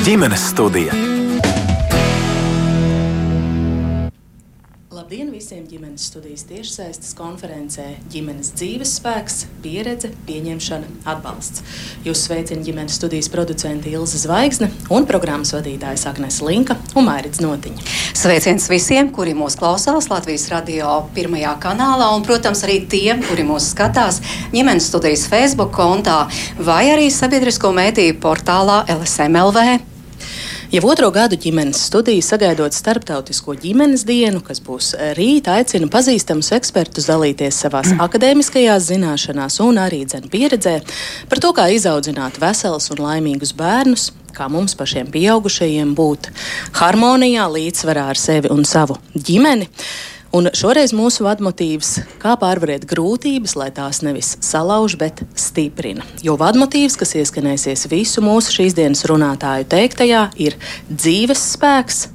ģimenes studija. Labdien visiem ģimenes studijas tiešsaistes konferencē ģimenes dzīves spēks, pieredze, pieņemšana, atbalsts. Jūs sveicina ģimenes studijas producente Ilza Zvaigzne un programmas vadītājs Agnes Linka un Mairits Notiņa. Sveiciens visiem, kuri mūs klausās Latvijas radio pirmajā kanālā un, protams, arī tiem, kuri mūs skatās ģimenes studijas Facebook kontā vai arī sabiedrisko mēdīju portālā LSMLV. Jau otro gadu ģimenes studija sagaidot starptautisko ģimenes dienu, kas būs rīt, aicina pazīstamus ekspertus dalīties savās akadēmiskajās zināšanās un arī dzene pieredzē par to, kā izaudzināt veselus un laimīgus bērnus, kā mums pašiem pieaugušajiem būt harmonijā, līdzsvarā ar sevi un savu ģimeni. Un šoreiz mūsu vadmotīvs - kā pārvarēt grūtības, lai tās nevis salauž, bet stiprina. Jo vadmotīvs, kas ieskanēsies visu mūsu šīs dienas runātāju teiktajā, ir dzīves spēks,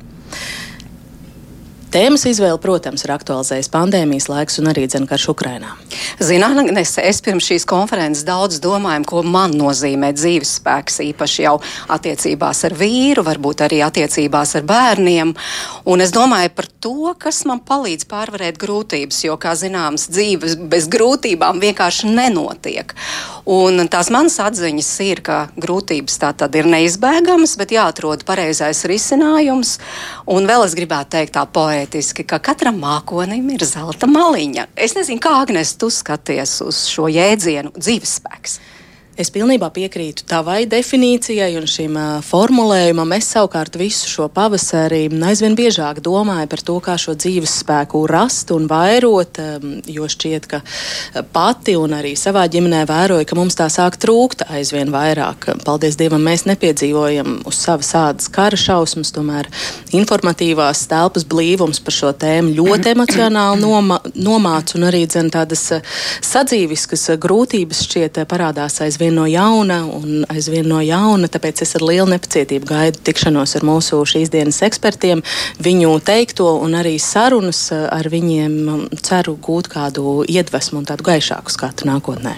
Tēmas izvēle, protams, ir aktualizējis pandēmijas laiks un arī dzenkarš Ukrainā. Zināt, es pirms šīs konferences daudz domāju, ko man nozīmē dzīves spēks, īpaši jau attiecībās ar vīru, varbūt arī attiecībās ar bērniem. Un es domāju par to, kas man palīdz pārvarēt grūtības, jo, kā zināms, dzīve bez grūtībām vienkārši nenotiek. Un tās manas atziņas ir, ka grūtības tā tad ir neizbēgamas, bet jāatrod pareizais risinājums. Un vēl es gribētu teikt tā poētiski ka katram mākonim ir zelta maliņa. Es nezinu, kā Agnēs, tu skaties uz šo jēdzienu dzīvespēks. Es pilnībā piekrītu tavai definīcijai un šim uh, formulējumam. Es savukārt visu šo pavasarī aizvien biežāk domāju par to, kā šo dzīves spēku rast un vairot, um, jo šķiet, ka pati un arī savā ģimenē vēroju, ka mums tā sāk trūkt aizvien vairāk. Paldies Dievam, mēs nepiedzīvojam uz savas ādas kara šausmas, tomēr informatīvās telpas blīvums par šo tēmu ļoti emocionāli noma, nomāc un arī dzen tādas sadzīviskas grūtības šķiet parādās aizvien aizvien no jauna un aizvien no jauna. Tāpēc es ar lielu nepacietību gaidu tikšanos ar mūsu šīs dienas ekspertiem, viņu teikto un arī sarunas ar viņiem. Ceru gūt kādu iedvesmu un tādu gaišāku skatu nākotnē.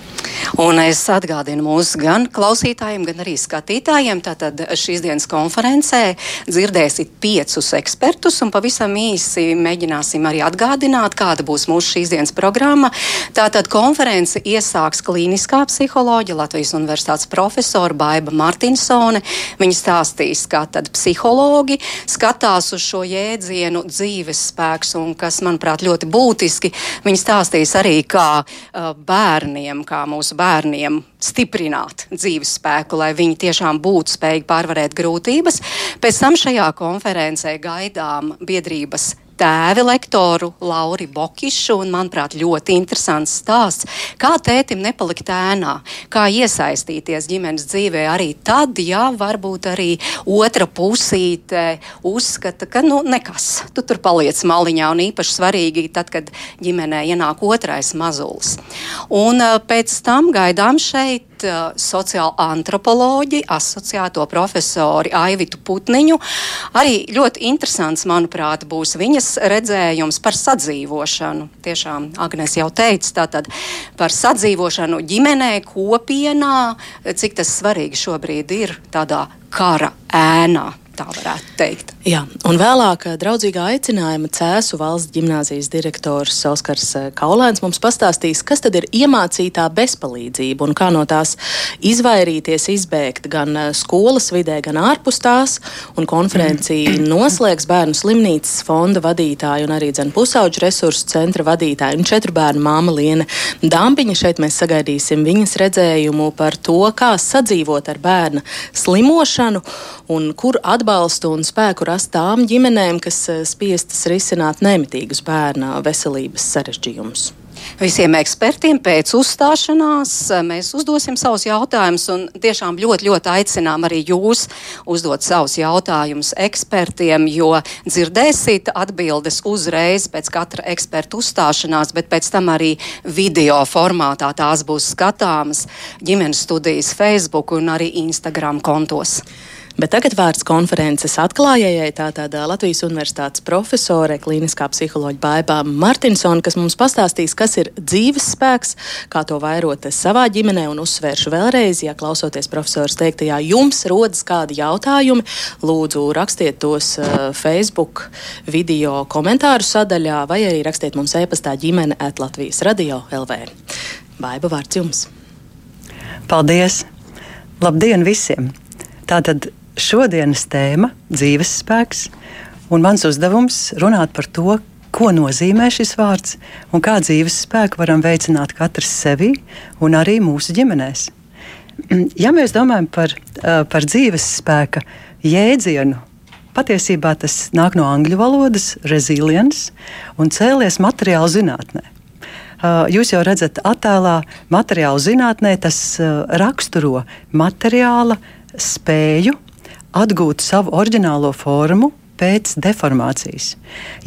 Un es atgādinu mūsu gan klausītājiem, gan arī skatītājiem. Tātad šīs dienas konferencē dzirdēsiet piecus ekspertus, un pavisam īsi mēģināsim arī atgādināt, kāda būs mūsu šīs dienas programma. Tātad konference iesāks klīniskā psiholoģija Latvijas Universitātes profesora Baiva Martinsone. Viņa stāstīs, kā tad psihologi skatās uz šo jēdzienu dzīves spēks un kas, manuprāt, ļoti būtiski. Viņa stāstīs arī, kā uh, bērniem, kā mūsu bērniem stiprināt dzīves spēku, lai viņi tiešām būtu spējīgi pārvarēt grūtības. Pēc tam šajā konferencē gaidām biedrības tēvi lektoru Lauri Bokišu, un, manuprāt, ļoti interesants stāsts, kā tētim nepalikt ēnā, kā iesaistīties ģimenes dzīvē arī tad, ja varbūt arī otra pusīte uzskata, ka, nu, nekas, tu tur paliec maliņā, un īpaši svarīgi tad, kad ģimenē ienāk otrais mazulis. Un pēc tam gaidām šeit uh, sociālo antropoloģiju, asociēto profesori Aivitu Putniņu. Arī ļoti interesants, manuprāt, būs viņas redzējums par sadzīvošanu. Tiešām Agnēs jau teica, tātad par sadzīvošanu ģimenē, kopienā, cik tas svarīgi šobrīd ir tādā kara ēnā tā varētu teikt. Jā, un vēlāk eh, draudzīgā aicinājuma Cēsu valsts gimnāzijas direktors Oskars eh, Kaulēns mums pastāstīs, kas tad ir iemācītā bezpalīdzība un kā no tās izvairīties, izbēgt gan eh, skolas vidē, gan ārpus tās. Un konferenciju noslēgs bērnu slimnīcas fonda vadītāja un arī dzen pusauģu resursu centra vadītāja un četru bērnu māma Liene Dampiņa. Šeit mēs sagaidīsim viņas redzējumu par to, kā sadzīvot ar bērna slimošanu un kur atbalstīt atbalstu un spēku rast tām ģimenēm, kas eh, spiestas risināt nemitīgus bērna veselības sarežģījumus. Visiem ekspertiem pēc uzstāšanās eh, mēs uzdosim savus jautājumus, tiešām ļoti, ļoti aicinām arī jūs uzdot savus jautājumus ekspertiem, jo dzirdēsiet atbildes uzreiz pēc katra eksperta uzstāšanās, bet pēc tam arī video formātā tās būs skatāmas ģimenes studijas Facebook un arī Instagram kontos. Bet tagad vārds konferences atklājējai tātad Latvijas Universitātes profesore, klīniskā psiholoģa Baibā Martinsona, kas mums pastāstīs, kas ir dzīves spēks, kā to vairot savā ģimenē un uzsvēršu vēlreiz, ja klausoties profesoras teiktajā, jums rodas kādi jautājumi, lūdzu rakstiet tos Facebook video komentāru sadaļā vai arī rakstiet mums e-pastā ģimene at Latvijas radio LV. Baiba vārds jums! Paldies! Labdien visiem! Tātad šodienas tēma - dzīves spēks, un mans uzdevums runāt par to, ko nozīmē šis vārds un kā dzīves spēku varam veicināt katrs sevi un arī mūsu ģimenēs. Ja mēs domājam par, par dzīves spēka jēdzienu, patiesībā tas nāk no angļu valodas resilience un cēlies materiālu zinātnē. Jūs jau redzat, attēlā materiālu zinātnē tas raksturo materiāla spēju atgūt savu oriģinālo formu pēc deformācijas.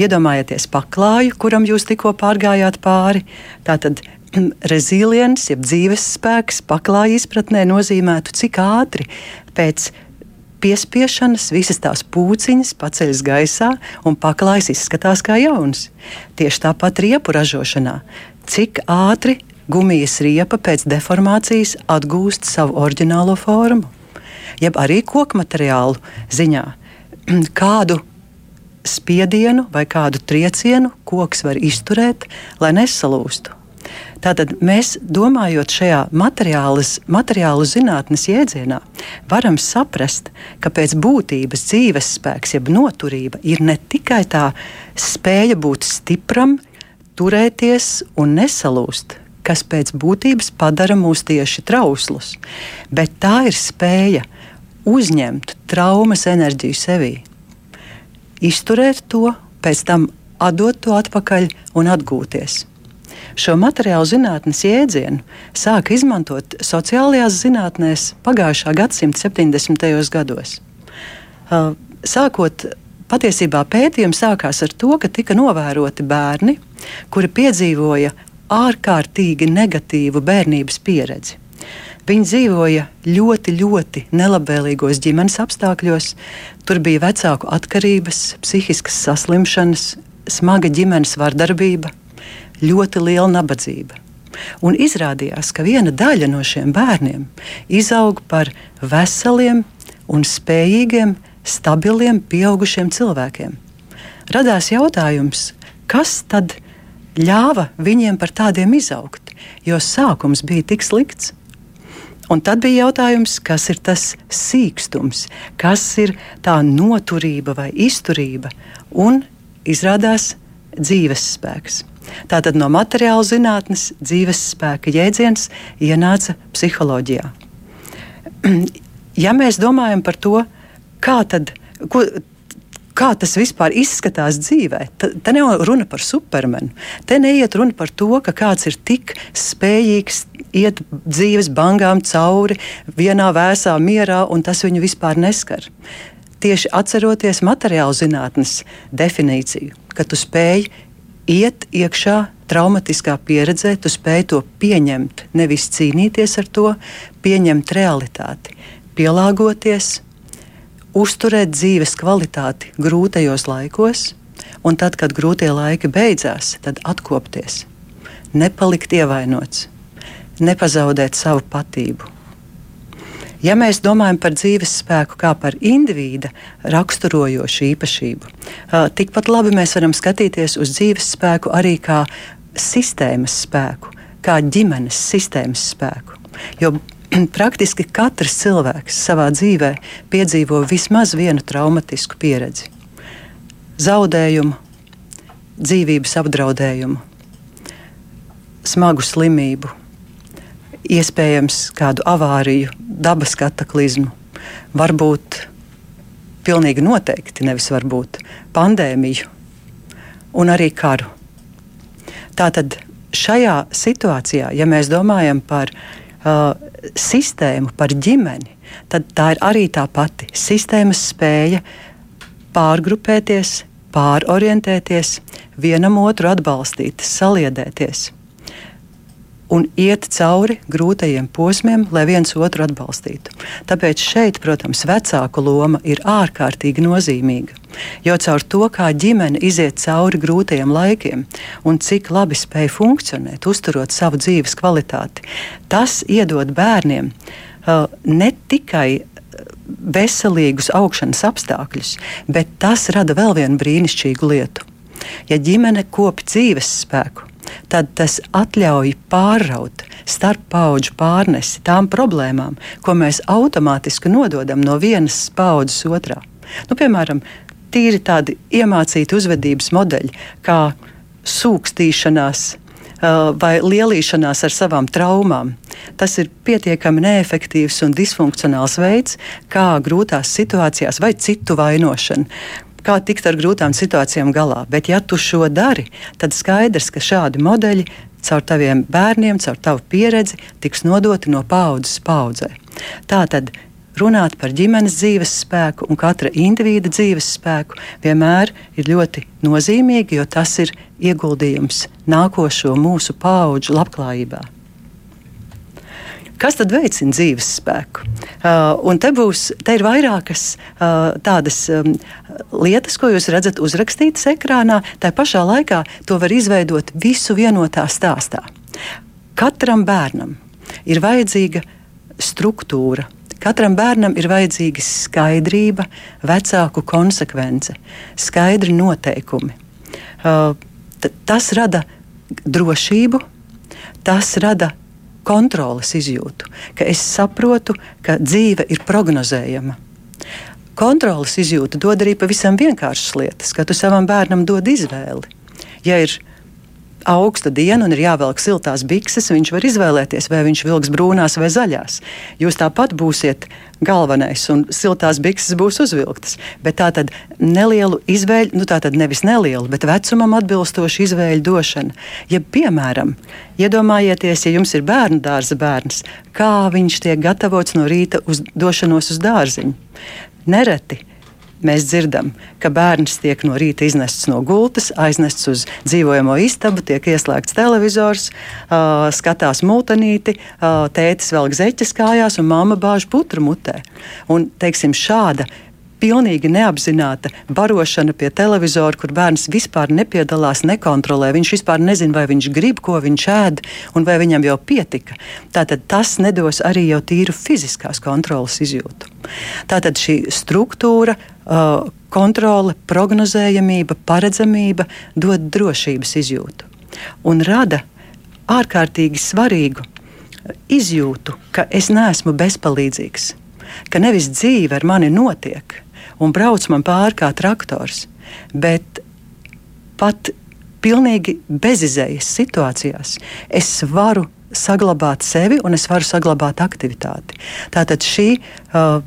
Iedomājieties paklāju, kuram jūs tikko pārgājāt pāri. Tātad rezilients, jeb dzīves spēks, paklāja izpratnē nozīmētu, cik ātri pēc piespiešanas visas tās pūciņas paceļas gaisā un paklājs izskatās kā jauns. Tieši tāpat riepu ražošanā cik ātri gumijas riepa pēc deformācijas atgūst savu oriģinālo formu. Jeb arī koku materiālu ziņā, kādu spiedienu vai kādu triecienu koks var izturēt, lai nesalūstu. Tātad mēs, domājot šajā materiālu zinātnes jēdzienā, varam saprast, ka pēc būtības dzīves spēks, jeb noturība, ir ne tikai tā spēja būt stipram, turēties un nesalūst, kas pēc būtības padara mūs tieši trauslus, bet tā ir spēja uzņemt traumas enerģiju sevī, izturēt to, pēc tam atdot to atpakaļ un atgūties. Šo materiālu zinātnes jēdzienu sāka izmantot sociālajās zinātnēs pagājušā gadsimta 70. gados. Sākot patiesībā pētījums sākās ar to, ka tika novēroti bērni, kuri piedzīvoja ārkārtīgi negatīvu bērnības pieredzi. Viņi dzīvoja ļoti, ļoti nelabvēlīgos ģimenes apstākļos. Tur bija vecāku atkarības, psihiskas saslimšanas, smaga ģimenes vardarbība, ļoti liela nabadzība. Un izrādījās, ka viena daļa no šiem bērniem izaug par veseliem un spējīgiem, stabiliem, pieaugušiem cilvēkiem. Radās jautājums, kas tad ļāva viņiem par tādiem izaugt, jo sākums bija tik slikts. Un tad bija jautājums, kas ir tas sīkstums, kas ir tā noturība vai izturība, un izrādās dzīves spēks. Tātad no materiāla zinātnes dzīves spēka jēdziens ienāca psiholoģijā. Ja mēs domājam par to, kā tad, ko, kā tas vispār izskatās dzīvē. Te nav runa par supermenu. Te neiet runa par to, ka kāds ir tik spējīgs iet dzīves bangām cauri vienā vēsā mierā, un tas viņu vispār neskar. Tieši atceroties materiālu zinātnes definīciju, ka tu spēj iet iekšā traumatiskā pieredzē, tu spēj to pieņemt, nevis cīnīties ar to, pieņemt realitāti, pielāgoties uzturēt dzīves kvalitāti grūtajos laikos, un tad, kad grūtie laiki beidzās, tad atkopties, nepalikt ievainots, nepazaudēt savu patību. Ja mēs domājam par dzīves spēku kā par indivīda raksturojošu īpašību, tikpat labi mēs varam skatīties uz dzīves spēku arī kā sistēmas spēku, kā ģimenes sistēmas spēku. Jo praktiski katrs cilvēks savā dzīvē piedzīvo vismaz vienu traumatisku pieredzi. Zaudējumu, dzīvības apdraudējumu, smagu slimību, iespējams kādu avāriju, dabas kataklizmu, varbūt pilnīgi noteikti, nevis varbūt pandēmiju un arī karu. Tātad šajā situācijā, ja mēs domājam par uh, sistēmu, par ģimeni, tad tā ir arī tā pati sistēmas spēja pārgrupēties, pārorientēties, vienam otru atbalstīt, saliedēties. Un iet cauri grūtajiem posmiem, lai viens otru atbalstītu. Tāpēc šeit, protams, vecāku loma ir ārkārtīgi nozīmīga. Jo caur to, kā ģimene iziet cauri grūtajiem laikiem un cik labi spēj funkcionēt, uzturot savu dzīves kvalitāti, tas iedod bērniem uh, ne tikai veselīgus augšanas apstākļus, bet tas rada vēl vienu brīnišķīgu lietu. Ja ģimene kopi dzīves spēku, tad tas ļauj pāraut starp paudžu pārnesi tām problēmām, ko mēs automātiski nododam no vienas paudzes otrā. Nu, piemēram, tīri tādi iemācīti uzvedības modeļi, kā sūkstīšanās, vai lielīšanās ar savām traumām. Tas ir pietiekami neefektīvs un disfunkcionāls veids, kā grūtās situācijās vai citu vainošana, kā tikt ar grūtām situācijām galā. Bet, ja tu šo dari, tad skaidrs, ka šādi modeļi caur taviem bērniem, caur tavu pieredzi tiks nodoti no paudzes paudzē. Tā tad runāt par ģimenes dzīves spēku un katra individa dzīves spēku vienmēr ir ļoti nozīmīgi, jo tas ir ieguldījums nākošo mūsu paudžu labklājībā. Kas tad veicina dzīves spēku? Uh, te, būs, te ir vairākas uh, tādas um, lietas, ko jūs redzat uzrakstītas ekrānā. Tā pašā laikā to var izveidot visu vienotā stāstā. Katram bērnam ir vajadzīga struktūra. Katram bērnam ir vajadzīga skaidrība, vecāku konsekvence, skaidri noteikumi. Uh, tas rada drošību, tas rada kontroles izjūtu, ka es saprotu, ka dzīve ir prognozējama. Kontroles izjūta dod arī pavisam vienkāršas lietas, ka tu savam bērnam dod izvēli. Ja ir augsta diena un ir jāvelk siltās bikses, viņš var izvēlēties, vai viņš vilks brūnās vai zaļās. Jūs tāpat būsiet galvenais, un siltās bikses būs uzvilktas. Bet tā tad nelielu izvēļu, nu tā tad nevis nelielu, bet vecumam atbilstošu izvēļu došana. Ja, piemēram, iedomājieties, ja jums ir bērnu dārza bērns, kā viņš tiek gatavots no rīta uz došanos uz dārziņu. Nereti mēs dzirdam, ka bērns tiek no rīta iznests no gultas, aiznests uz dzīvojamo istabu, tiek ieslēgts televizors, uh, skatās multanīti, uh, tētis velk zeķes kājās un mamma bāž putru mutē. Un, teiksim, šāda pilnīgi neapzināta barošana pie televizora, kur bērns vispār nepiedalās, nekontrolē. Viņš vispār nezina, vai viņš grib, ko viņš ēd, un vai viņam jau pietika. Tātad tas nedos arī jau tīru fiziskās kontrolas izjūtu. Tātad šī struktūra, kontrole, prognozējamība, paredzamība dod drošības izjūtu un rada ārkārtīgi svarīgu izjūtu, ka es neesmu bezpalīdzīgs, ka nevis dzīve ar mani notiek, un brauc man pāri kā traktors. Bet pat pilnīgi bezizējas situācijās es varu saglabāt sevi un es varu saglabāt aktivitāti. Tātad šī uh,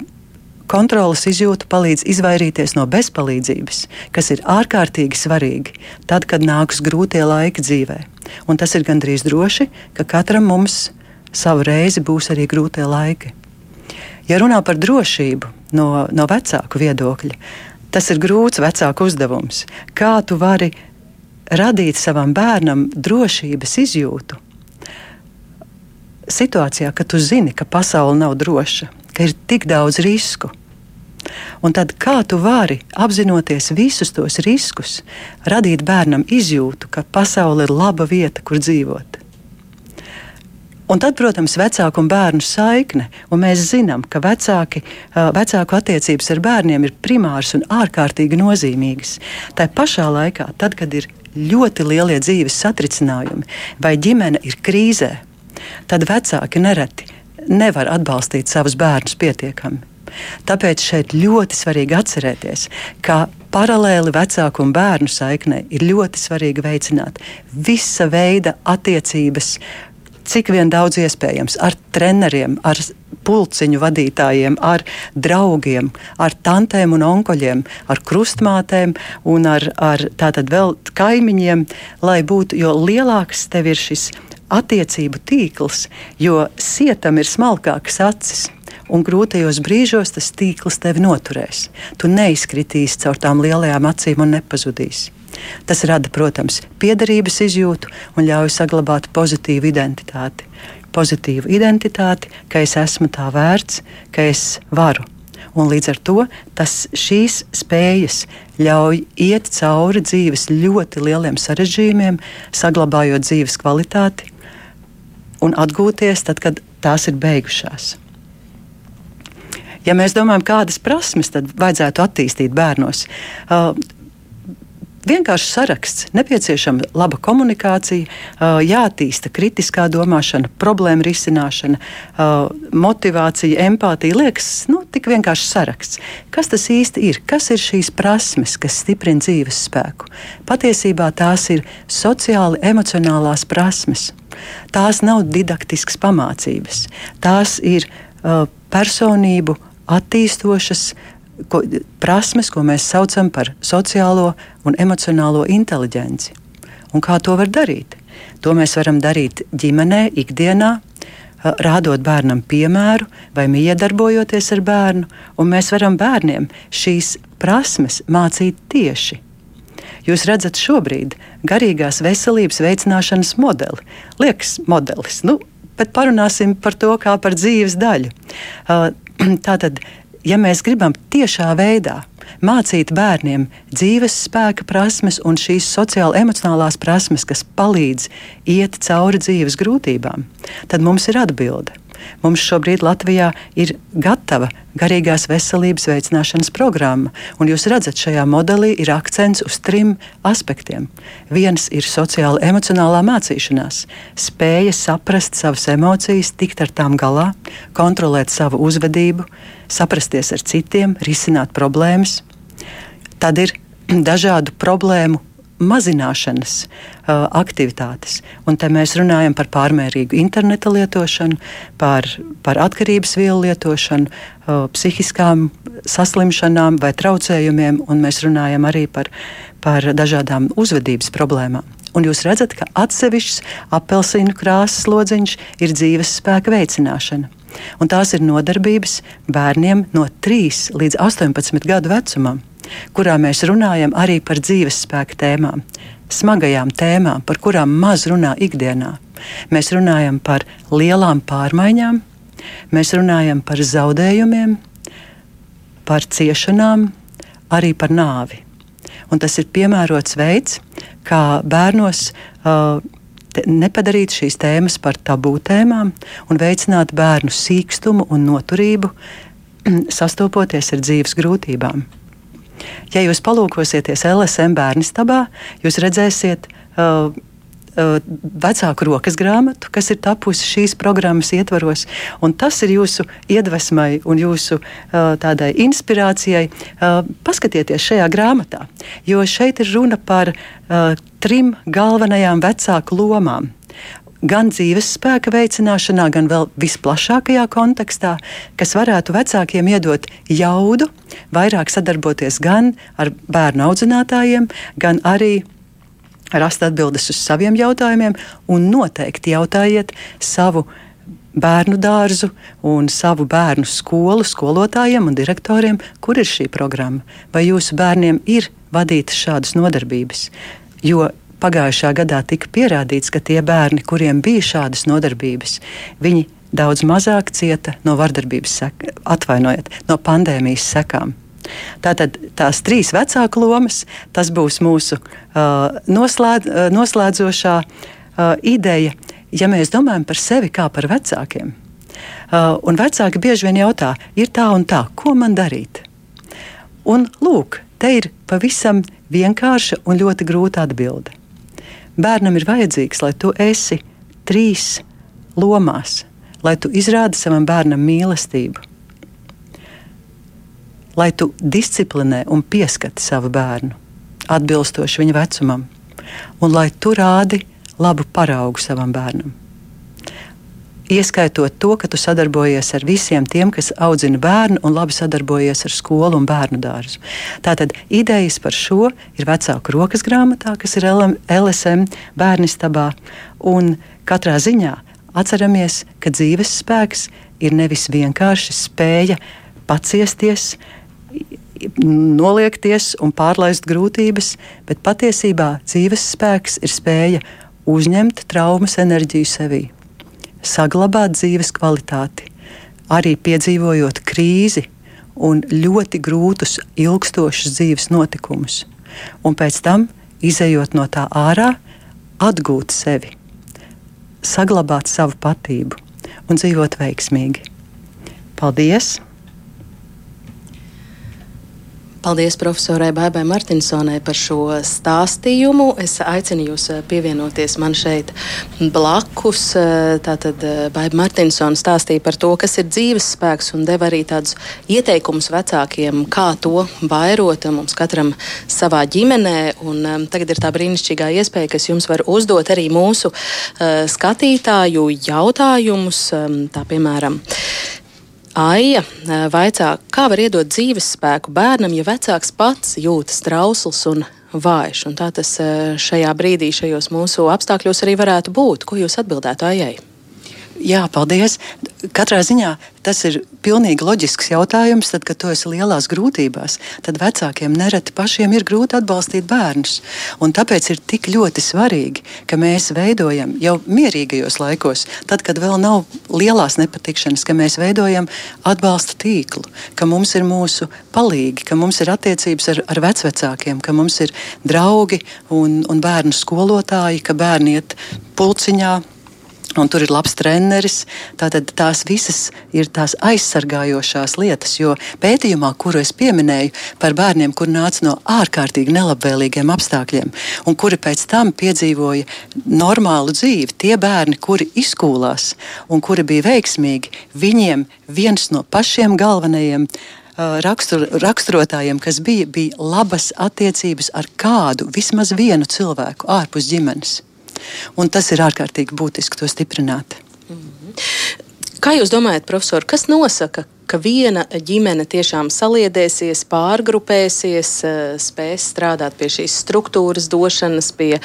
kontrolas izjūta palīdz izvairīties no bezpalīdzības, kas ir ārkārtīgi svarīgi tad, kad nāks grūtie laiki dzīvē. Un tas ir gandrīz droši, ka katram mums savu reizi būs arī grūtie laiki. Ja runā par drošību no, no vecāku viedokļa, tas ir grūts vecāku uzdevums. Kā tu vari radīt savam bērnam drošības izjūtu? Situācijā, kad tu zini, ka pasaule nav droša, ka ir tik daudz risku. Un tad kā tu vari, apzinoties visus tos riskus, radīt bērnam izjūtu, ka pasaule ir laba vieta, kur dzīvot? Un tad, protams, vecāku un bērnu saikne. Un mēs zinām, ka vecāki, vecāku attiecības ar bērniem ir primāras un ārkārtīgi nozīmīgas. Tā pašā laikā, tad, kad ir ļoti lielie dzīves satricinājumi vai ģimene ir krīzē, tad vecāki nereti nevar atbalstīt savus bērnus pietiekami. Tāpēc šeit ļoti svarīgi atcerēties, ka paralēli vecāku un bērnu saiknei ir ļoti svarīgi veicināt visa veida attiecības cik vien daudz iespējams ar treneriem, ar pulciņu vadītājiem, ar draugiem, ar tantēm un onkoļiem, ar krustmātēm un ar, ar tātad vēl kaimiņiem, lai būtu, jo lielāks tev ir šis attiecību tīkls, jo sietam ir smalkākas acis. Un grūtajos brīžos tas tīkls tevi noturēs. Tu neizkritīsi caur tām lielajām acīm un nepazudīsi. Tas rada, protams, piederības izjūtu un ļauj saglabāt pozitīvu identitāti. Pozitīvu identitāti, ka es esmu tā vērts, ka es varu. Un līdz ar to tas, šīs spējas ļauj iet cauri dzīves ļoti lieliem sarežģījumiem, saglabājot dzīves kvalitāti un atgūties tad, kad tās ir beigušās. Ja mēs domājam, kādas prasmes tad vajadzētu attīstīt bērnos, uh, vienkārši saraksts, nepieciešama laba komunikācija, jāattīsta kritiskā domāšana, problēma risināšana, motivācija, empātija. Liekas, nu, tik vienkārši saraksts. Kas tas īsti ir? Kas ir šīs prasmes, kas stiprina dzīves spēku? Patiesībā tās ir sociāli emocionālās prasmes. Tās nav didaktiskas pamācības. Tās ir uh, personību attīstošas, ko, prasmes, ko mēs saucam par sociālo un emocionālo inteligenci. Un kā to var darīt? To mēs varam darīt ģimenē, ikdienā, rādot bērnam piemēru vai iedarbojoties ar bērnu, un mēs varam bērniem šīs prasmes mācīt tieši. Jūs redzat, šobrīd garīgās veselības veicināšanas modeli. Liekas, modelis, nu, bet parunāsim par to kā par dzīves daļu. Tātad ja mēs gribam tiešā veidā mācīt bērniem dzīves spēka prasmes un šīs sociālo-emocionālās prasmes, kas palīdz iet cauri dzīves grūtībām, tad mums ir atbilde. Mums šobrīd Latvijā ir gatava garīgās veselības veicināšanas programma, un jūs redzat, šajā modelī ir akcents uz trim aspektiem. Viens ir sociāla emocionālā mācīšanās, spēja saprast savas emocijas, tikt ar tām galā, kontrolēt savu uzvedību, saprasties ar citiem, risināt problēmas. Tad ir dažādu problēmu mazināšanas uh, aktivitātes. Un te mēs runājam par pārmērīgu interneta lietošanu, par, par atkarības vielu lietošanu, uh, psihiskām saslimšanām vai traucējumiem, un mēs runājam arī par, par dažādām uzvedības problēmām. Un jūs redzat, ka atsevišķs apelsīnu krāsas lodziņš ir dzīves spēka veicināšana. Un tās ir nodarbības bērniem no 3 līdz 18 gadu vecumam kurā mēs runājam arī par dzīves spēka tēmām, smagajām tēmām, par kurām maz runā ikdienā. Mēs runājam par lielām pārmaiņām, mēs runājam par zaudējumiem, par ciešanām, arī par nāvi. Un tas ir piemērots veids, kā bērnos uh, nepadarīt šīs tēmas par tabū tēmām un veicināt bērnu sīkstumu un noturību, sastopoties ar dzīves grūtībām. Ja jūs palūkosieties LSM bērnistabā, jūs redzēsiet uh, vecāku rokas grāmatu, kas ir tapusi šīs programmas ietvaros. Tas ir jūsu iedvesmai un jūsu uh, tādai inspirācijai. Uh, paskatieties šajā grāmatā, jo šeit ir runa par trim galvenajām vecāku lomām gan dzīves spēka veicināšanā, gan vēl visplašākajā kontekstā, kas varētu vecākiem iedot jaudu, vairāk sadarboties gan ar bērnu audzinātājiem, gan arī rast atbildes uz saviem jautājumiem, un noteikti jautājiet savu bērnu dārzu un savu bērnu skolu skolotājiem un direktoriem, kur ir šī programma. Vai jūsu bērniem ir vadītas šādas nodarbības? Jo pagājušā gadā tika pierādīts, ka tie bērni, kuriem bija šādas nodarbības, viņi daudz mazāk cieta no vardarbības, sek, atvainojiet, no pandēmijas sekām. Tātad tās trīs vecāku lomas, tas būs mūsu uh, noslēd, uh, noslēdzošā uh, ideja, ja mēs domājam par sevi kā par vecākiem. Uh, un vecāki bieži vien jautā, ir tā un tā, ko man darīt? Un lūk, te ir pavisam vienkārša un ļoti grūta atbilde. Bērnam ir vajadzīgs, lai tu esi trīs lomās, lai tu izrādi savam bērnam mīlestību, lai tu disciplinē un pieskati savu bērnu atbilstoši viņa vecumam, un lai tu rādi labu paraugu savam bērnam ieskaitot to, ka tu sadarbojies ar visiem tiem, kas audzina bērnu un labi sadarbojies ar skolu un bērnu dārzu. Tātad idejas par šo ir vecāku rokas grāmatā, kas ir LSM bērnistabā, un katrā ziņā atceramies, ka dzīves spēks ir nevis vienkārši spēja paciesties, noliekties un pārlaist grūtības, bet patiesībā dzīves spēks ir spēja uzņemt traumas enerģiju sevī, saglabāt dzīves kvalitāti, arī piedzīvojot krīzi un ļoti grūtus, ilgstošus dzīves notikumus, un pēc tam, izējot no tā ārā, atgūt sevi, saglabāt savu patību un dzīvot veiksmīgi. Paldies! Paldies profesorai Baibai Martinsonai par šo stāstījumu. Es aicinu jūs eh, pievienoties man šeit blakus. Eh, tātad eh, Baiba Martinsona stāstīja par to, kas ir dzīves spēks un deva arī tādus ieteikumus vecākiem, kā to vairot mums katram savā ģimenē. Un tagad ir tā brīnišķīgā iespēja, kas jums var uzdot arī mūsu skatītāju jautājumus. Tā piemēram, Aija vaicā, kā var iedot dzīves spēku bērnam, ja vecāks pats jūtas trausls un vājš. Un tā tas šajā brīdī, šajos mūsu apstākļos arī varētu būt. Ko jūs atbildētu Aijai? Jā, paldies. Katrā ziņā tas ir pilnīgi loģisks jautājums. Tad, kad tu esi lielās grūtībās, tad vecākiem nereti pašiem ir grūti atbalstīt bērnus. Un tāpēc ir tik ļoti svarīgi, ka mēs veidojam jau mierīgajos laikos, tad, kad vēl nav lielās nepatikšanas, ka mēs veidojam atbalsta tīklu, ka mums ir mūsu palīgi, ka mums ir attiecības ar, ar vecvecākiem, ka mums ir draugi un, un bērnu skolotāji, ka bērni iet pulciņā Un tur ir labs treneris. Tātad tās visas ir tās aizsargājošās lietas, jo pētījumā, kuru es pieminēju par bērniem, kur nāca no ārkārtīgi nelabvēlīgiem apstākļiem, un kuri pēc tam piedzīvoja normālu dzīvi, tie bērni, kuri izkūlās un kuri bija veiksmīgi, viņiem viens no pašiem galvenajiem rakstur, raksturotājiem, kas bija, bija labas attiecības ar kādu, vismaz vienu cilvēku ārpus ģimenes. Un tas ir ārkārtīgi būtiski to stiprināt. Kā jūs domājat, profesor, kas nosaka, ka viena ģimene tiešām saliedēsies, pārgrupēsies, spēs strādāt pie šīs struktūras došanas, pie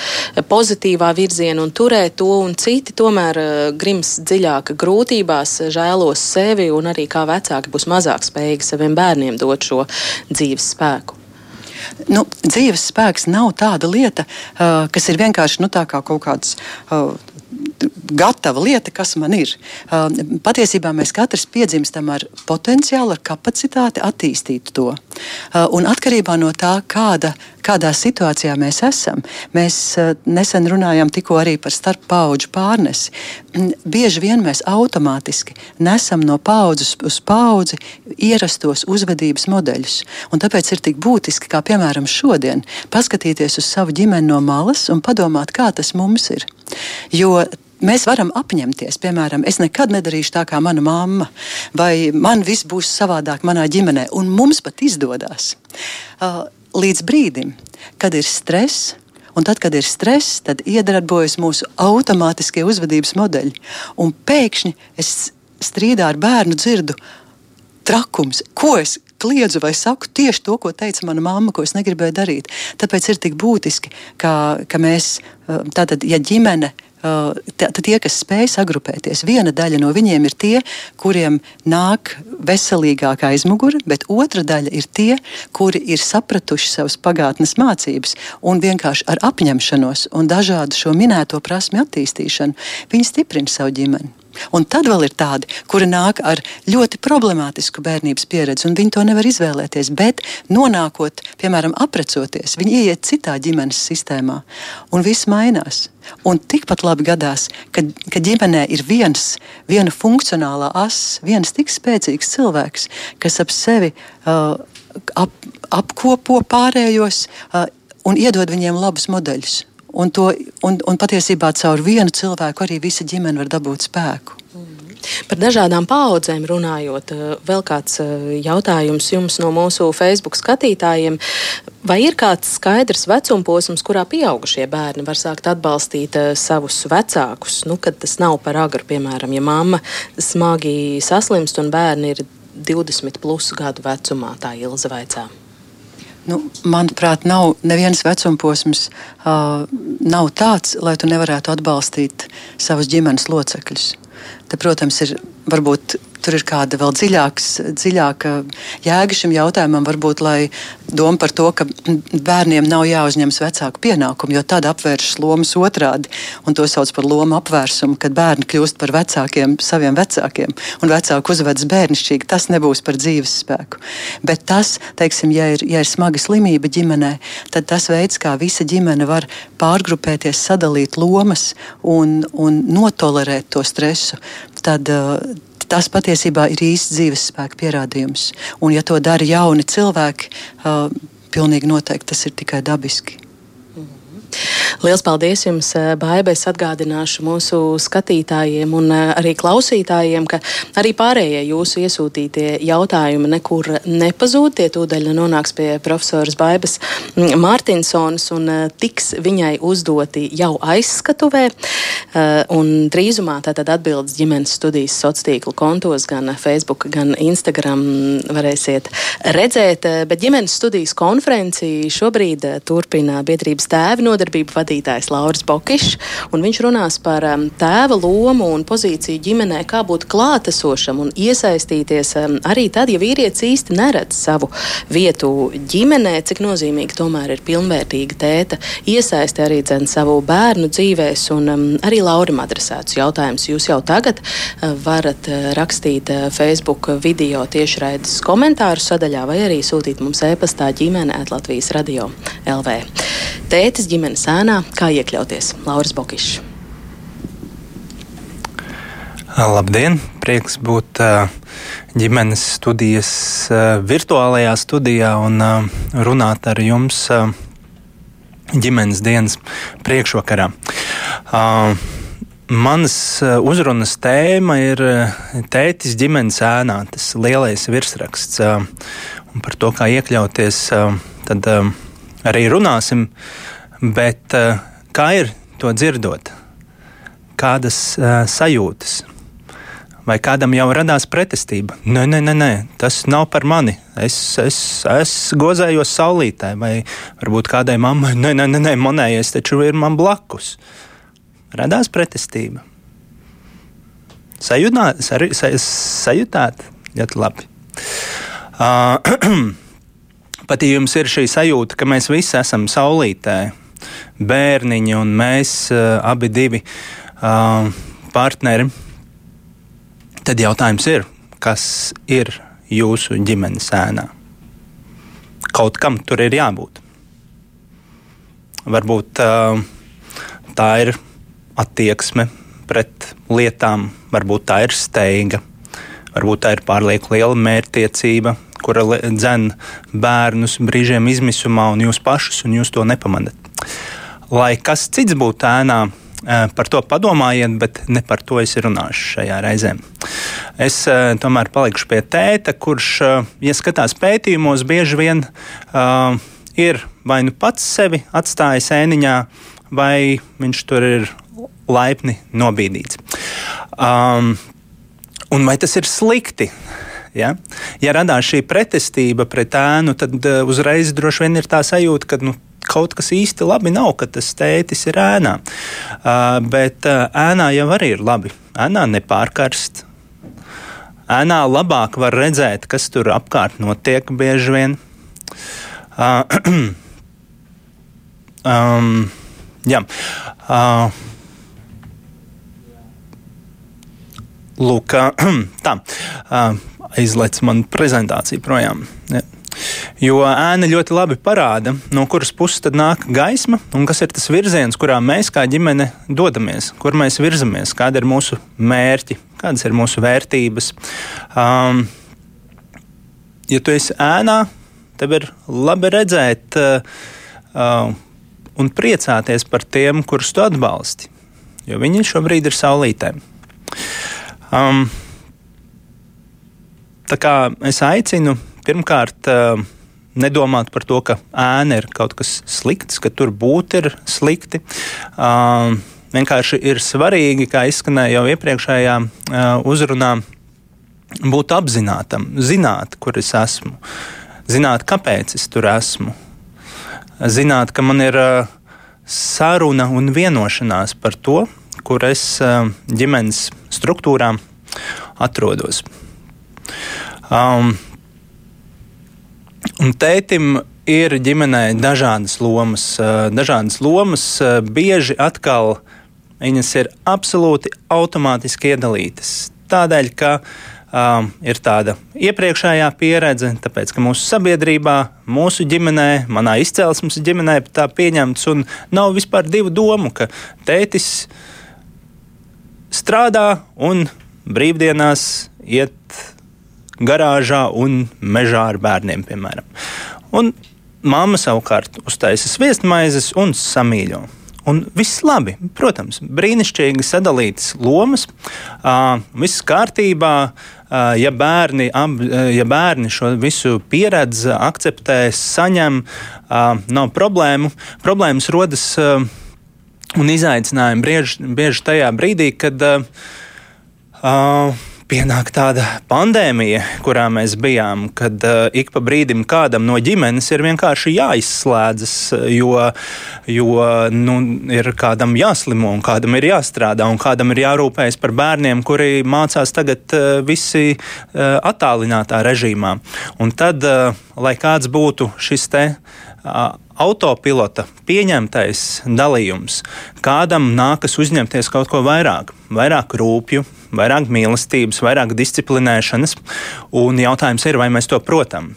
pozitīvā virziena un turēt to, un citi tomēr grims dziļāk grūtībās, žēlos sevi un arī kā vecāki būs mazāk spējīgi saviem bērniem dot šo dzīves spēku? Nu, dzīves spēks nav tāda lieta, uh, kas ir vienkārši nu, kā kaut kāds. Uh, gatava lieta, kas man ir. Uh, patiesībā mēs katrs piedzimstam ar potenciālu, ar kapacitāti attīstīt to. Uh, un atkarībā no tā, kāda, kādā situācijā mēs esam, mēs uh, nesen runājām tikko arī par starppauģu pārnesi. Mm, bieži vien mēs automātiski nesam no paudzes uz paudzi ierastos uzvedības modeļus. Un tāpēc ir tik būtiski, kā piemēram šodien, paskatīties uz savu ģimeni no malas un padomāt, kā tas mums ir. Jo mēs varam apņemties, piemēram, es nekad nedarīšu tā kā mana mamma, vai man viss būs savādāk manā ģimenē, un mums pat izdodas. Uh, līdz brīdim, kad ir stress. Un tad, kad ir stress, tad iedarbojas mūsu automātiskie uzvedības modeļi. Un pēkšņi es strīdā ar bērnu dzirdu trakums, ko es kliedzu vai saku tieši to, ko teica mana mamma, ko es negribēju darīt. Tāpēc ir tik būtiski, ka, ka mēs, tātad, ja ģimene Tad tie, kas spēj sagrupēties, viena daļa no viņiem ir tie, kuriem nāk veselīgāka aizmugure, bet otra daļa ir tie, kuri ir sapratuši savas pagātnes mācības un vienkārši ar apņemšanos un dažādu šo minēto prasmu attīstīšanu, viņi stiprina savu ģimeni. Un tad vēl ir tādi, kuri nāk ar ļoti problemātisku bērnības pieredzi, un viņi to nevar izvēlēties. Bet, nonākot, piemēram, aprecoties, viņi ieiet citā ģimenes sistēmā, un viss mainās. Un tikpat labi gadās, ka, ka ģimenē ir viens, viena funkcionālā asa, viens tik spēcīgs cilvēks, kas ap sevi uh, ap, apkopo pārējos uh, un iedod viņiem labus modeļus. Un, to, un, un patiesībā caur vienu cilvēku arī visa ģimene var dabūt spēku. Par dažādām paudzēm runājot, eh, vēl kāds eh, jautājums jums no mūsu Facebook skatītājiem. Vai ir kāds skaidrs vecuma posms, kurā pieaugušie bērni var sākt atbalstīt uh, savus vecākus? Nu, kad tas nav par agru, piemēram, ja mamma smagi saslimst un bērni ir 20 plus gadu vecumā, tā Ilza vaicā. Nu, manuprāt, nav neviens vecuma posms, uh, nav tāds, lai tu nevarētu atbalstīt savus ģimenes locekļus. Te, protams, ir varbūt tur ir kāda vēl dziļāks, dziļāka jēga šim jautājumam, varbūt doma par to, ka bērniem nav jāuzņemas vecāku pienākumu, jo tad apvēršas lomas otrādi, un to sauc par lomu apvērsumu, kad bērni kļūst par vecākiem saviem vecākiem, un vecāki uzvedas bērnišķīgi. Tas nebūs par dzīves spēku. Bet tas, teiksim, ja ir, ja ir smaga slimība ģimenē, tad tas veids, kā visa ģimene var pārgrupēties, sadalīt lomas un, un notolerēt to stresu, tad, tas patiesībā ir īsts dzīves spēka pierādījums. Un, ja to dara jauni cilvēki, uh, pilnīgi noteikti tas ir tikai dabiski. Lielas paldies jums, eh, Baiba. Es atgādināšu mūsu skatītājiem un eh, arī klausītājiem, ka arī pārējie jūsu iesūtītie jautājumi nekur nepazūd. Tie tūdaļ nonāks pie profesoras Baibas mm, Mārtinsons un eh, tiks viņai uzdoti jau aizskatuvē. Un drīzumā tātad atbildes ģimenes studijas sociālo kontos, gan Facebook, gan Instagram varēsiet redzēt. Bet ģimenes studijas konferenci šobrīd turpina biedrības tēvi nodarbību vadītājs Lauris Bokišs, viņš runās par um, tēva lomu un pozīciju ģimenē, kā būt klātesošam un iesaistīties um, arī tad, ja vīrietis īsti neredz savu vietu ģimenē, cik nozīmīgi tomēr ir pilnvērtīga tēta iesaisti arī dzen savu bērnu dzīvēs, un um, arī Laurim adresēts jautājums. Jūs jau tagad uh, varat uh, rakstīt uh, Facebook video tiešraides komentāru sadaļā vai arī sūtīt mums e-pastā ģimene Latvijas radio LV. Tētis ģimenes ēnā, kā iekļauties Lauris Bokišs. Labdien! Prieks būt ģimenes studijas virtuālajā studijā un runāt ar jums ģimenes dienas priekšvakarā. Manas uzrunas tēma ir tētis ģimenes ēnā, tas lielais virsraksts. Un par to, kā iekļauties, tad arī runāsim. Bet eh, kā ir to dzirdot? Kādas uh, sajūtas? Vai kādam jau radās pretestība? Nē, nē, nē, nē tas nav par mani. Es, es, es gozējos saulītē, vai varbūt kādai mammai, nē, nē, nē, nē monējies taču ir man blakus. Radās pretestība. Sajūtāt, sajūtāt ļoti labi. Uh, Pat ja jums ir šī sajūta, ka mēs visi esam saulītē, bērniņi un mēs uh, abi divi uh, partneri, tad jautājums ir, kas ir jūsu ģimenes ēnā? Kaut kam tur ir jābūt. Varbūt uh, tā ir attieksme pret lietām, varbūt tā ir steiga, varbūt tā ir pārlieku liela mērķtiecība, kura dzen bērnus brīžiem izmisumā un jūs pašus, un jūs to nepamanāt. Lai kas cits būtu ēnā, par to padomājiet, bet ne par to es runāšu šajā reizē. Es tomēr palikšu pie tēta, kurš, ja skatās pētījumos, bieži vien uh, ir vai nu pats sevi atstājis ēniņā, vai viņš tur ir laipni nobīdīts. Um, un vai tas ir slikti? Ja, ja radās šī pretestība pret ēnu, tad uzreiz droši vien ir tā sajūta, ka nu, kaut kas īsti labi nav, ka tas tētis ir ēnā. Uh, bet uh, ēnā jau arī ir labi. Ēnā nepārkarst. Ēnā labāk var redzēt, kas tur apkārt notiek bieži vien. Uh, um, jā. Uh, Lūk, tā aizlec man prezentācija projām. Ja. Jo ēna ļoti labi parāda, no kuras puses nāk gaisma un kas ir tas virziens, kurā mēs kā ģimene dodamies, kur mēs virzamies, kāda ir mūsu mērķi, kādas ir mūsu vērtības. Um, ja tu esi ēnā, tev ir labi redzēt uh, un priecāties par tiem, kurus tu atbalsti, jo viņi šobrīd ir saulītē. Um, Tā kā es aicinu pirmkārt uh, nedomāt par to, ka ēna ir kaut kas slikts, ka tur būt ir slikti. Uh, vienkārši ir svarīgi, kā izskanēja jau iepriekšējā uh, uzrunā, būt apzinātam, zināt, kur es esmu, zināt, kāpēc es tur esmu, zināt, ka man ir saruna un vienošanās par to, kur es ģimenes struktūrā atrodos. Um, un tētim ir ģimenē dažādas lomas. Dažādas lomas bieži atkal viņas ir absolūti automātiski iedalītas. Tādēļ, ka um, ir tāda iepriekšējā pieredze, tāpēc, ka mūsu sabiedrībā, mūsu ģimenē, manā izcelsmes ģimenē tā pieņemts un nav vispār divu domu, ka tētis strādā un brīvdienās iet garāžā un mežā ar bērniem, piemēram. Un mamma savukārt uztaisa sviestmaizes un samīļo. Un viss labi, protams, brīnišķīgi sadalītas lomas, viss kārtībā. Ja, bērni, ab, ja bērni šo visu pieredzi, akceptē, saņem, nav problēmu. Problēmas rodas un izaicinājumi bieži, bieži tajā brīdī, kad uh, pienāk tāda pandēmija, kurā mēs bijām, kad uh, ik pa brīdim kādam no ģimenes ir vienkārši jāizslēdzas, jo, jo nu, ir kādam jāslimo, un kādam ir jāstrādā, un kādam ir jārūpējas par bērniem, kuri mācās tagad uh, visi uh, attālinātā režīmā. Un tad, uh, lai kāds būtu šis te. Uh, autopilota pieņemtais dalījums, kādam nākas uzņemties kaut ko vairāk, vairāk rūpju, vairāk mīlestības, vairāk disciplinēšanas. Un jautājums ir, vai mēs to protam.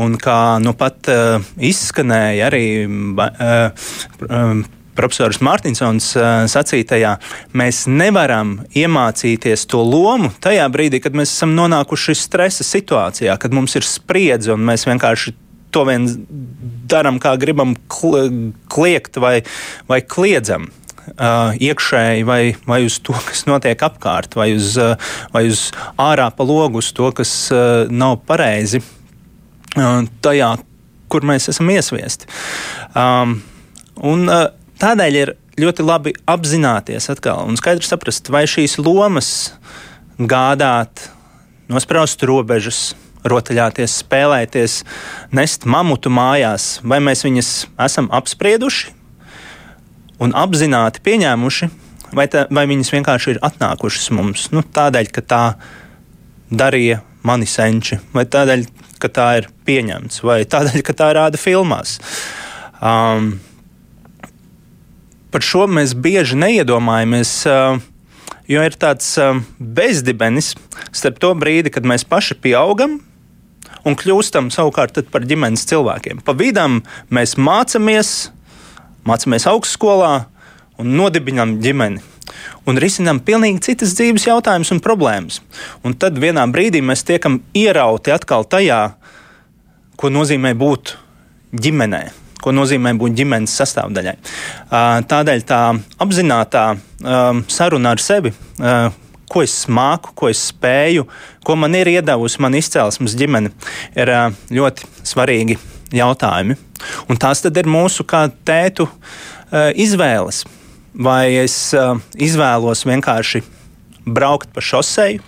Un kā nu pat uh, izskanēja arī. Uh, profesors Mārtiņsons sacītajā, mēs nevaram iemācīties to lomu tajā brīdī, kad mēs esam nonākuši stresa situācijā, kad mums ir spriedzi un mēs vienkārši to vien darām, kā gribam kliegt vai, vai kliedzam uh, iekšēji vai, vai uz to, kas notiek apkārt, vai uz, uh, vai uz ārā pa logu, uz to, kas uh, nav pareizi uh, tajā, kur mēs esam iesviesti. Um, un, uh, tādēļ ir ļoti labi apzināties atkal un skaidri saprast, vai šīs lomas gādāt, nospraust robežas, rotaļāties, spēlēties, nest mamutu mājās, vai mēs viņas esam apsprieduši, un apzināti pieņēmuši, vai, tā, vai viņas vienkārši ir atnākušas mums nu, tādēļ, ka tā darīja mani senči, vai tādēļ, ka tā ir pieņemts, vai tādēļ, ka tā rāda filmās. Um, par šo mēs bieži neiedomājamies. Uh, Jo ir tāds uh, bezdibenis starp to brīdi, kad mēs paši pieaugam un kļūstam savukārt par ģimenes cilvēkiem. Pa vidam mēs mācāmies, mācāmies augstskolā un nodibinām ģimeni. Un risinām pilnīgi citas dzīves jautājumus un problēmas. Un tad vienā brīdī mēs tiekam ierauti atkal tajā, ko nozīmē būt ģimenē, ko nozīmē būt ģimenes sastāvdaļai. Tādēļ tā apzināta saruna ar sevi, ko es māku, ko es spēju, ko man ir iedavusi mana izcelsmes ģimene, ir ļoti svarīgi jautājumi. Un tās tad ir mūsu kā tētu uh, izvēles. Vai es uh, izvēlos vienkārši braukt pa šoseju,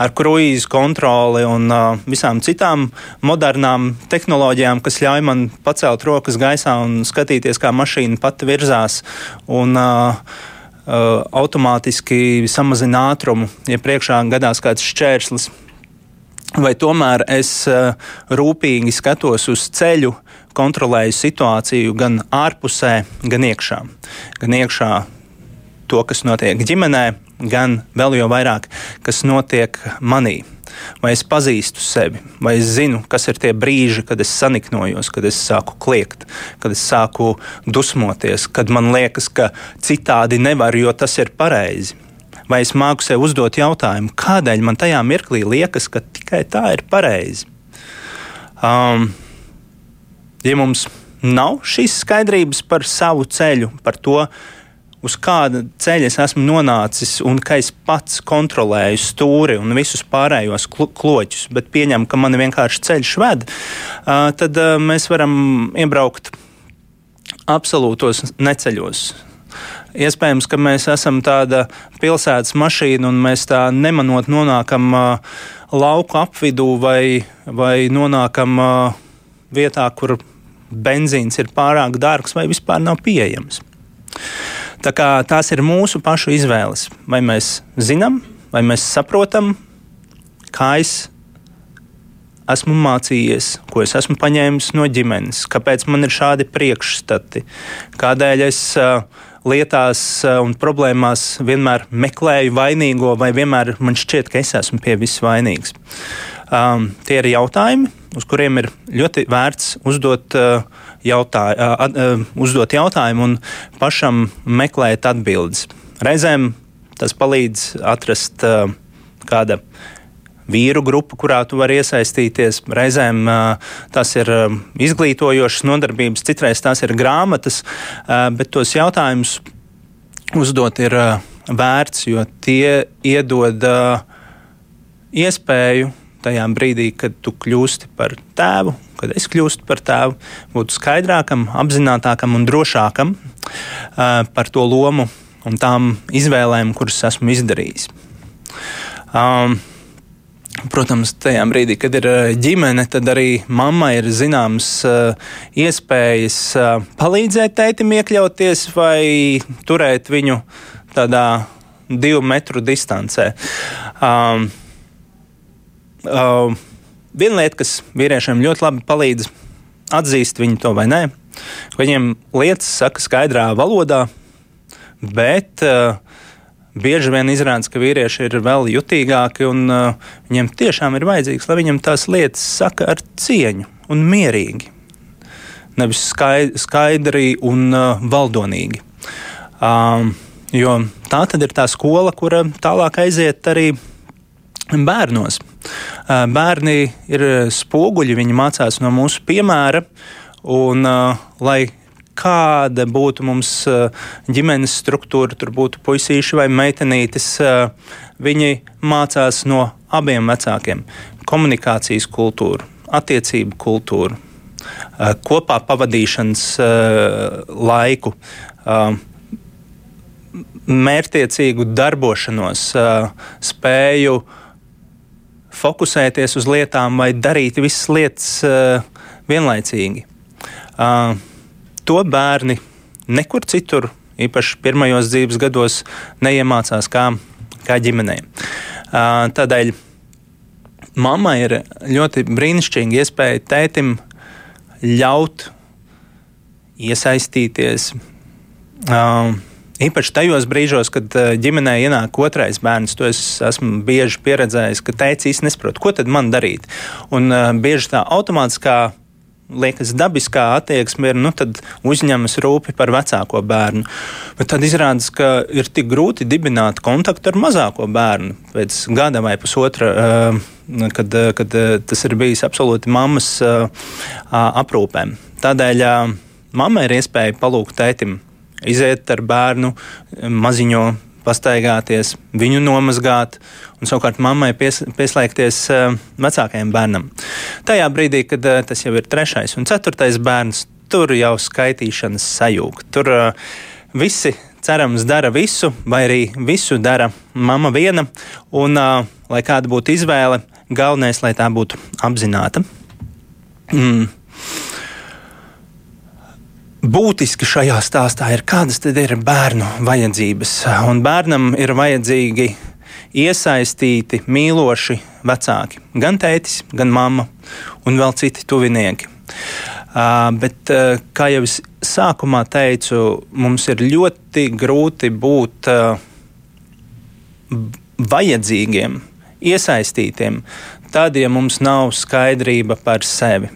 ar kruīzu kontroli un uh, visām citām modernām tehnoloģijām, kas ļauj man pacelt rokas gaisā un skatīties, kā mašīna pati virzās un automātiski samazina ātrumu, ja priekšā gadās kāds šķērslis vai tomēr es uh, rūpīgi skatos uz ceļu, kontrolēju situāciju gan ārpusē, gan iekšā. Gan iekšā to, kas notiek ģimenē, gan vēl jau vairāk, kas notiek manī. Vai es pazīstu sevi, vai es zinu, kas ir tie brīži, kad es saniknojos, kad es sāku kliegt, kad es sāku dusmoties, kad man liekas, ka citādi nevar, jo tas ir pareizi vai es māku sev uzdot jautājumu, kādēļ man tajā mirklī liekas, ka tikai tā ir pareizi. Um, ja mums nav šīs skaidrības par savu ceļu, par to, uz kāda ceļa es esmu nonācis, un ka es pats kontrolēju stūri un visus pārējos kloķus, bet pieņemu, ka man vienkārši ceļš ved, uh, tad uh, mēs varam iebraukt absolūtos neceļos. Iespējams, ka mēs esam tāda pilsētas mašīna un mēs tā nemanot nonākam uh, lauku apvidū vai, vai nonākam uh, vietā, kur benzīns ir pārāk dārgs vai vispār nav pieejams. Tā kā tās ir mūsu pašu izvēles. Vai mēs zinām, vai mēs saprotam, kā es esmu mācījies, ko es esmu paņēmis no ģimenes, kāpēc man ir šādi priekšstati, kādēļ es uh, lietās un problēmās vienmēr meklēju vainīgo, vai vienmēr man šķiet, ka es esmu pie viss vainīgs. Um, tie ir jautājumi, uz kuriem ir ļoti vērts uzdot, uh, jautā, uh, uh, uzdot jautājumu un pašam meklēt atbildes. Reizēm tas palīdz atrast uh, kāda vīru grupu, kurā tu vari iesaistīties. Reizēm uh, tas ir uh, izglītojošas nodarbības, citreiz tās ir grāmatas, uh, bet tos jautājumus uzdot ir uh, vērts, jo tie iedod uh, iespēju tajā brīdī, kad tu kļūsti par tēvu, kad es kļūstu par tēvu, būt skaidrākam, apzinātākam un drošākam uh, par to lomu un tām izvēlēm, kuras esmu izdarījis. Um, Protams, tajā brīdī, kad ir ģimene, tad arī mammai ir zināmas uh, iespējas uh, palīdzēt tētim iekļauties vai turēt viņu tādā divu metru distancē. Um, uh, viena lieta, kas vīriešiem ļoti labi palīdz atzīst viņu to vai nē, viņiem lietas saka skaidrā valodā, bet uh, bieži vien izrādās, ka vīrieši ir vēl jutīgāki un uh, viņiem tiešām ir vajadzīgs, lai viņam tās lietas saka ar cieņu un mierīgi. Nevis skaidri un uh, valdonīgi. Um, jo tā tad ir tā skola, kura tālāk aiziet arī bērnos. Uh, bērni ir spoguļi, viņi mācās no mūsu piemēra, un uh, lai kāda būtu mums eh, ģimenes struktūra, tur būtu puisīši vai meitenītes, eh, viņi mācās no abiem vecākiem - komunikācijas kultūru, attiecību kultūru, eh, kopā pavadīšanas laiku, mērķtiecīgu darbošanos, spēju fokusēties uz lietām vai darīt visas lietas vienlaicīgi. To bērni nekur citur, īpaši pirmajos dzīves gados, neiemācās kā, kā ģimenei. Tādēļ mammai ir ļoti brīnišķīga iespēja tētim ļaut iesaistīties. Īpaši tajos brīžos, kad ģimenē ienāk otrais bērns, to es esmu bieži pieredzējis, ka tēvs īstenībā nesaprot, ko tad man darīt. Un bieži tā automātiskā liekas, dabiskā attieksme ir, nu, tad uzņemas rūpi par vecāko bērnu. Bet tad izrādās, ka ir tik grūti dibināt kontaktu ar mazāko bērnu pēc gada vai pusotra. Kad, kad tas ir bijis absolūti mammas aprūpēm. Tādēļ mammai ir iespēja palūgt tētim iziet ar bērnu maziņo pastaigāties, viņu nomazgāt, un savukārt mammai pies, pieslēgties uh, vecākajam bērnam. Tajā brīdī, kad uh, tas jau ir trešais un ceturtais bērns, tur jau skaitīšanas sajūta. Tur uh, visi cerams dara visu, vai arī visu dara mama viena, un, lai kāda būtu izvēle, galvenais, lai tā būtu apzināta. Mm būtiski šajā stāstā ir, kādas tad ir bērnu vajadzības. Un bērnam ir vajadzīgi iesaistīti, mīloši vecāki. Gan tētis, gan mamma un vēl citi tuvinieki. Uh, bet, uh, kā jau es sākumā teicu, mums ir ļoti grūti būt uh, vajadzīgiem, iesaistītiem, tad, ja mums nav skaidrība par sevi.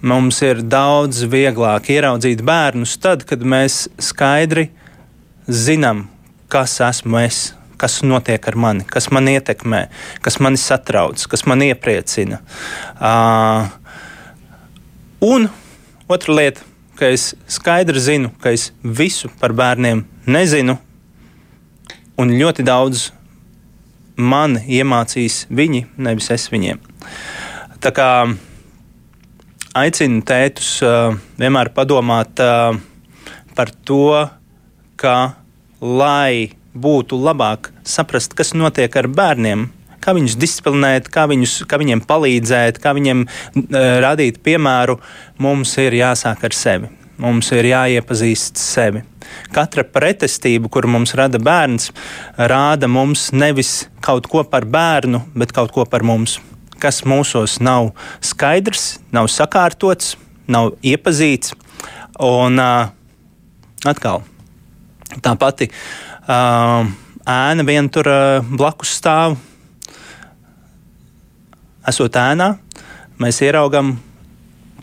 Mums ir daudz vieglāk ieraudzīt bērnus tad, kad mēs skaidri zinām, kas esmu es, kas notiek ar mani, kas man ietekmē, kas mani satrauc, kas man iepriecina. Uh, un otra lieta, ka es skaidri zinu, ka es visu par bērniem nezinu, un ļoti daudz man iemācīs viņi, nevis es viņiem. Tā kā aicinu tētus vienmēr padomāt par to, ka, lai būtu labāk saprast, kas notiek ar bērniem, kā viņus disciplinēt, kā, viņus, kā viņiem palīdzēt, kā viņiem radīt piemēru, mums ir jāsāk ar sevi. Mums ir jāiepazīst sevi. Katra pretestība, kuru mums rada bērns, rāda mums nevis kaut ko par bērnu, bet kaut ko par mums kas mūsos nav skaidrs, nav sakārtots, nav iepazīts. Un uh, atkal tā pati uh, ēna vien tur uh, blakus stāv. Esot ēnā, mēs ieraugām,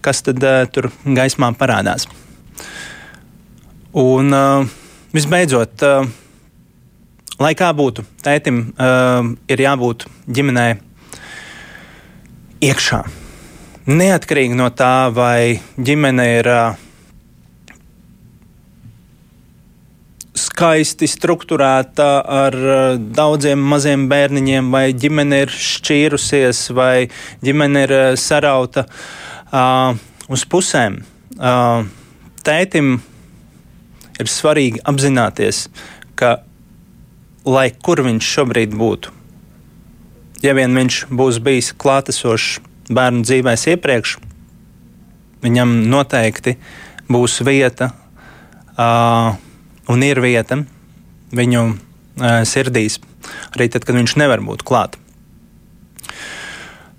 kas tad uh, tur gaismā parādās. Un uh, visbeidzot, uh, lai kā būtu, tētim uh, ir jābūt ģimenē iekšā. Neatkarīgi no tā, vai ģimene ir skaisti strukturēta ar daudziem maziem bērniņiem, vai ģimene ir šķīrusies, vai ģimene ir sarauta uh, uz pusēm. Uh, tētim ir svarīgi apzināties, ka lai kur viņš šobrīd būtu, ja vien viņš būs bijis klātesošs bērnu dzīvēs iepriekš, viņam noteikti būs vieta. Uh, un ir vieta viņu uh, sirdīs, arī tad, kad viņš nevar būt klāt.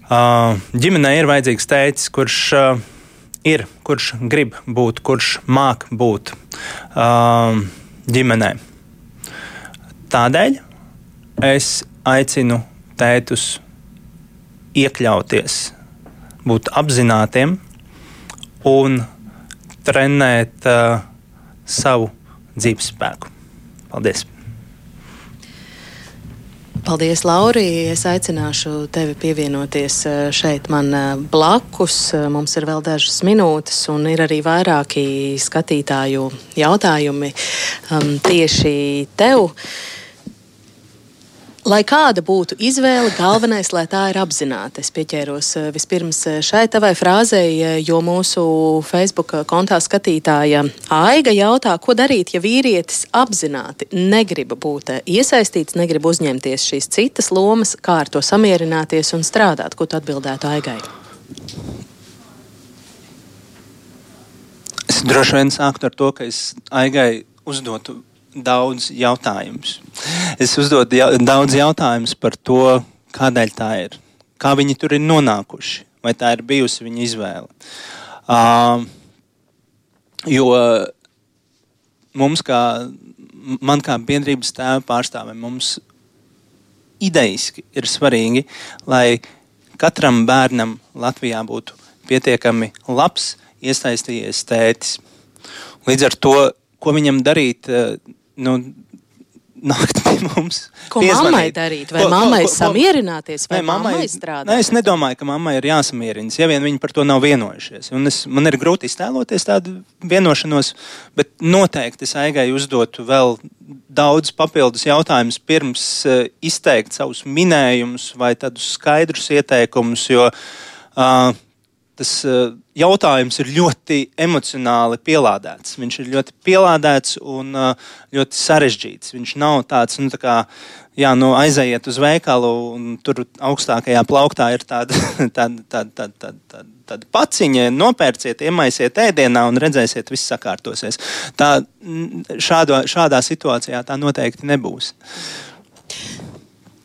Uh, ģimenei ir vajadzīgs tēcis, kurš uh, ir, kurš grib būt, kurš māk būt uh, ģimenē. Tādēļ es aicinu tētus iekļauties, būt apzinātiem un trenēt uh, savu dzīves spēku. Paldies! Paldies, Laurija. Es aicināšu tevi pievienoties eh, šeit man eh, blakus. Eh, mums ir vēl dažas minūtes, un ir arī vairāki skatītāju jautājumi um, tieši tev. Uh, Lai kāda būtu izvēle, galvenais, lai tā ir apzināta. Es pieķēros eh, vispirms eh, šai tavai frāzei, eh, jo mūsu Facebook kontā skatītāja Aiga jautā, ko darīt, ja vīrietis apzināti negrib būt iesaistīts, negrib uzņemties šīs citas lomas, kā ar to samierināties un strādāt. Ko tu atbildētu Aigai? Es droši vien sāktu ar to, ka es Aigai uzdotu daudz jautājumus. Es uzdodu ja, daudz jautājumus par to, kādēļ tā ir, kā viņi tur ir nonākuši, vai tā ir bijusi viņa izvēle. Uh, jo mums, kā, man kā biedrības tēva pārstāvim, mums idejiski ir svarīgi, lai katram bērnam Latvijā būtu pietiekami labs, iesaistījies tētis. Līdz ar to, ko viņam darīt, nu, nākt pie mums. Ko piezvanīt. mammai darīt? Vai ko, mammai ko, ko, samierināties, vai mammai, mammai strādāt? Nē, es nedomāju, ka mammai ir jāsamierinas, ja vien viņi par to nav vienojušies. Un es, man ir grūti iztēloties tādu vienošanos, bet noteikti es aigai uzdotu vēl daudz papildus jautājumus pirms uh, izteikt savus minējumus vai tādus skaidrus ieteikumus, jo uh, tas uh, jautājums ir ļoti emocionāli pielādēts. Viņš ir ļoti pielādēts un uh, ļoti sarežģīts. Viņš nav tāds, nu, tā kā, jā, nu, aizejiet uz veikalu, un tur augstākajā plauktā ir tāda, tāda, tāda, tāda, tāda, tāda, tāda paciņa, nopērciet, iemaisiet ēdienā un redzēsiet, viss sakārtosies. Tā, šādo, šādā situācijā tā noteikti nebūs.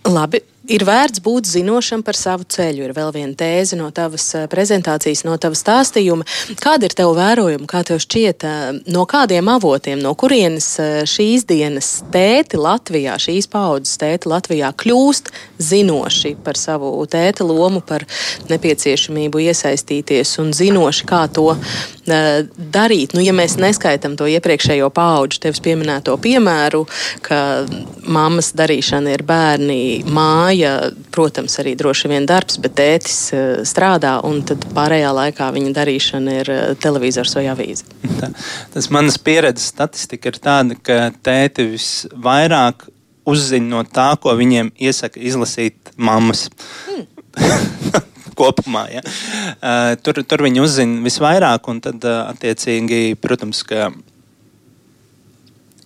Labi, ir vērts būt zinošam par savu ceļu. Ir vēl viena tēze no tavas eh, prezentācijas, no tavas stāstījuma. Kāda ir tev vērojuma, kā tev šķiet, eh, no kādiem avotiem, no kurienes eh, šīs dienas tēti Latvijā, šīs paudzes tēti Latvijā kļūst zinoši par savu tēta lomu, par nepieciešamību iesaistīties un zinoši, kā to darīt. Nu, ja mēs neskaitām to iepriekšējo pauģu, tevis pieminēto piemēru, ka mammas darīšana ir bērni māja māja, protams, arī droši vien darbs, bet tētis eh, strādā, un tad pārējā laikā viņa darīšana ir eh, televizors vai avīze. Tā, tas manas pieredzes statistika ir tāda, ka tēti visvairāk uzzina no tā, ko viņiem iesaka izlasīt mammas. Hmm. kopumā. Ja. Uh, tur, tur viņi uzzina visvairāk, un tad, uh, attiecīgi, protams, ka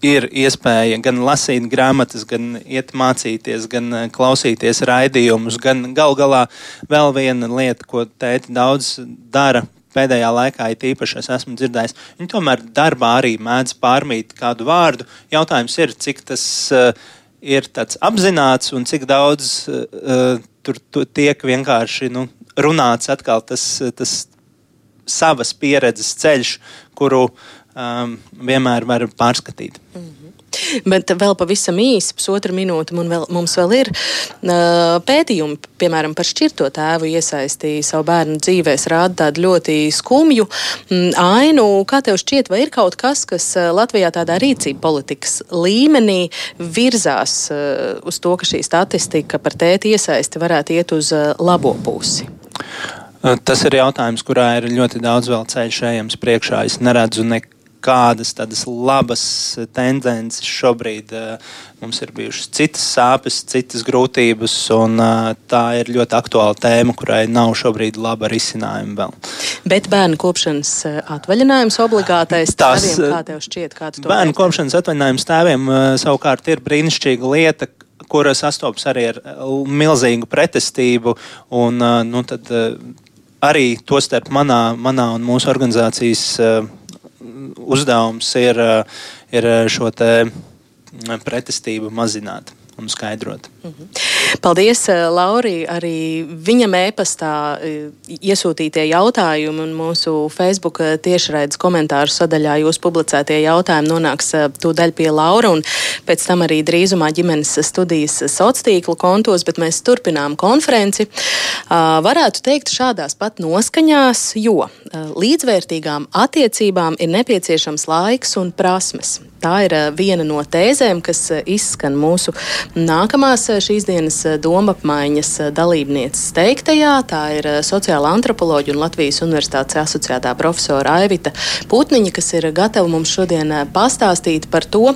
ir iespēja gan lasīt grāmatas, gan iet mācīties, gan eh, klausīties raidījumus, gan gal galā vēl viena lieta, ko tēti daudz dara. Pēdējā laikā, it īpaši es esmu dzirdējis, viņi tomēr darbā arī mēdz pārmīt kādu vārdu. Jautājums ir, cik tas uh, ir apzināts un cik daudz uh, tur, tur tiek vienkārši nu, runāts atkal tas, tas savas pieredzes ceļš, kuru um, vienmēr var pārskatīt. Mm -hmm. Bet vēl pavisam īsi, pusotra minūte, vēl, mums vēl ir uh, pētījumi, piemēram, par šķirto tēvu iesaistīju savu bērnu dzīvēs, rāda tādu ļoti skumju mm, ainu. Kā tev šķiet, vai ir kaut kas, kas Latvijā tādā rīcība politikas līmenī virzās uh, uz to, ka šī statistika par tēti iesaisti varētu iet uz uh, labo pusi? Tas ir jautājums, kurā ir ļoti daudz vēl ceļš ejams priekšā. Es neredzu nekādas tādas labas tendences šobrīd. Mums ir bijušas citas sāpes, citas grūtības, un tā ir ļoti aktuāla tēma, kurai nav šobrīd laba risinājuma vēl. Bet bērnu kopšanas atvaļinājums obligātais Tas, tēviem, kā tev šķiet? Kā bērnu vērtē? kopšanas atvaļinājums tēviem savukārt ir brīnišķīga lieta, kura sastopas arī ar milzīgu pretestību. Un, nu, tad, arī tostarp manā, manā un mūsu organizācijas uzdevums ir, uh, ir šo pretestību mazināt un skaidrot. Mm -hmm. Paldies, eh, Laurija. Arī viņam e-pastā eh, iesūtītie jautājumi un mūsu Facebook eh, tiešraides komentāru sadaļā jūs publicētie jautājumi nonāks tūdaļ pie Laura un pēc tam arī drīzumā ģimenes studijas sociālo kontos, bet mēs turpinām konferenci. Varētu teikt šādās pat noskaņās, jo līdzvērtīgām attiecībām ir nepieciešams laiks un prasmes. Tā ir viena no tēzēm, kas izskan mūsu nākamās šīs dienas doma apmaiņas dalībnieces teiktajā. Tā ir sociāla antropoloģija un Latvijas Universitātes asociētā profesora Aivita Putniņa, kas ir gatava mums šodien pastāstīt par to,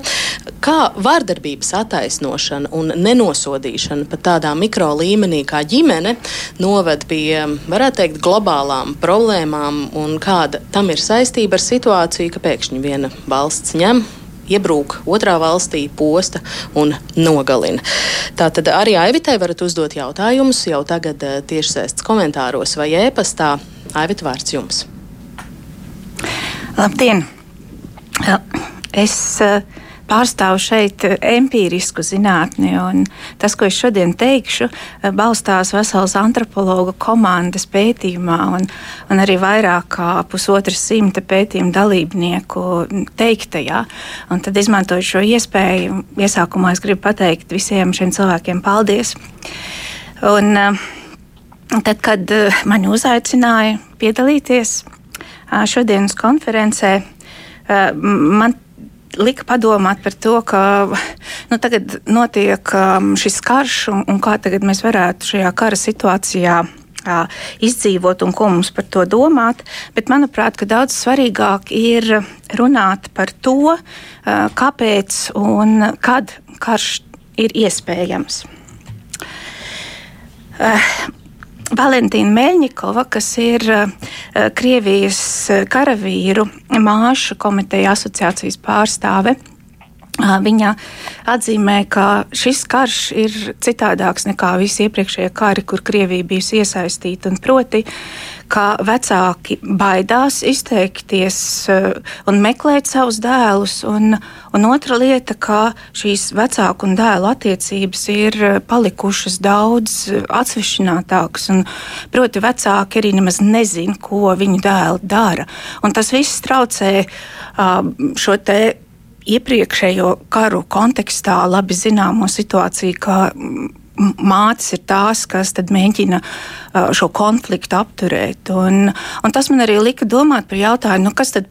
kā vardarbības attaisnošana un nenosodīšana pat tādā mikro līmenī kā ģimene noved pie, varētu teikt, globālām problēmām un kāda tam ir saistība ar situāciju, ka pēkšņi viena valsts ņem iebrūk otrā valstī, posta un nogalina. Tātad arī Aivitē varat uzdot jautājumus jau tagad eh, tiešsaistes komentāros vai ēpastā. Aivita, vārds jums! Labdien! Es uh, pārstāvu šeit eh, empirisku zinātni. Tas, ko es šodien teikšu, eh, balstās veselas antropologa komandas pētījumā un, un arī vairāk kā pusotras simta pētījumu dalībnieku teiktajā. Un tad, izmantojot šo iespēju, iesākumā es gribu pateikt visiem šiem cilvēkiem paldies. Un, eh, tad, kad mani uzaicināja piedalīties šodienas konferencē, man lika padomāt par to, ka nu, tagad notiek um, šis karš un, un kā tagad mēs varētu šajā kara situācijā izdzīvot un ko mums par to domāt. Bet manuprāt, daudz svarīgāk ir runāt par to, kāpēc un kad karš ir iespējams. Valentīna Meļņikova, kas ir uh, Krievijas karavīru māšu komiteja asociācijas pārstāve. Uh, viņa atzīmē, ka šis karš ir citādāks nekā visi iepriekšējie kari, kur Krievija bijusi iesaistīta. Proti, ka vecāki baidās izteikties eh, un meklēt savus dēlus. Un, un otra lieta, ka šīs vecāku un dēlu attiecības ir eh, palikušas daudz atsvešinātākas. Proti, vecāki arī nemaz nezina, ko viņu dēli dara. Un tas viss traucē uh, šo te iepriekšējo karu kontekstā labi zināmo situāciju, ka mātes ir tās, kas mēģina uh, šo konfliktu apturēt. Un, un tas man arī lika domāt par jautājumu, nu, kas tad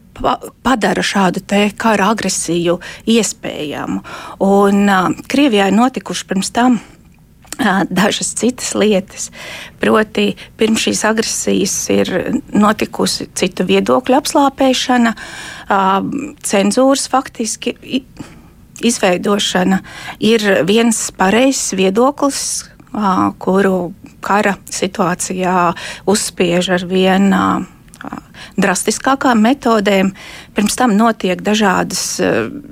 padara šādu kara agresiju iespējamu. Un, uh, Krievijā ir notikuši pirms tam uh, dažas citas lietas. Proti, pirms šīs agresijas ir notikusi citu viedokļu apslāpēšana, cenzūras faktiski izveidošana ir viens pareizs viedoklis, kuru kara situācijā uzspiež ar vien drastiskākām metodēm. Pirms tam notiek dažādas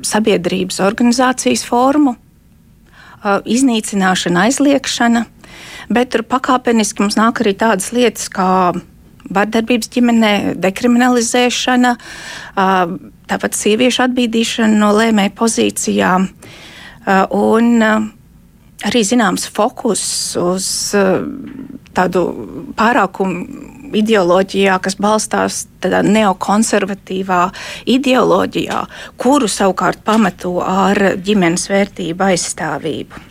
sabiedrības organizācijas formu iznīcināšana, aizliekšana, bet tur pakāpeniski mums nāk arī tādas lietas kā vardarbības ģimenē, dekriminalizēšana, tāpat sieviešu atbīdīšana no lēmēju pozīcijām. Un arī zināms fokus uz tādu pārākumu ideoloģijā, kas balstās tādā neokonservatīvā ideoloģijā, kuru savukārt pamato ar ģimenes vērtību aizstāvību.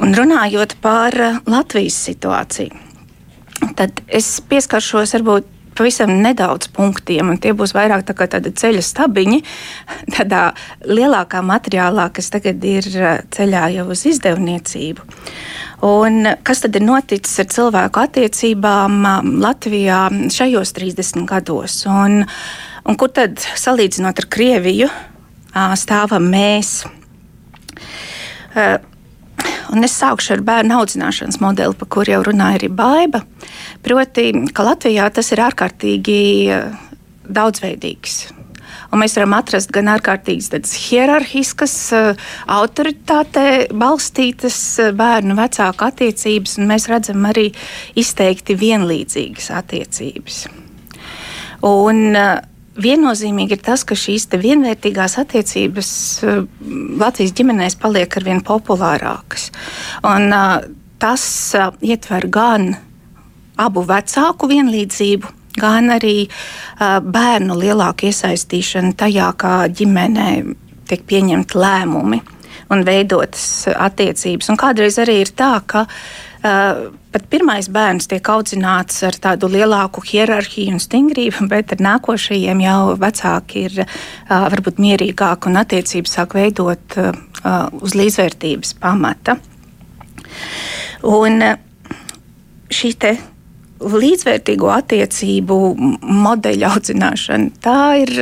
Un runājot par Latvijas situāciju, tad es pieskaršos varbūt pavisam nedaudz punktiem, un tie būs vairāk tā tādi ceļa stabiņi, tādā lielākā materiālā, kas tagad ir ceļā jau uz izdevniecību. Un kas tad ir noticis ar cilvēku attiecībām Latvijā šajos 30 gados? Un, un kur tad, salīdzinot ar Krieviju, stāvam mēs? Uh, Un es sākšu ar bērnu audzināšanas modeli, par kuru jau runāja arī Baiva. Proti, ka Latvijā tas ir ārkārtīgi eh, daudzveidīgs. Un mēs varam atrast gan ārkārtīgi hierarhiskas, eh, autoritātē balstītas eh, bērnu vecāku attiecības, un mēs redzam arī izteikti vienlīdzīgas attiecības. Un, viennozīmīgi ir tas, ka šīs vienvērtīgās attiecības eh, Latvijas ģimenēs paliek ar vien populārākas. Un, eh, tas eh, ietver gan abu vecāku vienlīdzību, gan arī bērnu lielāku iesaistīšanu tajā, kā ģimenē tiek pieņemti lēmumi un veidotas attiecības. Un kādreiz arī ir tā, ka uh, pat pirmais bērns tiek audzināts ar tādu lielāku hierarhiju un stingrību, bet ar nākošajiem jau vecāki ir varbūt mierīgāki un attiecības sāk veidot uz līdzvērtības pamata. Un šī te līdzvērtīgo attiecību modeļa audzināšana, tā ir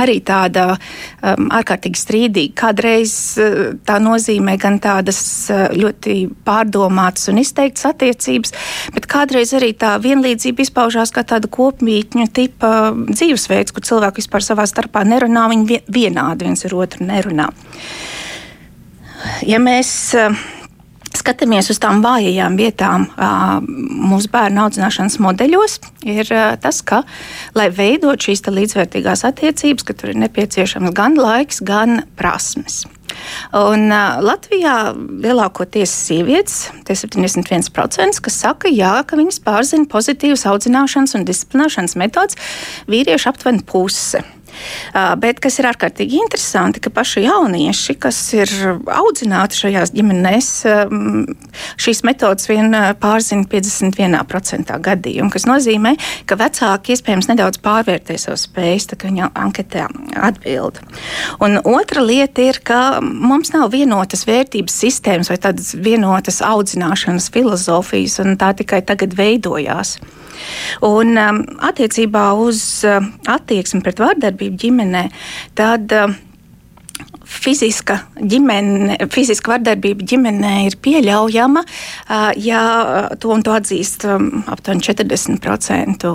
arī tāda um, ārkārtīgi strīdīga. Kādreiz uh, tā nozīmē gan tādas uh, ļoti pārdomātas un izteiktas attiecības, bet kādreiz arī tā vienlīdzība izpaužās kā tāda kopmītņu tipa dzīvesveids, kur cilvēki vispār savā starpā nerunā, viņi vienādi viens ar otru nerunā. Ja mēs uh, skatāmies uz tām vājajām vietām mūsu bērnu audzināšanas modeļos, ir tas, ka, lai veidot šīs līdzvērtīgās attiecības, ka tur ir nepieciešams gan laiks, gan prasmes. Un, uh, Latvijā lielākoties sievietes, tie 71%, kas saka, jā, ka viņas pārzina pozitīvas audzināšanas un disciplinēšanas metodas, vīrieši aptuveni puse. Bet kas ir ārkārtīgi interesanti, ka paši jaunieši, kas ir audzināti šajās ģimenēs, šīs metodas vien pārzina 51% gadījumu, kas nozīmē, ka vecāki iespējams nedaudz pārvērtē savas spējas, tā kā viņa anketē atbild. Un otra lieta ir, ka mums nav vienotas vērtības sistēmas vai tādas vienotas audzināšanas filozofijas, un tā tikai tagad veidojās. Un um, attiecībā uz uh, attieksmi pret vārdarbību ģimenē, tad uh, fiziska, ģimene, fiziska vardarbība ģimenē ir pieļaujama, uh, ja to un to atzīst um, aptuveni 40%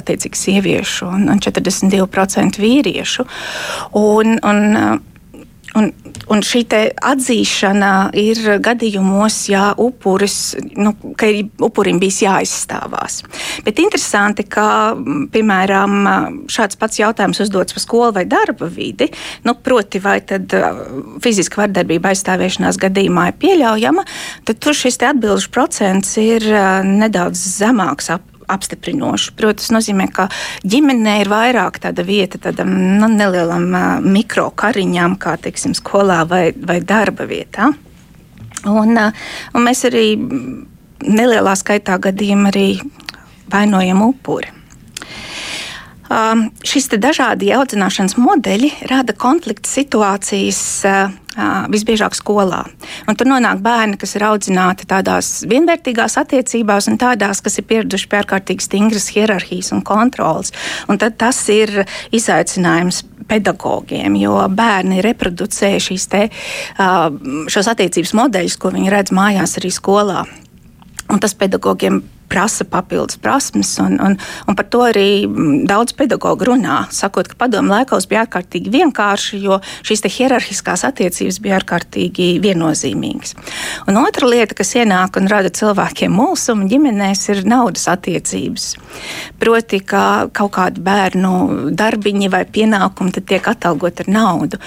attiecīgi sieviešu un, un 42% vīriešu. Un, un, uh, Un, un šī atzīšana ir gadījumos, ja upuris, nu, ka upurim bijis jāizstāvās. Bet interesanti, ka piemēram šāds pats jautājums uzdots par skolu vai darba vidi, nu, proti, vai tad fiziska vardarbība aizstāvēšanās gadījumā ir pieļaujama, tad tur šis atbildžu procents ir nedaudz zemāks. Ap, apstiprinošu. Protams, tas nozīmē, ka ģimenē ir vairāk tāda vieta tādam nu, nelielam mikrokariņam, kā teiksim, skolā vai, vai darba vietā. Un, un mēs arī nelielā skaitā gadījumā arī vainojam upuri. Um, šis dažādi audzināšanas modeļi rada konflikta situācijas uh, visbiežāk skolā. Un tur nonāk bērni, kas ir audzināti tādās vienvērtīgās attiecībās, un tādās, kas ir pieraduši pie ārkārtīgi stingras hierarhijas un kontrolas. Un tas ir izaicinājums pedagogiem, jo bērni reproducē šīs te, šos attiecības modeļus, ko viņi redz mājās arī skolā. Un tas pedagogiem prasa papildus prasmes, un, un, un par to arī mm, daudz pedagoģu runā, sakot, ka padomu laikos bija ārkārtīgi vienkārši, jo šīs hierarhiskās attiecības bija ārkārtīgi viennozīmīgas. Un otra lieta, kas ienāk un rada cilvēkiem mulsumu ģimenēs, ir naudas attiecības. Proti, ka kaut kādi bērnu darbiņi vai pienākumi tiek atalgoti ar naudu.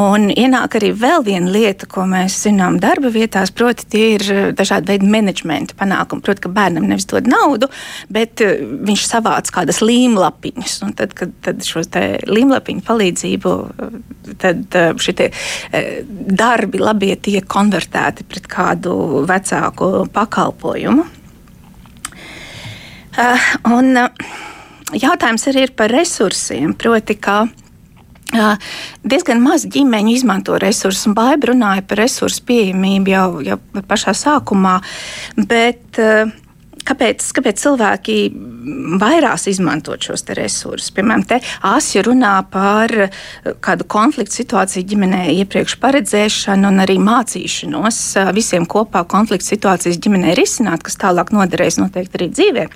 Un ienāk arī vēl viena lieta, ko mēs zinām darba vietās, proti, tie ir dažādi veidi menedžmenta panākumi. Proti, ka bērnam nevis dod naudu, bet uh, viņš savāc kādas līmlapiņas. Tad, kad tad šo līmlapiņu palīdzību, eh, tad uh, šie darbi labie tiek konvertēti pret kādu vecāku pakalpojumu. Un jautājums arī ir par resursiem. Proti, ka Diezgan maz ģimeņu izmanto resursus, un Baiba runāja par resursu pieejamību jau, jau pašā sākumā. Bet, uh, kāpēc, kāpēc cilvēki vairāk izmantot šos resursus? Piemēram, te Asija runā par eh, kādu konfliktu situāciju ģimenē, iepriekš paredzēšanu un arī mācīšanos eh, visiem kopā konfliktu situācijas ģimenē risināt, kas tālāk noderēs noteikti arī dzīvē.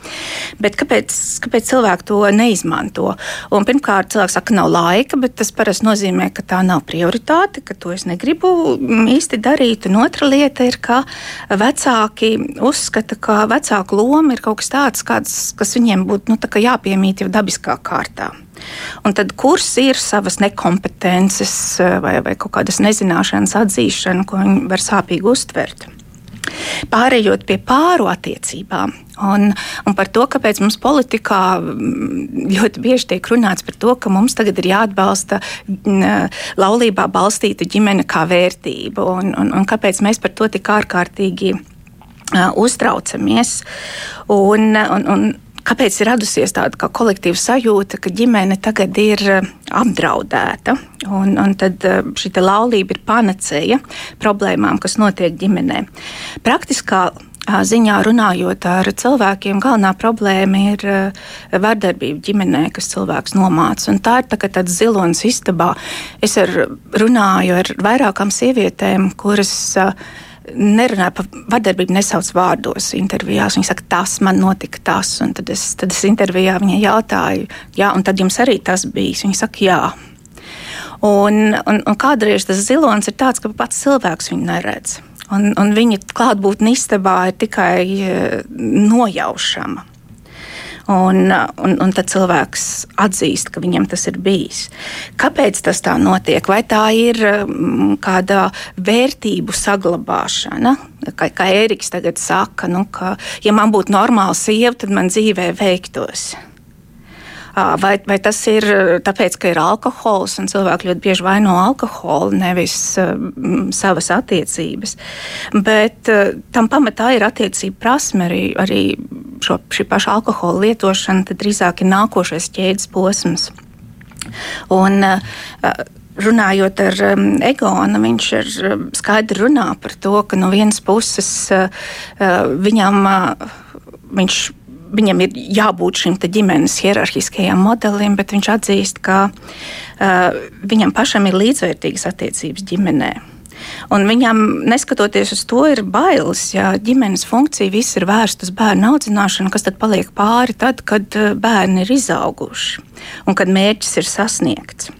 Bet kāpēc, kāpēc cilvēki to neizmanto? Un pirmkārt, cilvēks saka, ka nav laika, bet tas parasti nozīmē, ka tā nav prioritāte, ka to es negribu mm, īsti darīt. Un otra lieta ir, ka vecāki uzskata, ka vecāku loma ir kaut kas tāds, kāds, kas viņiem būtu nu, jāpiemīt jau dabiskā kārtā. Un tad kurs ir savas nekompetences eh, vai, vai kaut kādas nezināšanas atzīšana, ko viņi var sāpīgi uztvert. Pārējot pie pāru attiecībām, un, un par to, kāpēc mums politikā mm, ļoti bieži tiek runāts par to, ka mums tagad ir jāatbalsta mm, laulībā balstīta ģimene kā vērtība, un, un, un kāpēc mēs par to tik ārkārtīgi uztraucamies. Un, un, un, Kāpēc ir radusies tāda kā kolektīva sajūta, ka ģimene tagad ir apdraudēta? Un, un tad šī laulība ir panacēja problēmām, kas notiek ģimenē. Praktiskā ziņā runājot ar cilvēkiem, galvenā problēma ir vardarbība ģimenē, kas cilvēks nomāca. Un tā ir tā, tāds zilonis istabā. Es ar, runāju ar vairākām sievietēm, kuras nerunāja par vardarbību, nesauc vārdos intervijās. Viņa saka, tas man notika tas, un tad es, tad es intervijā viņai jautāju, jā, un tad jums arī tas bijis. Viņa saka, jā. Un, un, un kādreiz tas zilonis ir tāds, ka pats cilvēks viņu neredz. Un, un viņa klātbūtne istabā ir tikai eh, nojaušama. Un, un, un tad cilvēks atzīst, ka viņam tas ir bijis. Kāpēc tas tā notiek? Vai tā ir mm, kāda vērtību saglabāšana? Kā, kā Eriks tagad saka, nu, ka, ja man būtu normāla sieva, tad man dzīvē veiktos. Vai, vai tas ir tāpēc, ka ir alkohols un cilvēki ļoti bieži vaino alkoholu, nevis um, savas attiecības. Bet uh, tam pamatā ir attiecība prasme arī, arī šo, šī paša alkohola lietošana, drīzāk ir nākošais ķēdes posms. Un, uh, runājot ar um, Egonu, viņš ir um, skaidri runā par to, ka no vienas puses uh, viņam uh, viņš viņam ir jābūt šim ģimenes hierarhiskajam modelim, bet viņš atzīst, ka uh, viņam pašam ir līdzvērtīgas attiecības ģimenē. Un viņam, neskatoties uz to, ir bailes, ja ģimenes funkcija viss ir vērsta uz bērnu audzināšanu, kas tad paliek pāri tad, kad bērni ir izauguši un kad mērķis ir sasniegts.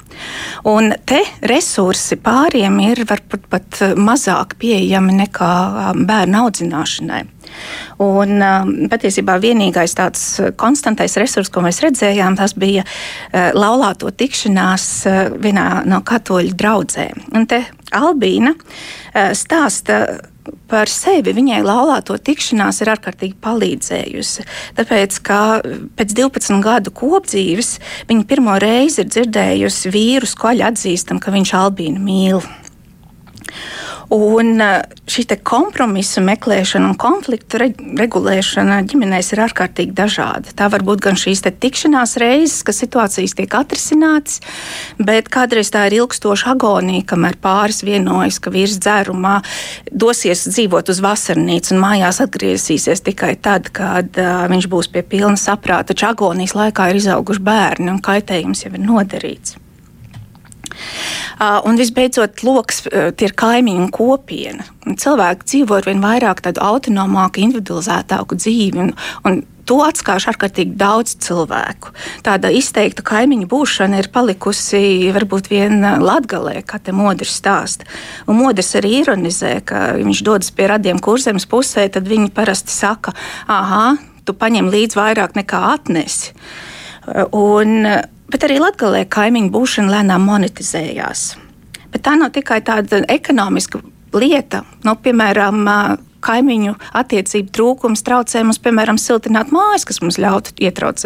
Un te resursi pāriem ir varbūt pat mazāk pieejami nekā bērnu audzināšanai. Un, patiesībā vienīgais tāds konstantais resurs, ko mēs redzējām, tas bija laulāto tikšanās vienā no katoļu draugiem. Un te Albīna stāsta par sevi viņai laulāto tikšanās ir ārkārtīgi palīdzējusi. Tāpēc, ka pēc 12 gadu kopdzīves viņa pirmo reizi ir dzirdējusi vīru skaļi atzīstam, ka viņš Albīnu mīl. Un uh, šī kompromisu meklēšana un konfliktu re regulēšana ģimenēs ir ārkārtīgi dažāda. Tā var būt gan šīs tikšanās reizes, ka situācijas tiek atrisinātas, bet kādreiz tā ir ilgstoša agonija, kamēr pāris vienojas, ka vīrs dzērumā dosies dzīvot uz vasarnīcu un mājās atgriezīsies tikai tad, kad uh, viņš būs pie pilna saprāta. Taču agonijas laikā ir izauguši bērni un kaitējums jau ir nodarīts. Un visbeidzot, lokus tie ir kaimiņu un kopiena. Un cilvēki dzīvo ar vien vairāk tādu autonomāku, individualizētāku dzīvi. Un, un to atskāš ārkārtīgi daudz cilvēku. Tāda izteikta kaimiņu būšana ir palikusi varbūt vien latgalē, kā te modrs stāsta. Un modrs arī ironizē, ka viņš dodas pie radiem kurzemes pusē, tad viņi parasti saka, ah, tu paņem līdzi vairāk nekā atnesi. Un, bet arī latgalē kaimiņu būšana lēnām monetizējās. Bet tā nav tikai tāda ekonomiska lieta, nu, piemēram, kaimiņu attiecību trūkums traucē mums, piemēram, siltināt mājas, kas mums ļautu ietrauc,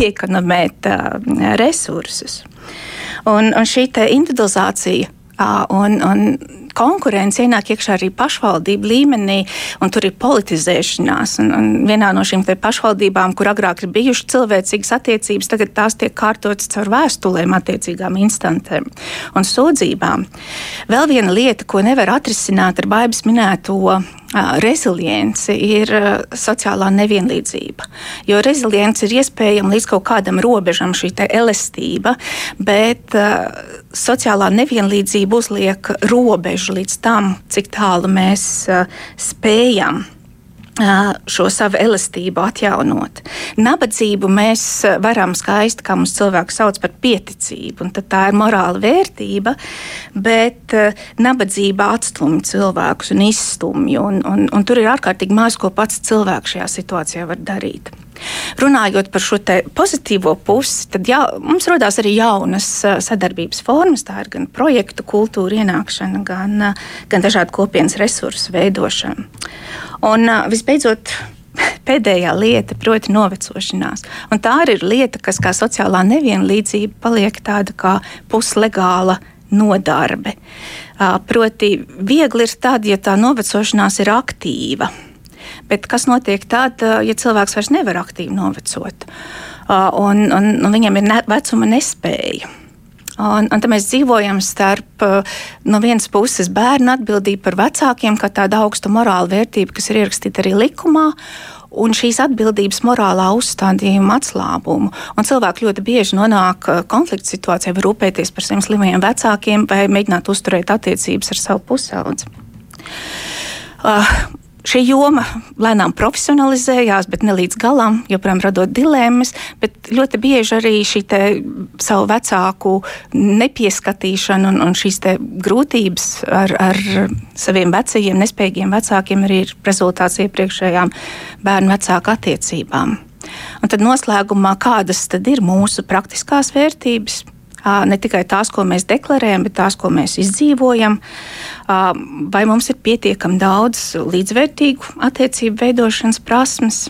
iekonomēt resursus. Un, un šī individualizācija un, un konkurence ienāk iekšā arī pašvaldību līmenī, un tur ir politizēšanās. Un, un vienā no šīm pašvaldībām, kur agrāk ir bijušas cilvēcīgas attiecības, tagad tās tiek kārtotas caur vēstulēm, attiecīgām instantēm un sūdzībām. Vēl viena lieta, ko nevar atrisināt ar baibas minēto Rezilience ir sociālā nevienlīdzība. Jo rezilience ir iespējama līdz kaut kādam robežam, šī elastība, bet sociālā nevienlīdzība uzliek robežu līdz tam, cik tālu mēs spējam šo savu elastību atjaunot. Nabadzību mēs varam skaisti, kā mums cilvēki sauc par pieticību, un tā ir morāla vērtība, bet nabadzība atstumj cilvēkus un izstumj, un, un, un tur ir ārkārtīgi maz, ko pats cilvēks šajā situācijā var darīt. Runājot par šo pozitīvo pusi, tad jā, mums radās arī jaunas sadarbības formas. Tā ir gan projektu kultūra ienākšana, gan, gan dažādu kopienas resursu veidošana. Un visbeidzot, pēdējā lieta, proti, novecošanās. Un tā arī ir lieta, kas kā sociālā nevienlīdzība paliek tāda kā puslegāla nodarbe. Proti, viegli ir tad, ja tā novecošanās ir aktīva. Bet kas notiek tad, ja cilvēks vairs nevar aktīvi novecot? Un, un, un viņam ir ne, vecuma nespēja. Un, un tad mēs dzīvojam starp uh, no vienas puses bērnu atbildību par vecākiem, kā tāda augsta morāla vērtība, kas ir ierakstīta arī likumā. Un šīs atbildības morālā uzstādījuma atslābumu. Un cilvēki ļoti bieži nonāk konflikta situācijā, var rūpēties par saviem slimajiem vecākiem vai mēģināt uzturēt attiecības ar savu pusaudzi. Uh, Šī joma lēnām profesionalizējās, bet ne līdz galam, joprojām radot dilemmas. Bet ļoti bieži arī šī savu vecāku nepieskatīšana un, un šīs grūtības ar, ar saviem vecajiem, nespējīgiem vecākiem arī ir rezultāts iepriekšējām bērnu vecāku attiecībām. Un tad noslēgumā, kādas tad ir mūsu praktiskās vērtības? Ne tikai tās, ko mēs deklarējam, bet tās, ko mēs izdzīvojam. Vai mums ir pietiekami daudz līdzvērtīgu attiecību veidošanas prasmes,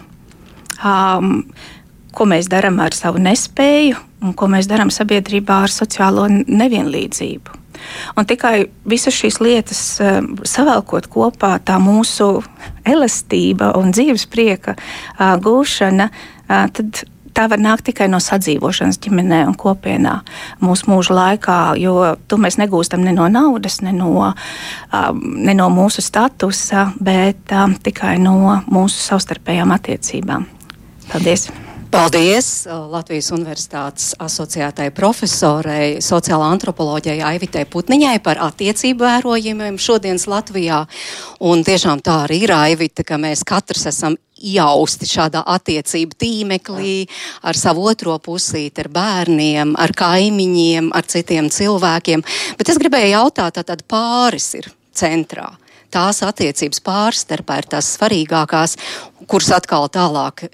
ko mēs darām ar savu nespēju un ko mēs darām sabiedrībā ar sociālo nevienlīdzību. Un tikai visas šīs lietas savēlkot kopā, tā mūsu elastība un dzīves prieka gūšana, tad tā var nākt tikai no sadzīvošanas ģimenē un kopienā mūsu mūža laikā, jo to mēs negūstam ne no naudas, ne no, um, ne no mūsu statusa, bet um, tikai no mūsu savstarpējām attiecībām. Paldies! Paldies Latvijas Universitātes asociētai profesorei, sociālā antropoloģijai Aivitei Putniņai par attiecību vērojumiem šodienas Latvijā. Un tiešām tā arī ir Aivita, ka mēs katrs esam iausti šādā attiecību tīmeklī ar savu otro pusīti, ar bērniem, ar kaimiņiem, ar citiem cilvēkiem. Bet es gribēju jautāt, tad pāris ir centrā. Tās attiecības pāris starpā ir tās svarīgākās, kuras atkal tālāk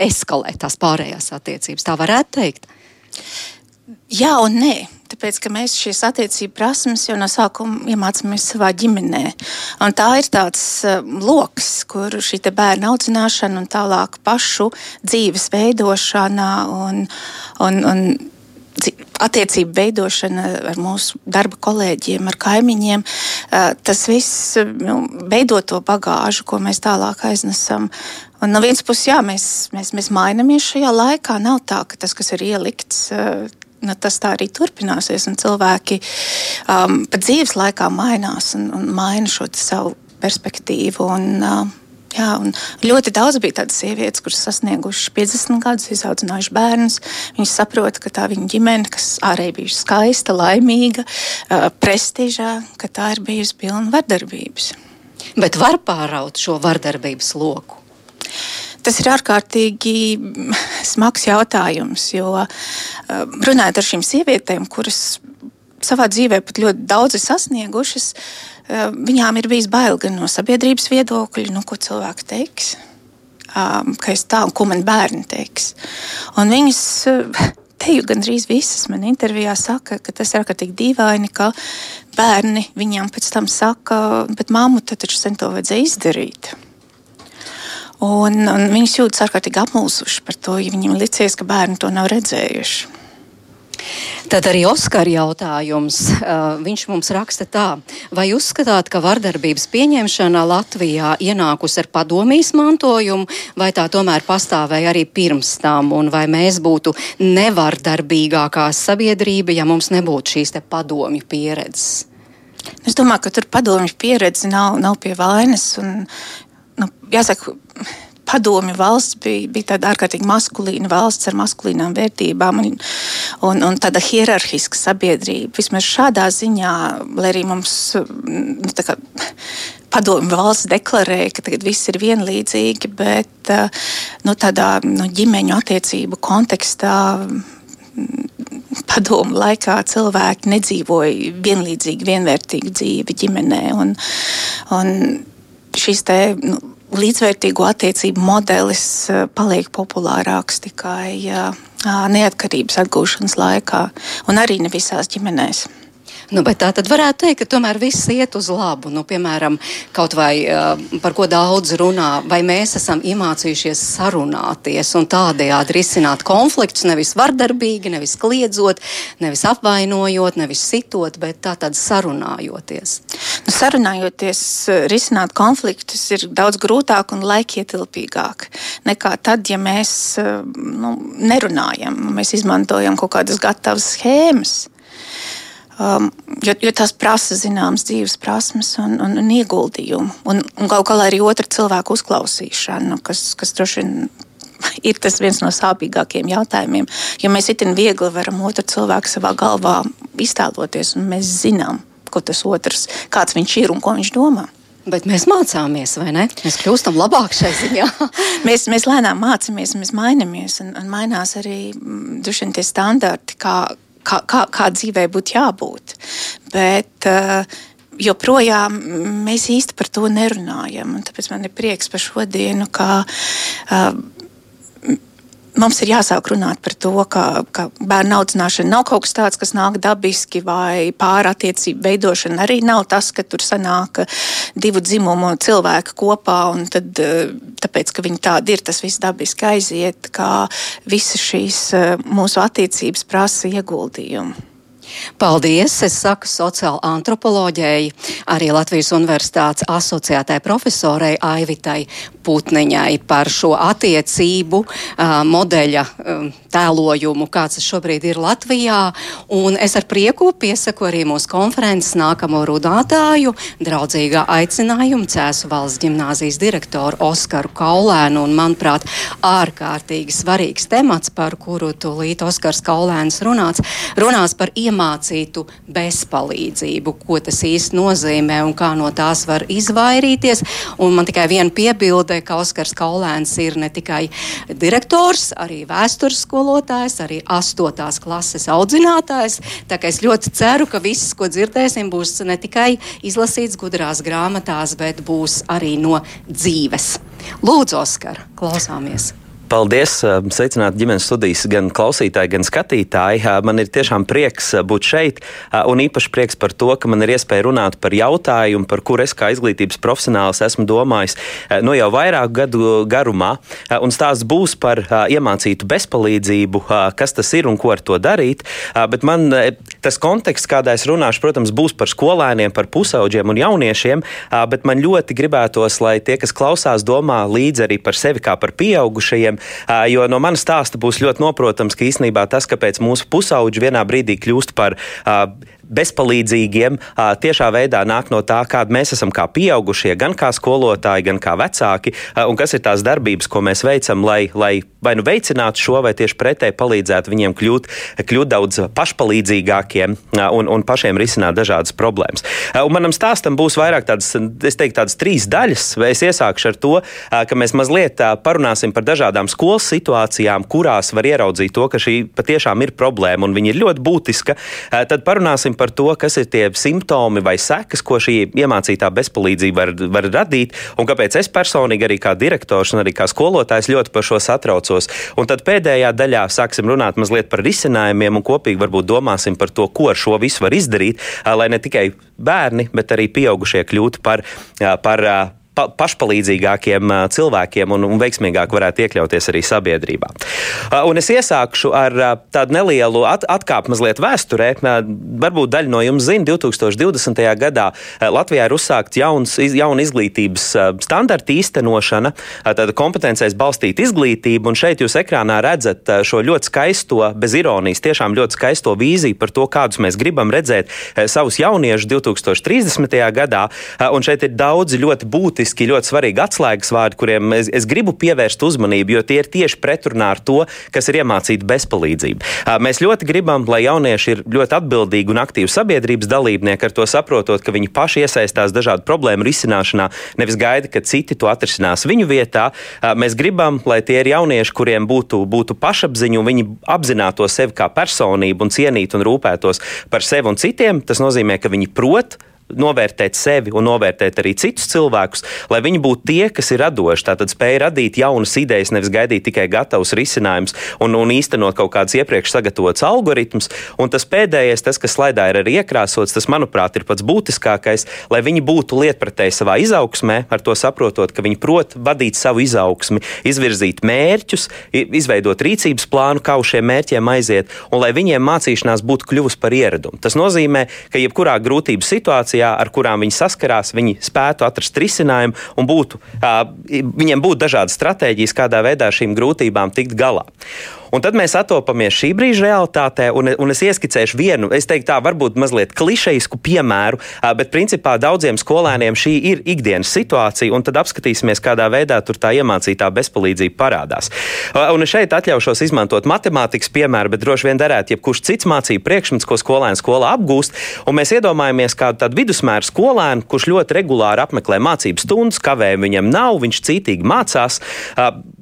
eskalē tās pārējās attiecības. Tā varētu teikt. Jā un nē. Tāpēc, ka mēs šīs attiecību prasmes jau no sākuma iemācāmies savā ģimenē. Un tā ir tāds uh, lokus, kur šī bērna audzināšana un tālāk pašu dzīves veidošana un, un, un attiecību veidošana ar mūsu darba kolēģiem, ar kaimiņiem. Tas viss nu, veido to bagāžu, ko mēs tālāk aiznesam. Un no vienas puses, jā, mēs, mēs, mēs mainamies šajā laikā. Nav tā, ka tas, kas ir ielikts, nu, tas tā arī turpināsies. Cilvēki um, pat dzīves laikā mainās un, un maina šo savu perspektīvu. Un, uh, Jā, ļoti daudz bija tādas sievietes, kuras sasniegušas 50 gadus, izaudzinājušas bērnus. Viņas saprot, ka tā viņa ģimene, kas ārēji bijusi skaista, laimīga, prestižā, ka tā ir bijusi pilna vardarbības. Bet var pāraut šo vardarbības loku? Tas ir ārkārtīgi smags jautājums, jo runājot ar šīm sievietēm, kuras savā dzīvē pat ļoti daudz ir sasniegušas, uh, viņām ir bijis bail gan no sabiedrības viedokļa, nu, ko cilvēki teiks, um, ka es tā un ko man bērni teiks. Un viņas uh, teju gandrīz visas man intervijā saka, ka tas ir ārkārtīgi dīvaini, ka bērni viņām pēc tam saka, bet māmu taču sen to vajadzēja izdarīt. Un, un viņas jūtas ārkārtīgi apmulsuši par to, ja viņiem licies, ka bērni to nav redzējuši. Tad arī Oskara jautājums. Uh, viņš mums raksta tā, vai uzskatāt, ka vardarbības pieņemšana Latvijā ienākusi ar padomijas mantojumu, vai tā tomēr pastāvēja arī pirms tam, un vai mēs būtu nevardarbīgākā sabiedrība, ja mums nebūtu šīs te padomju pieredzes? Es domāju, ka tur padomju pieredze nav, nav pie vainas. Un, nu, jāsaka, padomju valsts bija, bija tāda ārkārtīgi maskulīna valsts ar maskulīnām vērtībām un, un, un tāda hierarhiska sabiedrība. Vismaz šādā ziņā, lai arī mums nu, kā, padomju valsts deklarēja, ka tagad viss ir vienlīdzīgi, bet nu, tādā nu, ģimeņu attiecību kontekstā padomu laikā cilvēki nedzīvoja vienlīdzīgi, vienvērtīgu dzīvi ģimenē. Un, un šīs te, nu, līdzvērtīgu attiecību modelis eh, paliek populārāks tikai neatkarības atgūšanas laikā, un arī ne visās ģimenēs. Nu, tā tad varētu teikt, ka tomēr viss iet uz labu. Nu, piemēram, kaut vai uh, par ko daudz runā, vai mēs esam iemācījušies sarunāties un tādējādi risināt konfliktus, nevis vardarbīgi, nevis kliedzot, nevis apvainojot, nevis sitot, bet tā tad sarunājoties. Nu, sarunājoties, risināt konfliktus ir daudz grūtāk un laikietilpīgāk nekā tad, ja mēs nu, nerunājam, mēs izmantojam kaut kādas gatavas schēmas. Um, jo, jo tas prasa zināmas dzīves prasmes un, un, un ieguldījumu. Un, un galu galā arī otra cilvēka uzklausīšana, kas, kas droši vien ir tas viens no sāpīgākajiem jautājumiem. Jo mēs itin viegli varam otru cilvēku savā galvā iztēloties, un mēs zinām, ko tas otrs, kāds viņš ir un ko viņš domā. Bet mēs mācāmies, vai ne? Mēs kļūstam labāk šai ziņā. mēs, mēs lēnām mācāmies, mēs mainamies, un, un mainās arī mm, duši tie standarti, kā, kā, kā, kā dzīvē būtu jābūt. Bet, uh, joprojām mēs īsti par to nerunājam. Tāpēc man ir prieks par šo dienu, ka uh, mums ir jāsāk runāt par to, ka, ka bērnu audzināšana nav kaut kas tāds, kas nāk dabiski, vai pārattiecību veidošana arī nav tas, ka tur sanāk divu dzimumu cilvēku kopā, un tad, eh, tāpēc, ka viņi tādi ir, tas viss dabiski aiziet, kā visas šīs eh, mūsu attiecības prasa ieguldījumu. Paldies! Es saku sociāla antropoloģijai, arī Latvijas Universitātes asociētai profesorai Aivitai Putniņai par šo attiecību uh, modeļa uh, tēlojumu, kāds tas šobrīd ir Latvijā. Un es ar prieku piesaku arī mūsu konferences nākamo runātāju, draudzīgā aicinājumu Cēsu valsts ģimnāzijas direktoru Oskaru Kaulēnu. Un, manuprāt, ārkārtīgi svarīgs temats, par kuru tūlīt Oskars Kaulēns runāts, runās par iemācītu bezpalīdzību, ko tas īsti nozīmē un kā no tās var izvairīties. Un man tikai viena piebilde ka Oskars Kaulēns ir ne tikai direktors, arī vēstures skolotājs, arī astotās klases audzinātājs. Tā kā es ļoti ceru, ka viss, ko dzirdēsim, būs ne tikai izlasīts gudrās grāmatās, bet būs arī no dzīves. Lūdzu, Oskar, klausāmies! Paldies! Sveicināti ģimenes studijas gan klausītāji, gan skatītāji. Man ir tiešām prieks būt šeit, un īpaši prieks par to, ka man ir iespēja runāt par jautājumu, par kuru es kā izglītības profesionālis esmu domājis nu jau vairāku gadu garumā. Un stāsts būs par iemācītu bezpalīdzību, kas tas ir un ko ar to darīt. Bet man tas konteksts, kādā es runāšu, protams, būs par skolēniem, par pusauģiem un jauniešiem, bet man ļoti gribētos, lai tie, kas klausās, domā līdzi arī par sevi kā par pieaugušajiem. Jo no manas stāsta būs ļoti noprotams, ka īstenībā tas, kāpēc mūsu pusauģi vienā brīdī kļūst par bezpalīdzīgiem tiešā veidā nāk no tā, kāda mēs esam kā pieaugušie, gan kā skolotāji, gan kā vecāki, un kas ir tās darbības, ko mēs veicam, lai, lai vai nu veicinātu šo, vai tieši pretēji palīdzētu viņiem kļūt, kļūt daudz pašpalīdzīgākiem un, un pašiem risināt dažādas problēmas. Un manam stāstam būs vairāk tādas, es teiktu, tādas trīs daļas. Es iesākšu ar to, ka mēs mazliet parunāsim par dažādām skolas situācijām, kurās var ieraudzīt to, ka šī patiešām ir problēma un viņa ir ļoti būtiska. Tad parunāsim par to, kas ir tie simptomi vai sekas, ko šī iemācītā bezpalīdzība var, var radīt, un kāpēc es personīgi arī kā direktors un arī kā skolotājs ļoti par šo satraucos. Un tad pēdējā daļā sāksim runāt mazliet par risinājumiem un kopīgi varbūt domāsim par to, ko ar šo visu var izdarīt, lai ne tikai bērni, bet arī pieaugušie kļūtu par, par pa, pašpalīdzīgākiem cilvēkiem un, un veiksmīgāk varētu iekļauties arī sabiedrībā. Un es iesākšu ar tādu nelielu at, atkāpu mazliet vēsturē. Varbūt daļa no jums zina, 2020. gadā Latvijā ir uzsākts jauns, jauna izglītības standarta īstenošana, tāda kompetencēs balstīta izglītība, un šeit jūs ekrānā redzat šo ļoti skaisto, bez ironijas, tiešām ļoti skaisto vīziju par to, kādus mēs gribam redzēt savus jauniešus 2030. gadā, un šeit ir daudzi ļoti būtiski būtiski ļoti svarīgi atslēgas vārdi, kuriem es, es gribu pievērst uzmanību, jo tie ir tieši pretrunā ar to, kas ir iemācīta bezpalīdzība. Mēs ļoti gribam, lai jaunieši ir ļoti atbildīgi un aktīvi sabiedrības dalībnieki, ar to saprotot, ka viņi paši iesaistās dažādu problēmu risināšanā, nevis gaida, ka citi to atrisinās viņu vietā. Mēs gribam, lai tie ir jaunieši, kuriem būtu, būtu pašapziņa un viņi apzinātu sevi kā personību un cienītu un rūpētos par sevi un citiem. Tas nozīmē, ka viņi prot novērtēt sevi un novērtēt arī citus cilvēkus, lai viņi būtu tie, kas ir radoši. Tātad spēja radīt jaunas idejas, nevis gaidīt tikai gatavus risinājumus un, un īstenot kaut kādus iepriekš sagatavotus algoritmus. Un tas pēdējais, tas, kas slaidā ir arī iekrāsots, tas, manuprāt, ir pats būtiskākais, lai viņi būtu lietpratēji savā izaugsmē, ar to saprotot, ka viņi prot vadīt savu izaugsmi, izvirzīt mērķus, izveidot rīcības plānu, kā uz šiem mērķiem aiziet, un lai viņiem mācīšanās būtu kļuvusi par ieradumu. Tas nozīmē, ka jebkurā grūtības situācijā situācijā, ar kurām viņi saskarās, viņi spētu atrast risinājumu un būtu, viņiem būtu dažādas stratēģijas, kādā veidā šīm grūtībām tikt galā. Un tad mēs atopamies šī brīža realitātē, un, un es ieskicēšu vienu, es teiktu, tā varbūt mazliet klišejisku piemēru, bet principā daudziem skolēniem šī ir ikdienas situācija, un tad apskatīsimies, kādā veidā tur tā iemācītā bezpalīdzība parādās. Un šeit atļaušos izmantot matemātikas piemēru, bet droši vien derētu jebkurš cits mācību priekšmets, ko skolēns skolā apgūst, un mēs iedomājamies kādu tādu vidusmēru skolēnu, kurš ļoti regulāri apmeklē mācību stundas, kavējumu viņam nav, viņš cītīgi mācās,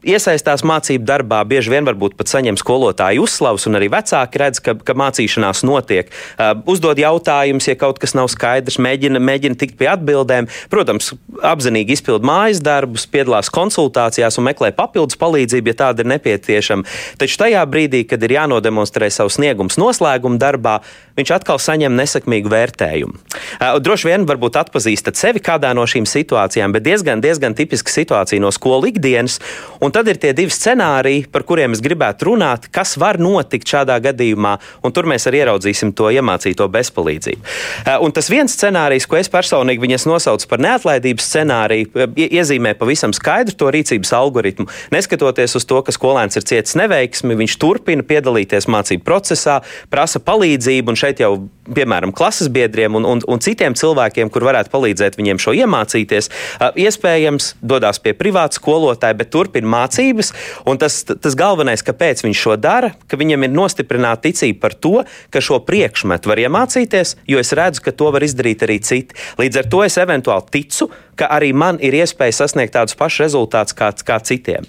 iesaistās mācību darbā, bieži vien varbūt pat saņem saņem skolotāju uzslavas, un arī vecāki redz, ka, ka mācīšanās notiek. Uh, uzdod jautājumus, ja kaut kas nav skaidrs, mēģina, mēģina tikt pie atbildēm. Protams, apzinīgi izpild mājas darbus, piedalās konsultācijās un meklē papildus palīdzību, ja tāda ir nepieciešama. Taču tajā brīdī, kad ir jānodemonstrē savs sniegums noslēguma darbā, viņš atkal saņem nesakmīgu vērtējumu. Uh, droši vien varbūt atpazīstat sevi kādā no šīm situācijām, bet diezgan, diezgan tipiska situācija no skolu ikdienas. Un tad ir tie divi scenāriji, par kuriem es gribētu runāt runāt, kas var notikt šādā gadījumā, un tur mēs arī ieraudzīsim to iemācīto bezpalīdzību. Eh, un tas viens scenārijs, ko es personīgi viņas nosaucu par neatlaidības scenāriju, eh, iezīmē pavisam skaidru to rīcības algoritmu. Neskatoties uz to, ka skolēns ir cietis neveiksmi, viņš turpina piedalīties mācību procesā, prasa palīdzību, un šeit jau, piemēram, klases biedriem un, un, un citiem cilvēkiem, kur varētu palīdzēt viņiem šo iemācīties, eh, iespējams, dodas pie privāta skolotāja, bet turpina mācības. Un tas, tas galvenais, kāpēc kāpēc viņš šo dara, ka viņam ir nostiprināta ticība par to, ka šo priekšmetu var iemācīties, jo es redzu, ka to var izdarīt arī citi. Līdz ar to es eventuāli ticu, ka arī man ir iespēja sasniegt tādus pašus rezultātus kā, kā citiem.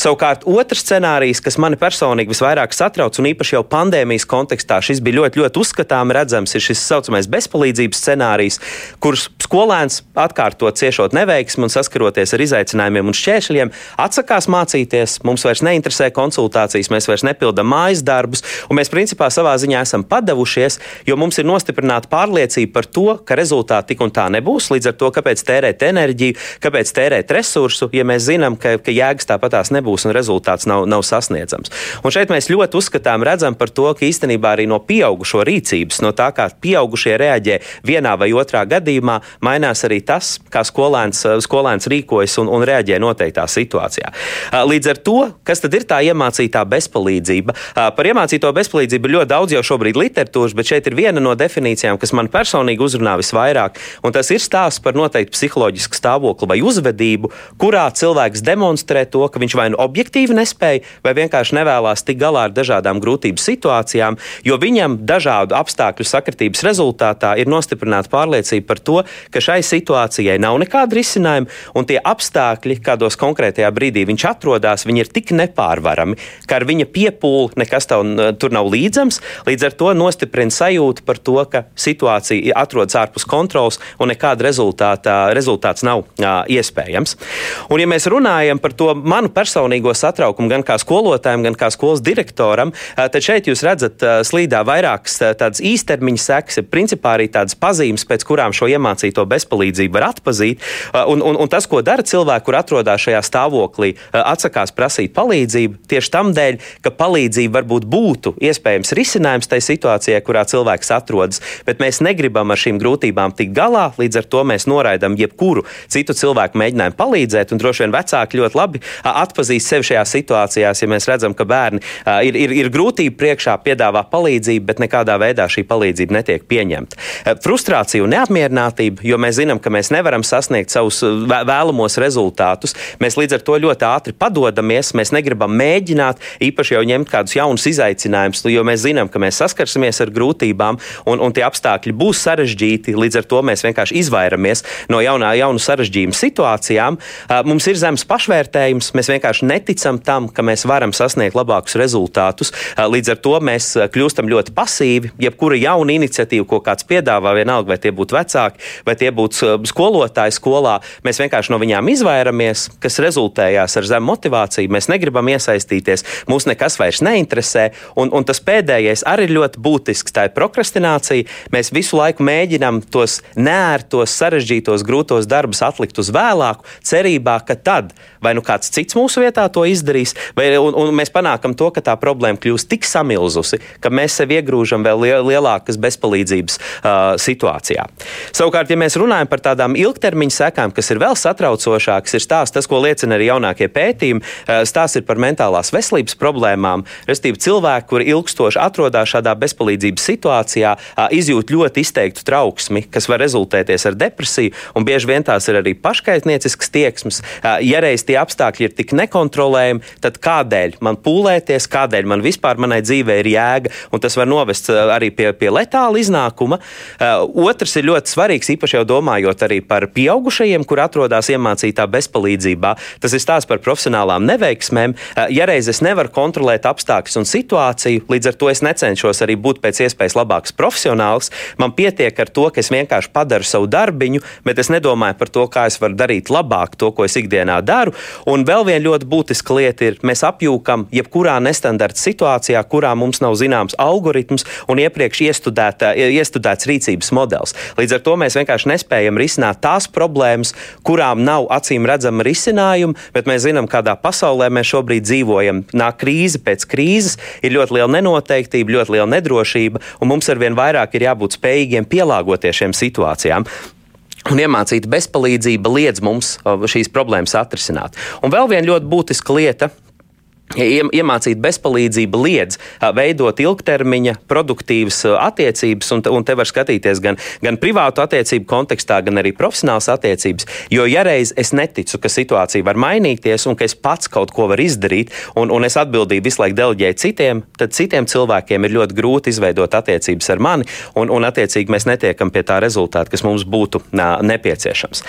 Savukārt, otrs scenārijs, kas mani personīgi visvairāk satrauc, un īpaši jau pandēmijas kontekstā, šis bija ļoti, ļoti uzskatām redzams, ir šis saucamais bezpalīdzības scenārijs, kurš skolēns atkārtot ciešot neveiksmi un saskaroties ar izaicinājumiem un šķēršļiem, atsakās mācīties, mums vairs neinteresē konsultācijas, mēs vairs nepildām mājas darbus, un mēs principā savā ziņā esam padavušies, jo mums ir nostiprināta pārliecība par to, ka rezultāti tik un tā nebūs. Līdz ar to, kāpēc tērēt enerģiju, kāpēc tērēt resursu, ja mēs zinām, ka, ka jēgas tāpatās nebūs nebūs un rezultāts nav, nav sasniedzams. Un šeit mēs ļoti uzskatām, redzam par to, ka īstenībā arī no pieaugušo rīcības, no tā, kā pieaugušie reaģē vienā vai otrā gadījumā, mainās arī tas, kā skolēns, skolēns rīkojas un, un reaģē noteiktā situācijā. Līdz ar to, kas tad ir tā iemācītā bezpalīdzība? Par iemācīto bezpalīdzību ir ļoti daudz jau šobrīd literatūras, bet šeit ir viena no definīcijām, kas man personīgi uzrunā visvairāk, un tas ir stāsts par noteiktu psiholoģisku stāvokli vai uzvedību, kurā cilvēks demonstrē to, ka viņš vai nu objektīvi nespēja, vai vienkārši nevēlas tikt galā ar dažādām grūtību situācijām, jo viņam dažādu apstākļu sakritības rezultātā ir nostiprināta pārliecība par to, ka šai situācijai nav nekāda risinājuma, un tie apstākļi, kādos konkrētajā brīdī viņš atrodas, viņi ir tik nepārvarami, ka ar viņa piepūli nekas tev, tur nav līdzams. Līdz ar to nostiprina sajūtu par to, ka situācija atrodas ārpus kontrols un nekāda rezultāta, rezultāts nav uh, iespējams. Un, ja mēs runājam par to manu personīgo satraukumu gan kā skolotājiem, gan kā skolas direktoram, uh, tad šeit jūs redzat uh, slīdā vairākas uh, tādas īstermiņa sekas, principā arī tādas pazīmes, pēc kurām šo iemācīto bezpalīdzību var atpazīt. Un, un, un tas, ko dara cilvēki, kur atrodas šajā stāvoklī, atsakās prasīt palīdzību tieši tam dēļ, ka palīdzība varbūt būtu iespējams risinājums tai situācijai, kurā cilvēks atrodas, bet mēs negribam ar šīm grūtībām tikt galā. Līdz ar to mēs noraidām jebkuru citu cilvēku mēģinājumu palīdzēt. Droši vien vecāki ļoti labi atpazīst sevi šajā situācijā, ja mēs redzam, ka bērni ir, ir, ir grūtība priekšā, piedāvā palīdzību, bet nekādā veidā šī palīdzība netiek pieņemta. Frustrācija un neapmierinātība, jo mēs zinām, ka mēs nevaram sasniegt savus vēlamos rezultātus. Mēs līdz ar to ļoti ātri padodamies, mēs negribam mēģināt īpaši jau ņemt kādus jaunus izaicinājumus, jo mēs zinām, ka mēs saskarsimies ar grūtībām un, un tie apstākļi būs sarežģīti. Līdz ar to mēs vienkārši izvairamies no jaunā, jaunu sarežģījumu situācijām. Mums ir zems pašvērtējums, mēs vienkārši neticam tam, ka mēs varam sasniegt labākus rezultātus. Līdz ar to mēs kļūstam ļoti pasīvi. Jebkura jauna iniciatīva, ko kāds piedāvā, vienalga vai tie būtu vecāki, vai tie būtu skolotāji skolā, mēs vienkārši no viņām izvairamies, kas rezultējās ar zemu motivāciju. Mēs negribam iesaistīties, mūs nekas vairs neinteresē. Un, un tas pēdējais arī ir ļoti būtisks. Tā ir prokrastinācija. Mēs visu laiku mēģinām tos nērtos, sarežģītos, grūtos darbus atlikt uz vēlāku, cerībā, ka tad vai nu kāds cits mūsu vietā to izdarīs, vai un, un mēs panākam to, ka tā problēma kļūst tik samilzusi, ka mēs sevi iegrūžam vēl lielākas bezpalīdzības uh, situācijā. Savukārt, ja mēs runājam par tādām ilgtermiņa sekām, kas ir vēl satraucošākas, ir stāsts, tas, ko liecina arī jaunākie pētījumi, stāsts ir par mentālās veselības problēmām, respektīvi cilvēki, kuri ilgstoši atrodas šādā bezpalīdzības situācijā, izjūt ļoti izteiktu trauksmi, kas var rezultēties ar depresiju, un bieži vien tās ir arī paškaitnieciskas tieksmes. Ja reiz tie apstākļi ir tik nekontrolējami, tad kādēļ man pūlēties, kādēļ man vispār manai dzīvē ir jēga, un tas var novest arī pie, pie letāla iznākuma. Otrs ir ļoti svarīgs, īpaši jau domājot arī par pieaugušajiem, kur atrodas iemācītā bezpalīdzībā. Tas ir stāsts par profesionālām neveiksmēm. Ja reiz es nevaru kontrolēt apstākļus un situāciju, līdz ar to es necenšos arī būt pēc iespējas labāks profesionāls. Man pietiek ar to, ka es vienkārši padaru savu darbiņu, bet es nedomāju par to, kā es varu darīt labāk to, ko es ikdienā daru. Un vēl viena ļoti būtiska lieta ir, mēs apjūkam jebkurā nestandarta situācijā, kurā mums nav zināms algoritms un iepriekš iestudēts rīcības modelis. Līdz ar to mēs vienkārši nespējam risināt tās problēmas, kurām nav acīm redzama risinājuma, bet mēs zinām, kādā pasaulē mēs šobrīd dzīvojam. Nāk krīze pēc krīzes, ir ļoti liela nenoteiktība, ļoti liela nedrošība, un mums arvien vairāk ir jābūt spējīgiem pielāgoties šiem situācijām. Un iemācīta bezpalīdzība liedz mums šīs problēmas atrisināt. Un vēl viena ļoti būtiska lieta, Iemācīt bezpalīdzību liedz veidot ilgtermiņa, produktīvas attiecības, un, un te var skatīties gan, gan privātu attiecību kontekstā, gan arī profesionālas attiecības. Jo, ja reiz es neticu, ka situācija var mainīties un ka es pats kaut ko varu izdarīt, un, un es atbildību visu laiku deleģēju citiem, tad citiem cilvēkiem ir ļoti grūti izveidot attiecības ar mani, un, un attiecīgi mēs netiekam pie tā rezultāta, kas mums būtu nā, nepieciešams.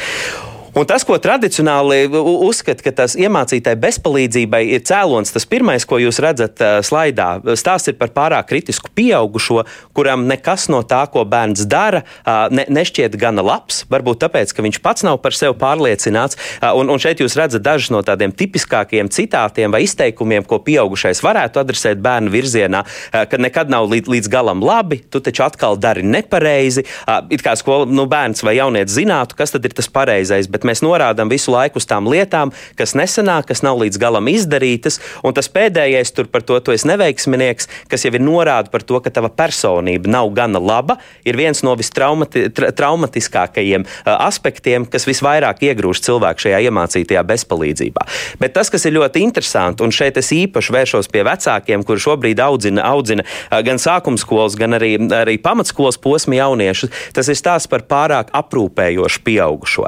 Un tas, ko tradicionāli uzskata, ka tas iemācītai bezpalīdzībai ir cēlonis, tas pirmais, ko jūs redzat uh, slaidā, stāsts ir par pārāk kritisku pieaugušo, kuram nekas no tā, ko bērns dara, uh, ne, nešķiet gana labs. Varbūt tāpēc, ka viņš pats nav par sevi pārliecināts. Uh, un, un šeit jūs redzat dažus no tādiem tipiskākiem citātiem vai izteikumiem, ko pieaugušais varētu adresēt bērnu virzienā, ka nekad nav līdz, līdz galam labi, tu taču atkal dari nepareizi. It kā skola, nu, bērns vai jaunietis zinātu, kas tad ir tas pareizais. Bet bet mēs norādām visu laiku uz tām lietām, kas nesenāk, kas nav līdz galam izdarītas. Un tas pēdējais tur par to, tu esi neveiksminieks, kas jau ir norāda par to, ka tava personība nav gana laba, ir viens no vistraumatiskākajiem aspektiem, kas visvairāk iegrūž cilvēku šajā iemācītajā bezpalīdzībā. Bet tas, kas ir ļoti interesanti, un šeit es īpaši vēršos pie vecākiem, kuri šobrīd audzina, audzina gan sākuma skolas, gan arī, arī pamatskolas posma jauniešus, tas ir stāsts par pārāk aprūpējošu pieaugušo.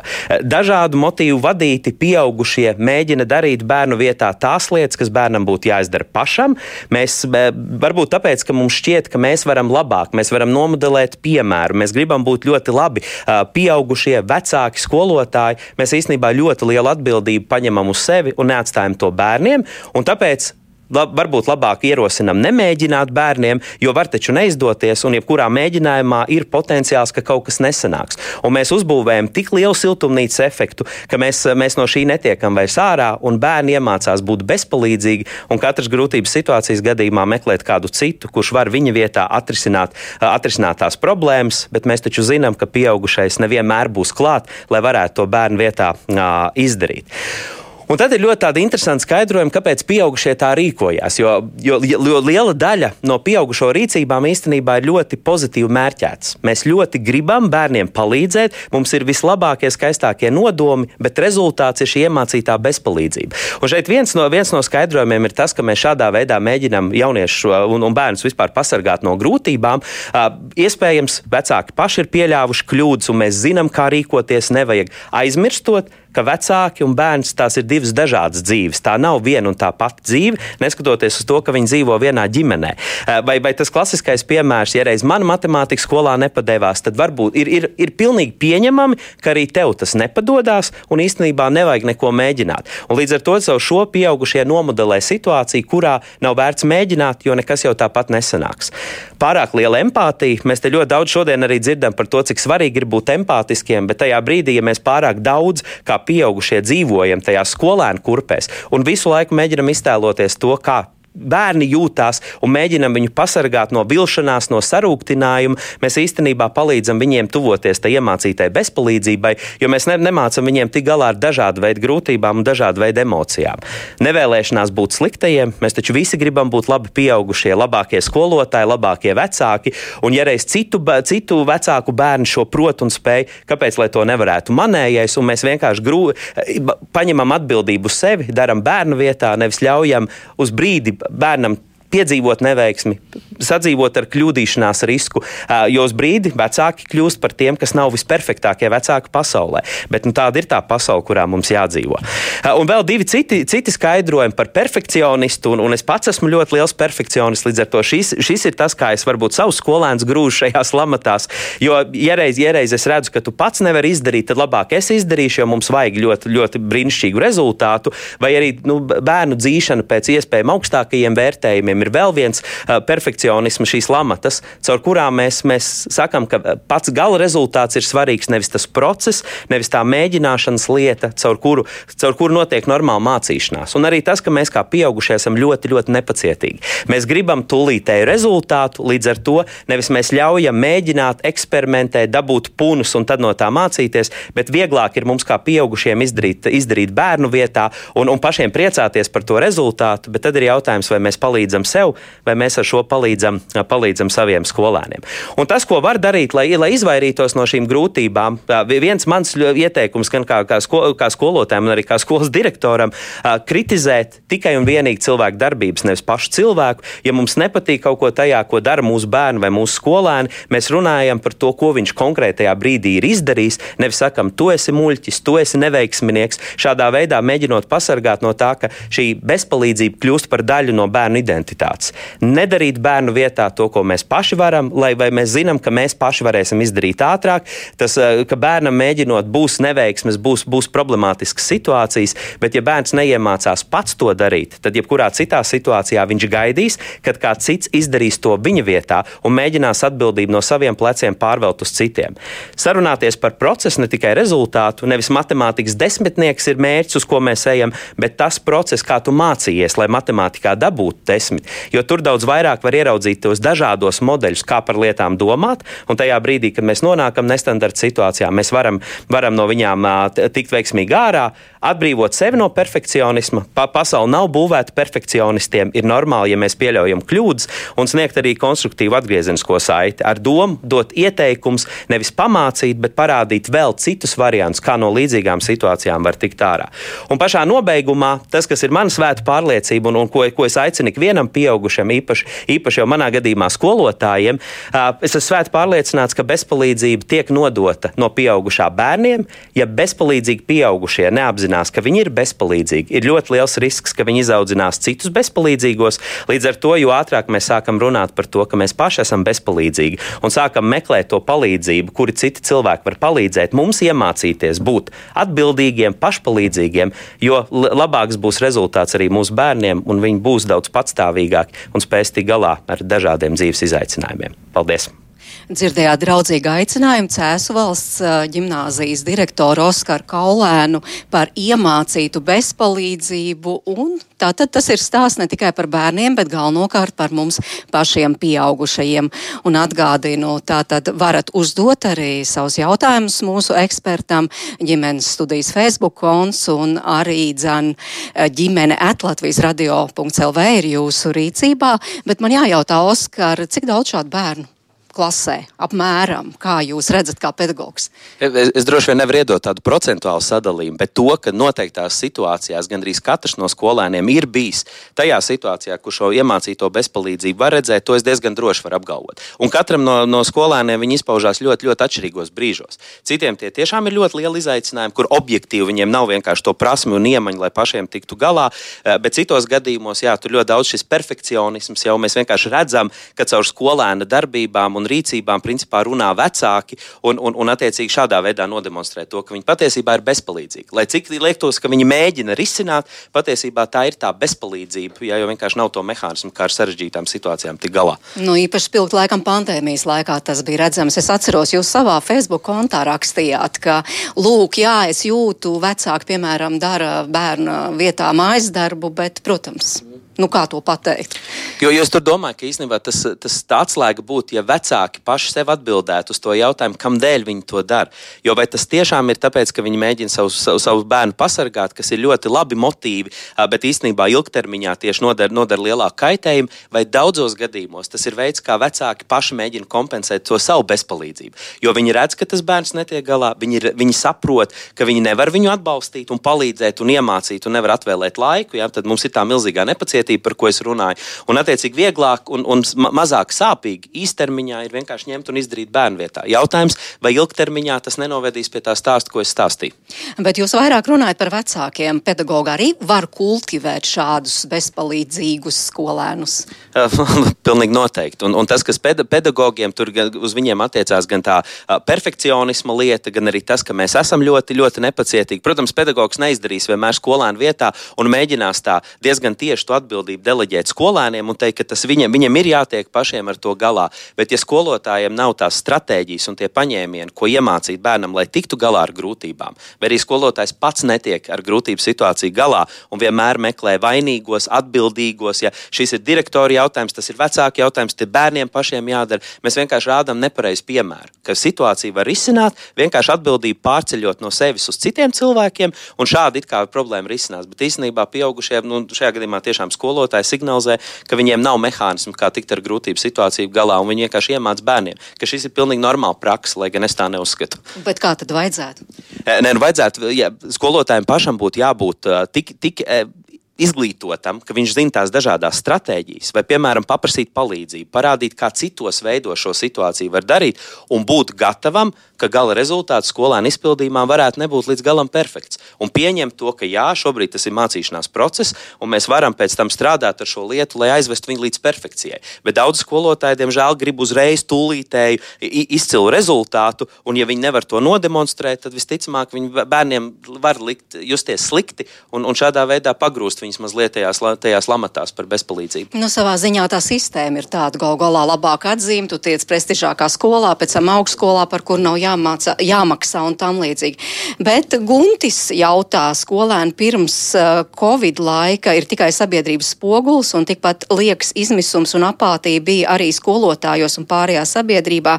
Dažādu motīvu vadīti pieaugušie mēģina darīt bērnu vietā tās lietas, kas bērnam būtu jāizdara pašam. Mēs varbūt tāpēc, ka mums šķiet, ka mēs varam labāk, mēs varam nomodelēt piemēru, mēs gribam būt ļoti labi pieaugušie, vecāki, skolotāji. Mēs īstenībā ļoti lielu atbildību paņemam uz sevi un neatstājam to bērniem. Un tāpēc lab, varbūt labāk ierosinām nemēģināt bērniem, jo var taču neizdoties, un jebkurā mēģinājumā ir potenciāls, ka kaut kas nesanāks. Un mēs uzbūvējam tik lielu siltumnīcas efektu, ka mēs, mēs no šī netiekam vairs ārā, un bērni iemācās būt bezpalīdzīgi, un katras grūtības situācijas gadījumā meklēt kādu citu, kurš var viņa vietā atrisināt, atrisināt tās problēmas, bet mēs taču zinām, ka pieaugušais nevienmēr būs klāt, lai varētu to bērnu vietā izdarīt. Un tad ir ļoti interesanti skaidrojumi, kāpēc pieaugušie tā rīkojās. Jo, jo, jo liela daļa no pieaugušo rīcībām īstenībā ir ļoti pozitīvi mērķētas. Mēs ļoti gribam bērniem palīdzēt, mums ir vislabākie, skaistākie nodomi, bet rezultāts ir šī iemācītā bezpalīdzība. Un šeit viens no, viens no skaidrojumiem ir tas, ka mēs šādā veidā mēģinām jauniešus un, un bērnus vispār pasargāt no grūtībām. Iespējams, vecāki paši ir pieļāvuši kļūdas, un mēs zinām, kā rīkoties. Nevajag aizmirstot, ka vecāki un bērns tās ir divas dažādas dzīves. Tā nav viena un tā pati dzīve, neskatoties uz to, ka viņi dzīvo vienā ģimenē. Eh, vai, vai tas klasiskais piemērs, ja reiz mana matemātikas skolā nepadevās, tad varbūt ir, ir, ir pilnīgi pieņemami, ka arī tev tas nepadodas un īstenībā nevajag neko mēģināt. Un līdz ar to savu šo pieaugušie nomodelē situāciju, kurā nav vērts mēģināt, jo nekas jau tāpat nesanāks. Pārāk liela empātija. Mēs te ļoti daudz šodien arī dzirdam par to, cik svarīgi ir būt empātiskiem, bet tajā brīdī, ja mēs pārāk daudz kā pieaugušie dzīvojam tajās skolēnu kurpēs. Un visu laiku mēģinam iztēloties to, kā bērni jūtās un mēģinam viņu pasargāt no vilšanās, no sarūktinājuma, mēs īstenībā palīdzam viņiem tuvoties tai iemācītai bezpalīdzībai, jo mēs ne, nemācam viņiem tik galā ar dažādu veidu grūtībām un dažādu veidu emocijām. Nevēlēšanās būt sliktajiem, mēs taču visi gribam būt labi pieaugušie, labākie skolotāji, labākie vecāki, un ja reiz citu, citu vecāku bērnu šo prot un spēj, kāpēc lai to nevarētu manējais, un mēs vienkārši grū, paņemam atbildību sevi, daram bērnu vietā, nevis ļaujam uz brīdi bērnam piedzīvot neveiksmi, sadzīvot ar kļūdīšanās risku, jo uz brīdi vecāki kļūst par tiem, kas nav visperfektākie vecāki pasaulē. Bet nu, tāda ir tā pasaule, kurā mums jādzīvo. Un vēl divi citi, citi skaidrojumi par perfekcionistu, un, un es pats esmu ļoti liels perfekcionists. Līdz ar to šis, šis ir tas, kā es varbūt savus skolēnus grūžu šajās lamatās. Jo, ja reiz, ja reiz es redzu, ka tu pats nevari izdarīt, tad labāk es izdarīšu, jo mums vajag ļoti, ļoti brīnišķīgu rezultātu, vai arī nu, bērnu dzīšana pēc iespējām augstākajiem vērtējumiem ir vēl viens perfekcionisms, šīs lamatas, caur kurām mēs, mēs sakām, ka pats gala rezultāts ir svarīgs. Nevis tas process, nevis tā mēģināšanas lieta, caur kuru, caur kuru notiek normāla mācīšanās. Un arī tas, ka mēs kā pieaugušie esam ļoti, ļoti nepacietīgi. Mēs gribam tūlītēju rezultātu, līdz ar to nevis mēs ļaujam mēģināt, eksperimentēt, dabūt punus un tad no tā mācīties, bet vieglāk ir mums kā pieaugušiem izdarīt, izdarīt bērnu vietā un, un pašiem priecāties par to rezultātu, bet tad ir jautājums, vai mēs palīdzam sev, vai mēs ar šo palīdzam, palīdzam saviem skolēniem. Un tas, ko var darīt, lai, lai izvairītos no šīm grūtībām, viens mans ieteikums gan kā, kā, sko, kā skolotājiem, gan arī kā skolas direktoram, kritizēt tikai un vienīgi cilvēku darbības, nevis pašu cilvēku. Ja mums nepatīk kaut ko tajā, ko dara mūsu bērni vai mūsu skolēni, mēs runājam par to, ko viņš konkrētajā brīdī ir izdarījis. Nevis sakam, tu esi muļķis, tu esi neveiksminieks. Šādā veidā mēģinot pasargāt no tā, ka šī bezpalīdzība kļūst par daļu no bērnu identitātes aktivitātes. Nedarīt bērnu vietā to, ko mēs paši varam, lai mēs zinām, ka mēs paši varēsim izdarīt ātrāk. Tas, eh, ka bērnam mēģinot, būs neveiksmes, būs, būs problemātiskas situācijas, bet ja bērns neiemācās pats to darīt, tad jebkurā citā situācijā viņš gaidīs, kad kāds cits izdarīs to viņa vietā un mēģinās atbildību no saviem pleciem pārvelt uz citiem. Sarunāties par procesu, ne tikai rezultātu, nevis matemātikas desmitnieks ir mērķis, uz ko mēs ejam, bet tas process, kā tu mācījies, lai matemātikā dabūtu desmit. Jo tur daudz vairāk var ieraudzīt tos dažādos modeļus, kā par lietām domāt, un tajā brīdī, kad mēs nonākam nestandarta situācijā, mēs varam, varam no viņām tikt veiksmīgi ārā, atbrīvot sevi no perfekcionisma. Pa, pasaule nav būvēta perfekcionistiem. Ir normāli, ja mēs pieļaujam kļūdas un sniegt arī konstruktīvu atgriezenisko saiti ar domu dot ieteikumus, nevis pamācīt, bet parādīt vēl citus variantus, kā no līdzīgām situācijām var tikt ārā. Un pašā nobeigumā tas, kas ir mana svēta pārliecība un, un ko, ko es aicinu ikvienam pieaugušam, īpaši, īpaši jau manā gadījumā skolotājiem, es esmu svēti pārliecināts, ka bezpalīdzība tiek nodota no pieaugušā bērniem, ja bezpalīdzīgi pieaugušie neapzinās, ka viņi ir bezpalīdzīgi. Ir ļoti liels risks, ka viņi izaudzinās citus bezpalīdzīgos. Līdz ar to, jo ātrāk mēs sākam runāt par to, ka mēs paši esam bezpalīdzīgi un sākam meklēt to palīdzību, kuri citi cilvēki var palīdzēt, mums iemācīties būt atbildīgiem, pašpalīdzīgiem, jo labāks būs rezultāts arī mūsu bērniem, un viņi būs daudz patstāvīgāki un spēs tikt galā ar dažādiem dzīves izaicinājumiem. Paldies! Dzirdējāt draudzīgu aicinājumu Cēsu valsts ģimnāzijas direktoru Oskaru Kaulēnu par iemācītu bezpalīdzību. Tātad tas ir stāsts ne tikai par bērniem, bet galvenokārt par mums pašiem pieaugušajiem. Un atgādinu, tātad varat uzdot arī savus jautājumus mūsu ekspertam ģimenes studijas Facebook konts un arī dzan ģimene atlatvijas radio.lv ir jūsu rīcībā. Bet man jājautā, Oskar, cik daudz šādu bērnu? Klasē? Apmēram, kā jūs redzat, kā pedagogs? Es, es droši vien nevaru iedot tādu procentuālu sadalījumu, bet to, ka noteiktās situācijās gandrīz katrs no skolēniem ir bijis tajā situācijā, kur šo iemācīto bezpalīdzību var redzēt, to es diezgan droši varu apgalvot. Un katram no, no skolēniem viņi izpaužās ļoti, ļoti atšķirīgos brīžos. Citiem tie tiešām ir ļoti lieli izaicinājumi, kur objektīvi viņiem nav vienkārši to prasmi un iemaņu, lai pašiem tiktu galā. Eh, bet citos gadījumos, jā, tur ļoti daudz šis perfekcionisms jau mēs vienkārši redzam, ka caur skolēna darbībām un un rīcībām principā runā vecāki un, un, un attiecīgi šādā veidā nodemonstrē to, ka viņi patiesībā ir bezpalīdzīgi. Lai cik liektos, ka viņi mēģina risināt, patiesībā tā ir tā bezpalīdzība, ja jau vienkārši nav to mehānismu, kā ar sarežģītām situācijām tik galā. Nu, īpaši spilgt laikam pandēmijas laikā tas bija redzams. Es atceros, jūs savā Facebook kontā rakstījāt, ka, lūk, jā, es jūtu, vecāki, piemēram, dara bērnu vietā mājas darbu, bet, protams, Nu, kā to pateikt? Jo, jo es domāju, ka īstenībā tas, tas atslēga būtu, ja vecāki paši sev atbildētu uz to jautājumu, kādēļ viņi to dara. Jo vai tas tiešām ir tāpēc, ka viņi mēģina savus, savus, savus bērnu pasargāt, kas ir ļoti labi motīvi, bet īstenībā ilgtermiņā tieši nodara, nodara lielāku kaitējumu, vai daudzos gadījumos tas ir veids, kā vecāki paši mēģina kompensēt to savu bezpalīdzību. Jo viņi redz, ka tas bērns netiek galā, viņi, ir, viņi saprot, ka viņi nevar viņu atbalstīt un palīdzēt un iemācīt un nevar atvēlēt laiku. Ja? Tad mums ir tā milzīgā nepacietība pacietība, par ko es runāju. Un, attiecīgi, vieglāk un, un mazāk sāpīgi īstermiņā ir vienkārši ņemt un izdarīt bērnu vietā. Jautājums, vai ilgtermiņā tas nenovedīs pie tā stāsta, ko es stāstīju. Bet jūs vairāk runājat par vecākiem. Pedagogi arī var kultivēt šādus bezpalīdzīgus skolēnus. Pilnīgi noteikti. Un, un tas, kas ped pedagogiem tur uz viņiem attiecās, gan tā perfekcionisma lieta, gan arī tas, ka mēs esam ļoti, ļoti nepacietīgi. Protams, pedagogs neizdarīs vienmēr skolēnu vietā un mēģinās tā diezgan tieši to atbildēt atbildību deleģēt skolēniem un teikt, ka tas viņiem, viņiem ir jātiek pašiem ar to galā. Bet, ja skolotājiem nav tās stratēģijas un tie paņēmieni, ko iemācīt bērnam, lai tiktu galā ar grūtībām, vai arī skolotājs pats netiek ar grūtību situāciju galā un vienmēr meklē vainīgos, atbildīgos, ja šis ir direktora jautājums, tas ir vecāku jautājums, tie bērniem pašiem jādara. Mēs vienkārši rādām nepareizu piemēru, ka situāciju var risināt, vienkārši atbildību pārceļot no sevis uz citiem cilvēkiem, un šādi it kā problēma risinās. Bet īstenībā pieaugušie, nu, šajā gadījumā tiešām skolotāji skolotāji signalizē, ka viņiem nav mehānismu, kā tikt ar grūtību situāciju galā, un viņi vienkārši iemāca bērniem, ka šis ir pilnīgi normāla praksa, lai gan es tā neuzskatu. Bet kā tad vajadzētu? Nē, nu vajadzētu, ja skolotājiem pašam būtu jābūt tik, tik izglītotam, ka viņš zina tās dažādas stratēģijas, vai, piemēram, paprasīt palīdzību, parādīt, kā citos veidos šo situāciju var darīt, un būt gatavam, ka gala rezultāts skolēna izpildījumā varētu nebūt līdz galam perfekts. Un pieņemt to, ka jā, šobrīd tas ir mācīšanās process, un mēs varam pēc tam strādāt ar šo lietu, lai aizvestu viņu līdz perfekcijai. Bet daudz skolotāji, diemžēl, grib uzreiz tūlītēju izcilu rezultātu, un ja viņi nevar to nodemonstrēt, tad visticamāk viņi bērniem var likt justies slikti un, un šādā veidā pagrūst viņus mazliet tajās, tajās lamatās par bezpalīdzību. Nu, savā ziņā tā sistēma ir tāda, gal galā labāk atzīme, tu tiec prestižākā skolā, pēc tam augstskolā, par kur nav jāmāca, jāmaksā un tam līdzīgi. Bet Guntis jautā, skolēni pirms uh, Covid laika ir tikai sabiedrības spogulis un tikpat liekas izmisums un apātija bija arī skolotājos un pārējā sabiedrībā,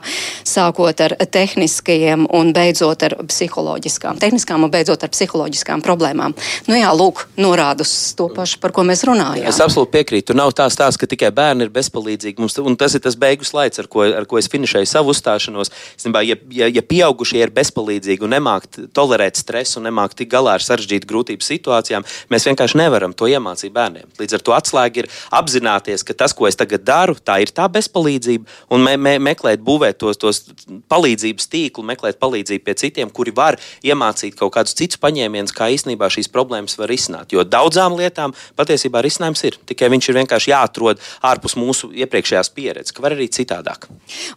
sākot ar tehniskajiem un beidzot ar psiholoģiskām, tehniskām un beidzot ar psiholoģiskām problēmām. Nu jā, lūk, norāda uz to pašu, par ko mēs runājam. Es absolūti piekrītu. Nav tā stāsts, ka tikai bērni ir bezpalīdzīgi. Mums, tas ir tas beigu slaids, ar ko, ar ko es finišēju savu uzstāšanos. Snībā, ja, ja, ja pieaugušie ir bezpalīdzīgi un nemāk tolerēt stresu un nemāk tik galā ar sarežģītu grūtību situācijām, mēs vienkārši nevaram to iemācīt bērniem. Līdz ar to atslēga ir apzināties, ka tas, ko es tagad daru, tā ir tā bezpalīdzība un me, me, meklēt, būvēt tos, tos palīdzības tīklu, meklēt palīdzību pie citiem, kuri var iemācīt kaut kādus citus paņēmienus, kā īstenībā šīs problēmas var risināt. Jo daudzām lietām patiesībā risinājums ir. Tikai viņš ir vienkārši jāatrod ārpus mūsu iepriekšējās pieredzes, ka var arī citādāk.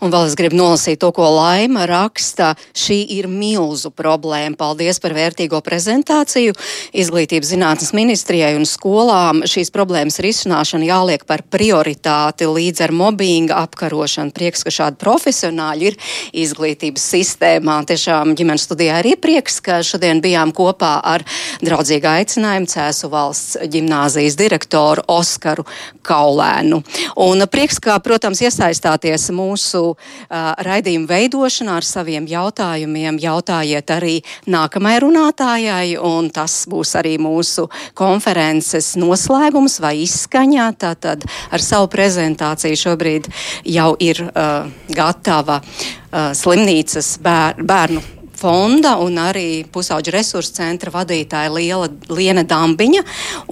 Un vēl es gribu nolasīt to, ko Laima raksta. Šī ir milzu problēma. Paldies par vērtīgo prezentāciju. Izglītības zinātnes ministrijai un skolām šīs problēmas risināšana jāliek par prioritāti līdz ar mobbinga apkarošanu. Prieks, ka šādi profesionāļi ir izglītības sistēmā. Tiešām ģimenes studijā arī prieks, ka šodien bijām kopā ar draudzīgu aicinājumu Cēsu valsts ģimnāzijas direktoru Oskaru Kaulēnu. Un prieks, ka, protams, iesaistāties mūsu uh, raidījuma veidošanā ar saviem jautājumiem. Jautājiet arī nākamajai runātājai, un tas būs arī mūsu konferences noslēgums vai izskaņā. Tātad ar savu prezentāciju šobrīd jau ir uh, gatava uh, slimnīcas bēr, bērnu fonda un arī pusauģu resursu centra vadītāja Liela, Liena Dambiņa.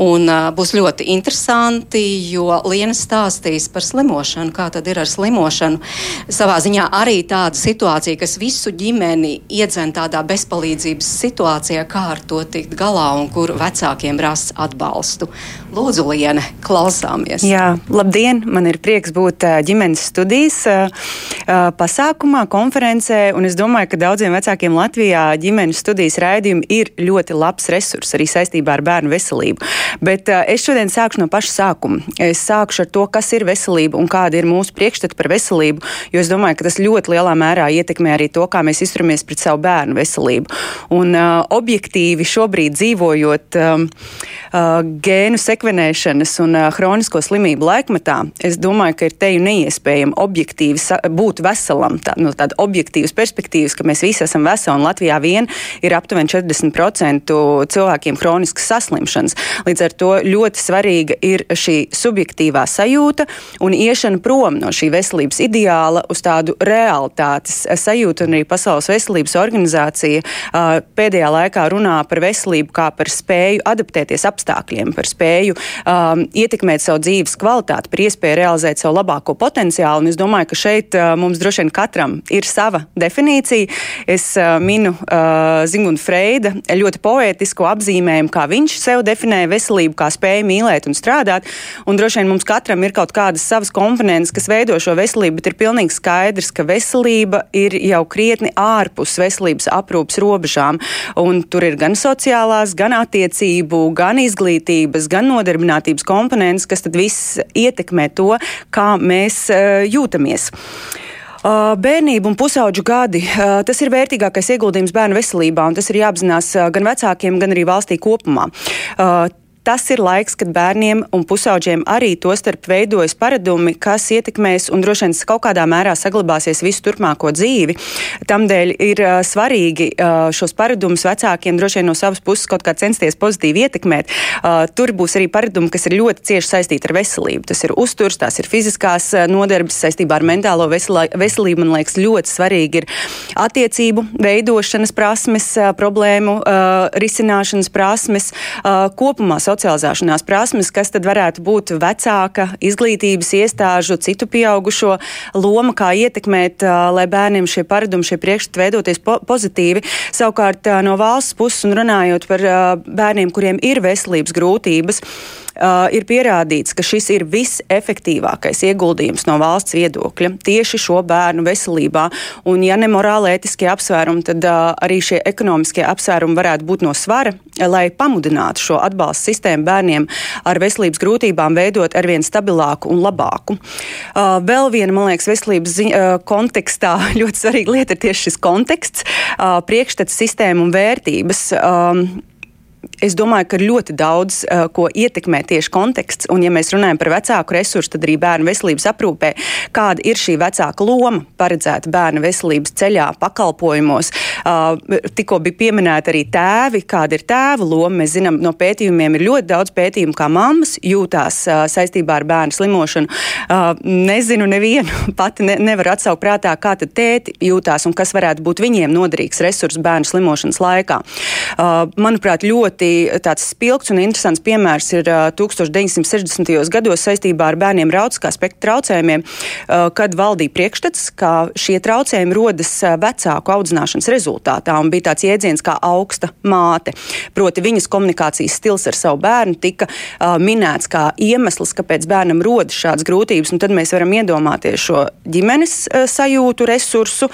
Un, uh, būs ļoti interesanti, jo Liena stāstīs par slimošanu, kā tad ir ar slimošanu. Savā ziņā arī tāda situācija, kas visu ģimeni iedzen tādā bezpalīdzības situācijā, kā ar to tikt galā un kur vecākiem rast atbalstu. Lūdzu, Liene, klausāmies. Jā, labdien! Man ir prieks būt ģimenes studijas pasākumā, konferencē, un es domāju, ka daudziem vecākiem Latvijā ģimenes studijas raidījumi ir ļoti labs resurs arī saistībā ar bērnu veselību. Bet uh, es šodien sākšu no paša sākuma. Es sākšu ar to, kas ir veselība un kāda ir mūsu priekšstata par veselību, jo es domāju, ka tas ļoti lielā mērā ietekmē arī to, kā mēs izturamies pret savu bērnu veselību. Un uh, objektīvi šobrīd dzīvojot um, uh, gēnu sekvenēšanas un uh, hronisko slimību laikmetā, es domāju, ka ir teju neiespējami objektīvi būt veselam, tā, no tāda objektīvas perspektīvas, ka mēs visi esam veseli un Latvijā vien ir aptuveni 40% cilvēkiem hroniskas saslimšanas. Līdz ar to ļoti svarīga ir šī subjektīvā sajūta un iešana prom no šī veselības ideāla uz tādu realitātes sajūtu. Un arī Pasaules veselības organizācija uh, pēdējā laikā runā par veselību kā par spēju adaptēties apstākļiem, par spēju um, ietekmēt savu dzīves kvalitāti, par iespēju realizēt savu labāko potenciālu. Un es domāju, ka šeit uh, mums droši vien katram ir sava definīcija. Es uh, minu uh, Zigmundu Freida ļoti poētisku apzīmējumu, kā viņš sev definēja veselību, kā spēju mīlēt un strādāt. Un droši vien mums katram ir kaut kādas savas komponentes, kas veido šo veselību, bet ir pilnīgi skaidrs, ka veselība ir jau krietni ārpus veselības aprūpas robežām. Un tur ir gan sociālās, gan attiecību, gan izglītības, gan nodarbinātības komponentes, kas tad viss ietekmē to, kā mēs uh, jūtamies. Bērnība un pusauģu gadi - tas ir vērtīgākais ieguldījums bērnu veselībā, un tas ir jāapzinās gan vecākiem, gan arī valstī kopumā tas ir laiks, kad bērniem un pusauģiem arī tostarp veidojas paradumi, kas ietekmēs un droši vien kaut kādā mērā saglabāsies visu turpmāko dzīvi. Tamdēļ ir uh, svarīgi uh, šos paradumus vecākiem droši vien no savas puses kaut kā censties pozitīvi ietekmēt. Uh, tur būs arī paradumi, kas ir ļoti cieši saistīti ar veselību. Tas ir uzturs, tās ir fiziskās nodarbes saistībā ar mentālo veselā, veselību. Man liekas, ļoti svarīgi ir attiecību veidošanas prasmes, problēmu risināšanas prasmes kopumā socializēšanās prasmes, kas tad varētu būt vecāka izglītības iestāžu, citu pieaugušo loma, kā ietekmēt, lai bērniem šie paradumi, šie priekšstati veidoties po pozitīvi. Savukārt no valsts puses un runājot par bērniem, kuriem ir veselības grūtības, uh, ir pierādīts, ka šis ir visefektīvākais ieguldījums no valsts viedokļa tieši šo bērnu veselībā. Un, ja ne morāli ētiskie apsvērumi, tad uh, arī šie ekonomiskie apsvērumi varētu būt no svara, lai pamudinātu šo atbalstu sistēmu bērniem ar veselības grūtībām veidot arvien stabilāku un labāku. Uh, vēl viena, man liekas, veselības ziņa, uh, kontekstā ļoti svarīga lieta ir tieši šis konteksts, uh, priekšstats sistēma un vērtības. Um, es domāju, ka ļoti daudz uh, ko ietekmē tieši konteksts. Un, ja mēs runājam par vecāku resursu, tad arī bērnu veselības aprūpē, kāda ir šī vecāka loma paredzēta bērnu veselības ceļā, pakalpojumos. Uh, tikko bija pieminēta arī tēvi, kāda ir tēva loma. Mēs zinām, no pētījumiem ir ļoti daudz pētījumu, kā mammas jūtās uh, saistībā ar bērnu slimošanu. Nezinu, nevienu pati ne, nevar atsaukt prātā, kā tad tēti jūtās un kas varētu būt viņiem noderīgs resurs bērnu slimošanas laikā. Manuprāt, ļoti ļoti tāds spilgts un interesants piemērs ir 1960. gados saistībā ar bērniem ar autiskā spektra traucējumiem, kad valdīja priekšstats, ka šie traucējumi rodas vecāku audzināšanas rezultātā un bija tāds jēdziens kā augsta māte. Proti viņas komunikācijas stils ar savu bērnu tika minēts kā iemesls, kāpēc bērnam rodas šādas grūtības, un tad mēs varam iedomāties šo ģimenes sajūtu, resursu,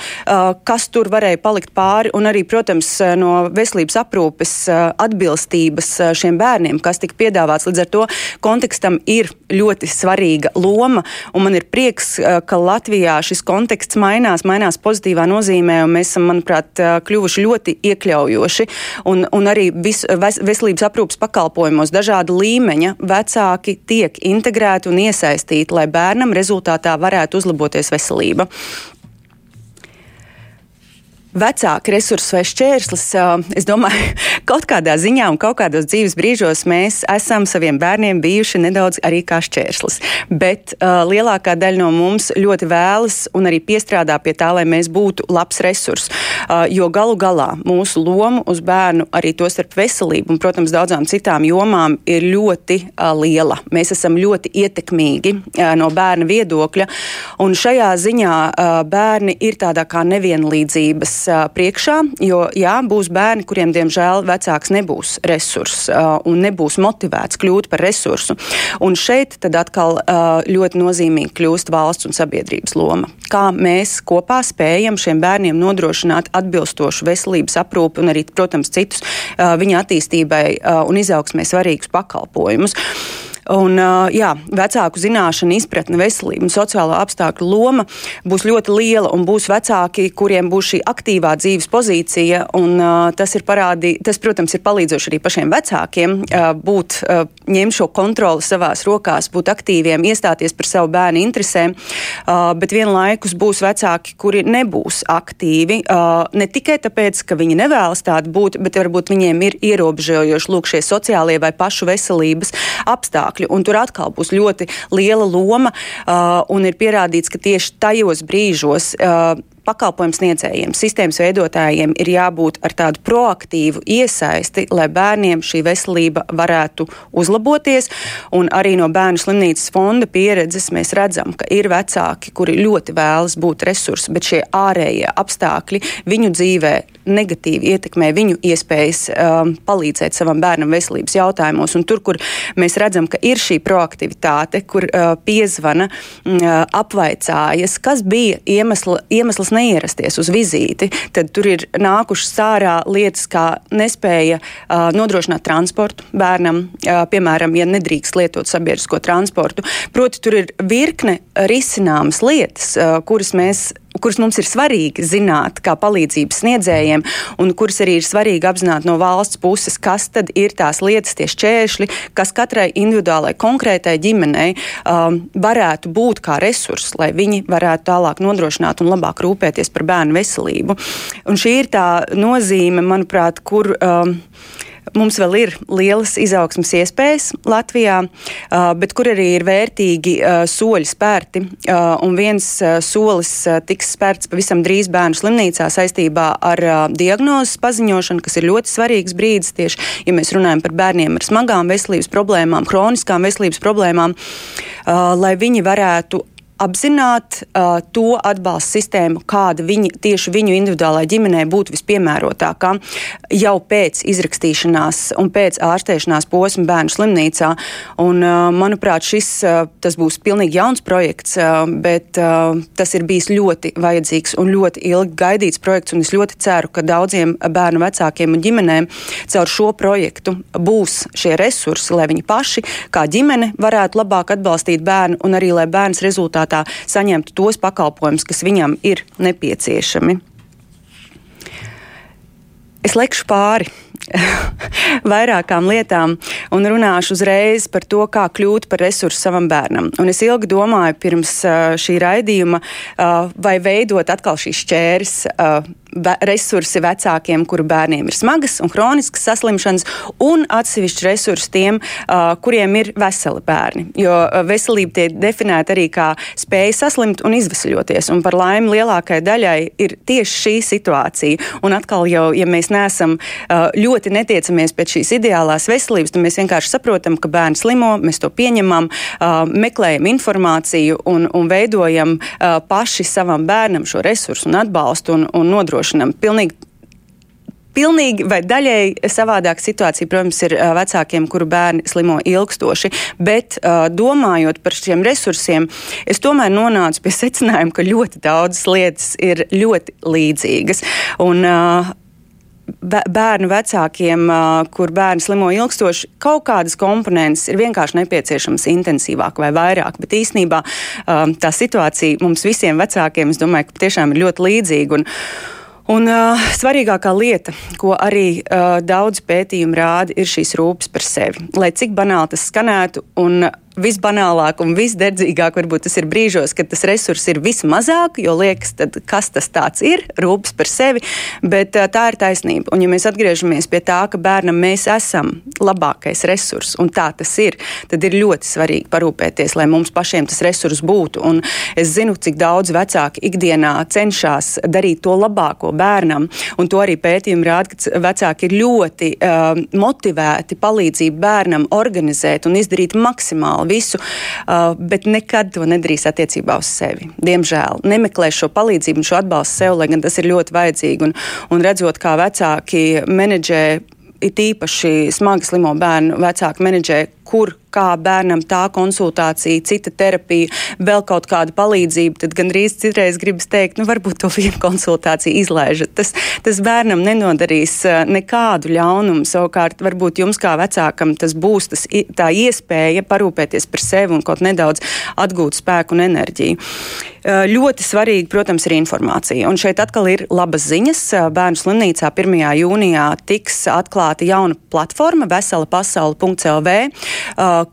kas tur varēja palikt pāri, un arī, protams, no veselības aprūpes atbildības atbilstības šiem bērniem, kas tika piedāvāts. Līdz ar to kontekstam ir ļoti svarīga loma, un man ir prieks, ka Latvijā šis konteksts mainās, mainās pozitīvā nozīmē, un mēs esam, manuprāt, kļuvuši ļoti iekļaujoši, un, un arī vis, ves, veselības aprūpas pakalpojumos dažāda līmeņa vecāki tiek integrēti un iesaistīti, lai bērnam rezultātā varētu uzlaboties veselība vecāka resursa vai šķērslis, es domāju, kaut kādā ziņā un kaut kādos dzīves brīžos mēs esam saviem bērniem bijuši nedaudz arī kā šķērslis. Bet uh, lielākā daļa no mums ļoti vēlas un arī piestrādā pie tā, lai mēs būtu labs resurs. Uh, jo galu galā mūsu loma uz bērnu, arī to starp veselību un, protams, daudzām citām jomām ir ļoti uh, liela. Mēs esam ļoti ietekmīgi uh, no bērna viedokļa, un šajā ziņā uh, bērni ir tādā kā nevienlīdzības priekšā, jo jā, būs bērni, kuriem diemžēl vecāks nebūs resurss un nebūs motivēts kļūt par resursu. Un šeit tad atkal ļoti nozīmīgi kļūst valsts un sabiedrības loma. Kā mēs kopā spējam šiem bērniem nodrošināt atbilstošu veselības aprūpi un arī, protams, citus viņa attīstībai un izaugsmē svarīgus pakalpojumus. Un, jā, vecāku zināšana, izpratne, veselība un sociālo apstākļu loma būs ļoti liela un būs vecāki, kuriem būs šī aktīvā dzīves pozīcija. Un, tas, ir parādī, tas, protams, ir palīdzoši arī pašiem vecākiem būt, ņemt šo kontroli savās rokās, būt aktīviem, iestāties par savu bērnu interesēm. Bet vienlaikus būs vecāki, kuri nebūs aktīvi ne tikai tāpēc, ka viņi nevēlas tādi būt, bet varbūt viņiem ir ierobežojoši lūk šie sociālie vai pašu veselības apstākļi apstākļi, un tur atkal būs ļoti liela loma, uh, un ir pierādīts, ka tieši tajos brīžos uh, pakalpojumu sniedzējiem, sistēmas veidotājiem ir jābūt ar tādu proaktīvu iesaisti, lai bērniem šī veselība varētu uzlaboties. Un arī no bērnu slimnīcas fonda pieredzes mēs redzam, ka ir vecāki, kuri ļoti vēlas būt resursi, bet šie ārējie apstākļi viņu dzīvē negatīvi ietekmē viņu iespējas um, palīdzēt savam bērnam veselības jautājumos. Un tur, kur mēs redzam, ka ir šī proaktivitāte, kur uh, piezvana, uh, apvaicājas, kas bija iemesla, iemesls neierasties uz vizīti, tad tur ir nākušas ārā lietas, kā nespēja uh, nodrošināt transportu bērnam, uh, piemēram, ja nedrīkst lietot sabiedrisko transportu. Proti, tur ir virkne risināmas lietas, uh, kuras mēs kuras mums ir svarīgi zināt, kā palīdzības sniedzējiem, un kuras arī ir svarīgi apzināt no valsts puses, kas tad ir tās lietas, tie šķēršļi, kas katrai individuālai, konkrētai ģimenei um, varētu būt kā resurss, lai viņi varētu tālāk nodrošināt un labāk rūpēties par bērnu veselību. Un šī ir tā nozīme, manuprāt, kur. Um, Mums vēl ir lielas izaugsmas iespējas Latvijā, bet kur arī ir vērtīgi soļi spērti. Un viens solis tiks spērts pavisam drīz bērnu slimnīcā saistībā ar diagnozes paziņošanu, kas ir ļoti svarīgs brīdis tieši, ja mēs runājam par bērniem ar smagām veselības problēmām, kroniskām veselības problēmām, lai viņi varētu apzināt uh, to atbalsta sistēmu, kāda viņi, tieši viņu individuālajai ģimenei būtu vispiemērotākā jau pēc izrakstīšanās un pēc ārstēšanās posma bērnu slimnīcā. Un, uh, manuprāt, šis uh, būs pilnīgi jauns projekts, uh, bet uh, tas ir bijis ļoti vajadzīgs un ļoti ilgi gaidīts projekts. Es ļoti ceru, ka daudziem bērnu vecākiem un ģimenēm caur šo projektu būs šie resursi, lai viņi paši, kā ģimene, varētu labāk atbalstīt bērnu un arī lai bērns rezultātā saņemtu tos pakalpojumus, kas viņam ir nepieciešami. Es lekšu pāri vairākām lietām un runāšu uzreiz par to, kā kļūt par resursu savam bērnam. Un es ilgi domāju pirms uh, šī raidījuma, uh, vai veidot atkal šīs šķēres. Uh, resursi vecākiem, kuru bērniem ir smagas un kroniskas saslimšanas, un atsevišķi resursi tiem, kuriem ir veseli bērni. Jo veselība tiek definēta arī kā spēja saslimt un izvesaļoties. Un par laimi lielākajai daļai ir tieši šī situācija. Un atkal, jau, ja mēs neesam uh, ļoti netiecamies pēc šīs ideālās veselības, tad mēs vienkārši saprotam, ka bērns slimo, mēs to pieņemam, meklējam informāciju un, un veidojam paši savam bērnam šo resursu un atbalstu un, un nodrošinām. Pilnīgi Pilnīgi vai daļēji savādāka situācija, protams, ir vecākiem, kuru bērni slimo ilgstoši. Bet domājot par šiem resursiem, es tomēr nonācu pie secinājuma, ka ļoti daudzas lietas ir ļoti līdzīgas. Un, bērnu vecākiem, kur bērni slimo ilgstoši, kaut kādas komponentes ir vienkārši nepieciešamas intensīvāk vai vairāk. Bet īsnībā tā situācija mums visiem vecākiem, es domāju, ka tiešām ir ļoti līdzīga. Un, Un uh, svarīgākā lieta, ko arī uh, daudz pētījumu rāda, ir šīs rūpes par sevi. Lai cik banāli tas skanētu, un visbanālāk un visdedzīgāk varbūt tas ir brīžos, kad tas resurs ir vismazāk, jo liekas, tad, kas tas tāds ir, rūpes par sevi, bet tā ir taisnība. Un ja mēs atgriežamies pie tā, ka bērnam mēs esam labākais resurs, un tā tas ir, tad ir ļoti svarīgi parūpēties, lai mums pašiem tas resurs būtu. Un es zinu, cik daudz vecāki ikdienā cenšas darīt to labāko bērnam, un to arī pētījumi rāda, ka vecāki ir ļoti uh, motivēti palīdzību bērnam organizēt un izdarīt maksimāli visu, uh, bet nekad to nedarīs attiecībā uz sevi. Diemžēl nemeklē šo palīdzību un šo atbalstu sev, lai gan tas ir ļoti vajadzīgi. Un, un redzot, kā vecāki menedžē it īpaši smagi slimo bērnu vecāki menedžē, kur kā bērnam tā konsultācija, cita terapija, vēl kaut kāda palīdzība, tad gandrīz citreiz gribas teikt, nu varbūt to vienu konsultāciju izlaižat. Tas, tas bērnam nenodarīs eh, nekādu ļaunumu. Savukārt, varbūt jums kā vecākam tas būs tas, tā iespēja parūpēties par sevi un kaut nedaudz atgūt spēku un enerģiju. Eh, ļoti svarīgi, protams, ir informācija. Un šeit atkal ir labas ziņas. Eh, bērnu slimnīcā 1. jūnijā tiks atklāta jauna platforma veselapasaule.lv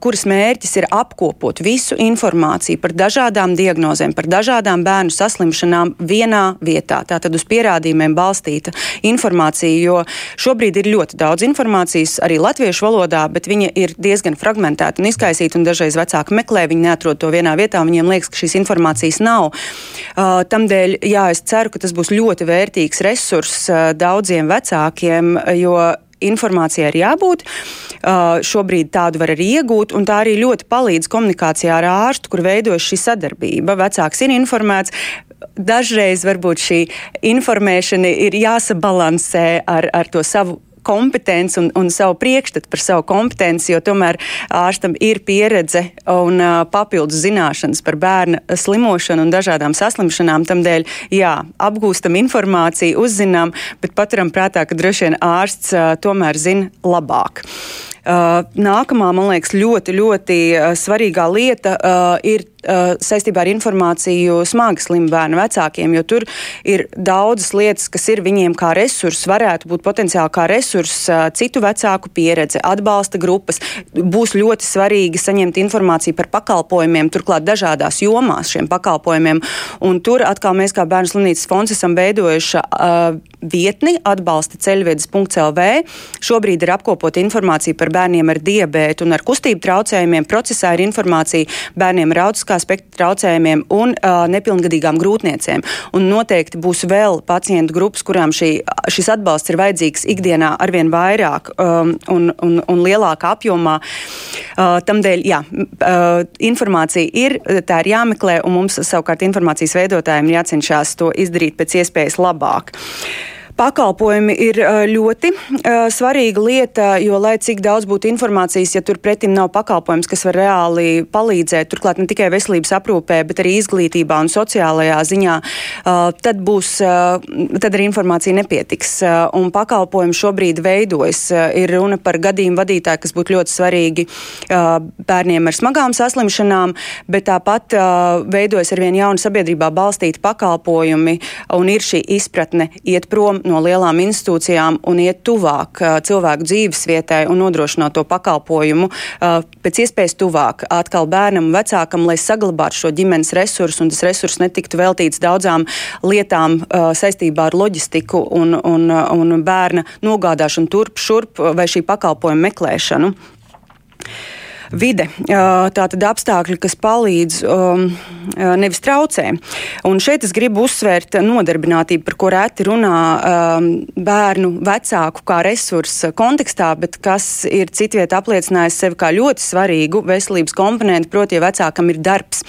kuras mērķis ir apkopot visu informāciju par dažādām diagnozēm, par dažādām bērnu saslimšanām vienā vietā. Tātad uz pierādījumiem balstīta informācija, jo šobrīd ir ļoti daudz informācijas arī latviešu valodā, bet viņa ir diezgan fragmentēta un izkaisīta, un dažreiz vecāki meklē, viņi neatrod to vienā vietā, viņiem liekas, ka šīs informācijas nav. Uh, Tādēļ, jā, es ceru, ka tas būs ļoti vērtīgs resurs uh, daudziem vecākiem, jo informācijai ir jābūt. Uh, šobrīd tādu var arī iegūt, un tā arī ļoti palīdz komunikācijā ar ārstu, kur veidojas šī sadarbība. Vecāks ir informēts, dažreiz varbūt šī informēšana ir jāsabalansē ar, ar to savu kompetenci un, un savu priekšstatu par savu kompetenci, jo tomēr ārstam ir pieredze un uh, papildus zināšanas par bērna slimošanu un dažādām saslimšanām. Tādēļ, jā, apgūstam informāciju, uzzinām, bet paturam prātā, ka droši vien ārsts uh, tomēr zina labāk. Uh, nākamā, man liekas, ļoti, ļoti uh, svarīgā lieta uh, ir saistībā ar informāciju smagi slimu bērnu vecākiem, jo tur ir daudzas lietas, kas ir viņiem kā resurs, varētu būt potenciāli kā resurs, citu vecāku pieredze, atbalsta grupas. Būs ļoti svarīgi saņemt informāciju par pakalpojumiem, turklāt dažādās jomās šiem pakalpojumiem. Un tur atkal mēs kā Bērnu slimnīcas fonds esam veidojuši uh, vietni atbalsta ceļvedes.lv. Šobrīd ir apkopota informācija par bērniem ar diabētu un ar kustību traucējumiem. Procesā ir informācija bērniem ar autismu autistiskā spektra traucējumiem un uh, nepilngadīgām grūtniecēm. Un noteikti būs vēl pacientu grupas, kurām šī, šis atbalsts ir vajadzīgs ikdienā arvien vairāk um, un, un, un lielākā apjomā. Uh, Tādēļ, jā, uh, informācija ir, tā ir jāmeklē, un mums savukārt informācijas veidotājiem jācenšas to izdarīt pēc iespējas labāk. Pakalpojumi ir ļoti svarīga lieta, jo, lai cik daudz būtu informācijas, ja tur pretim nav pakalpojums, kas var reāli palīdzēt, turklāt ne tikai veselības aprūpē, bet arī izglītībā un sociālajā ziņā, tad būs, tad arī informācija nepietiks. Un pakalpojumi šobrīd veidojas. Ir runa par gadījumu vadītāju, kas būtu ļoti svarīgi bērniem ar smagām saslimšanām, bet tāpat veidojas ar vien jaunu sabiedrībā balstīti pakalpojumi un ir šī izpratne iet prom no lielām institūcijām un iet tuvāk uh, cilvēku dzīves vietai un nodrošināt to pakalpojumu uh, pēc iespējas tuvāk atkal bērnam un vecākam, lai saglabātu šo ģimenes resursu un tas resurs netiktu veltīts daudzām lietām uh, saistībā ar loģistiku un, un, un bērna nogādāšanu turp šurp vai šī pakalpojuma meklēšanu vide, tātad apstākļi, kas palīdz, um, nevis traucē. Un šeit es gribu uzsvērt nodarbinātību, par ko reti runā um, bērnu vecāku kā resursu kontekstā, bet kas ir citviet apliecinājis sevi kā ļoti svarīgu veselības komponentu, proti, ja vecākam ir darbs.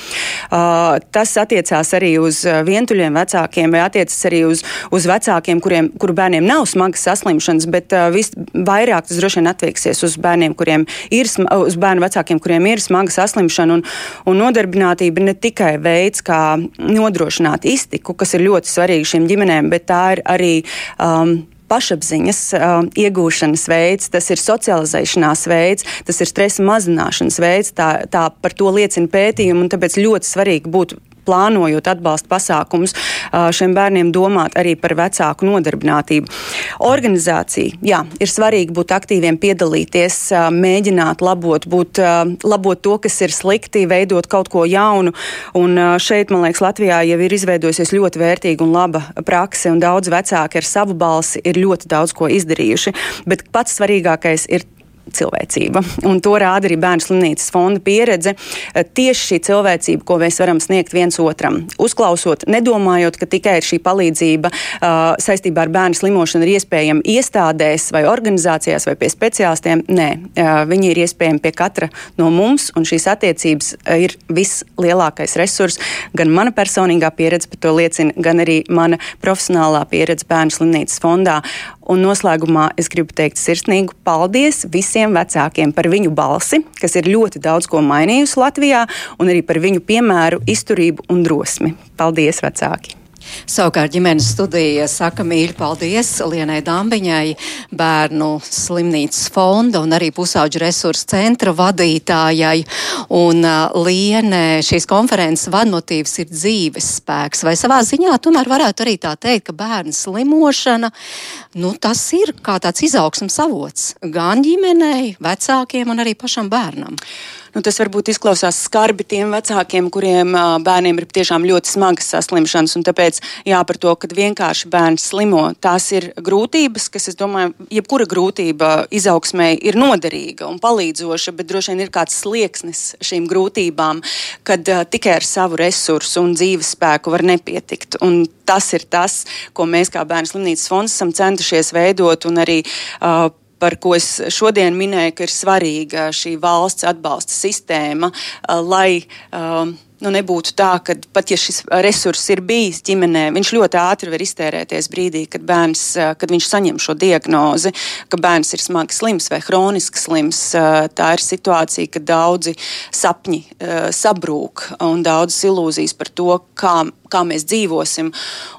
Uh, tas attiecās arī uz vientuļiem vecākiem vai attiecas arī uz, uz vecākiem, kuriem, kuru bērniem nav smagas saslimšanas, bet uh, visvairāk tas droši vien attieksies uz bērniem, kuriem ir, uz bērnu vecākiem, kuriem ir smaga saslimšana, un, un nodarbinātība ne tikai veids, kā nodrošināt iztiku, kas ir ļoti svarīgi šīm ģimenēm, bet tā ir arī. Um, pašapziņas uh, iegūšanas veids, tas ir socializēšanās veids, tas ir stresa mazināšanas veids. Tā, tā par to liecina pētījumi, un tāpēc ļoti svarīgi būtu plānojot atbalsta pasākumus šiem bērniem, domāt arī par vecāku nodarbinātību. Organizācija, jā, ir svarīgi būt aktīviem, piedalīties, mēģināt labot, būt, labot to, kas ir slikti, veidot kaut ko jaunu. Un šeit, man liekas, Latvijā jau ir izveidojusies ļoti vērtīga un laba prakse, un daudz vecāki ar savu balsi ir ļoti daudz ko izdarījuši. Bet pats svarīgākais ir cilvēcība. Un to rāda arī Bērnu slimnīcas fonda pieredze. Eh, tieši šī cilvēcība, ko mēs varam sniegt viens otram, uzklausot, nedomājot, ka tikai šī palīdzība uh, saistībā ar bērnu slimošanu ir iespējama iestādēs vai organizācijās vai pie speciālistiem. Nē, uh, viņi ir iespējami pie katra no mums, un šīs attiecības ir vislielākais resurs. Gan mana personīgā pieredze par to liecina, gan arī mana profesionālā pieredze Bērnu slimnīcas fondā. Un noslēgumā es gribu teikt sirsnīgu paldies visiem vecākiem par viņu balsi, kas ir ļoti daudz ko mainījusi Latvijā, un arī par viņu piemēru, izturību un drosmi. Paldies, vecāki! Savukārt ģimenes studija saka mīļi paldies Lienai Dambiņai, bērnu slimnīcas fonda un arī pusauģu resursu centra vadītājai. Un uh, Liene, šīs konferences vadmotīvs ir dzīves spēks. Vai savā ziņā tomēr varētu arī tā teikt, ka bērnu slimošana, nu tas ir kā tāds izaugsmas avots gan ģimenei, vecākiem un arī pašam bērnam? Nu, tas varbūt izklausās skarbi tiem vecākiem, kuriem bērniem ir tiešām ļoti smagas saslimšanas. Tāpēc jā, par to, ka vienkārši bērns slimo, tās ir grūtības, kas, es domāju, jebkura grūtība izaugsmē ir noderīga un palīdzoša, bet droši vien ir kāds slieksnis šīm grūtībām, kad uh, tikai ar savu resursu un dzīves spēku var nepietikt. Un tas ir tas, ko mēs kā Bērnu slimnīcas fonds esam centušies veidot un arī uh, par ko es šodien minēju, ka ir svarīga šī valsts atbalsta sistēma, lai nu, nebūtu tā, ka pat ja šis resurss ir bijis ģimenē, viņš ļoti ātri var iztērēties brīdī, kad, bērns, kad viņš saņem šo diagnozi, ka bērns ir smagi slims vai hroniski slims. Tā ir situācija, kad daudzi sapņi sabrūk un daudzas ilūzijas par to, kā kā mēs dzīvosim.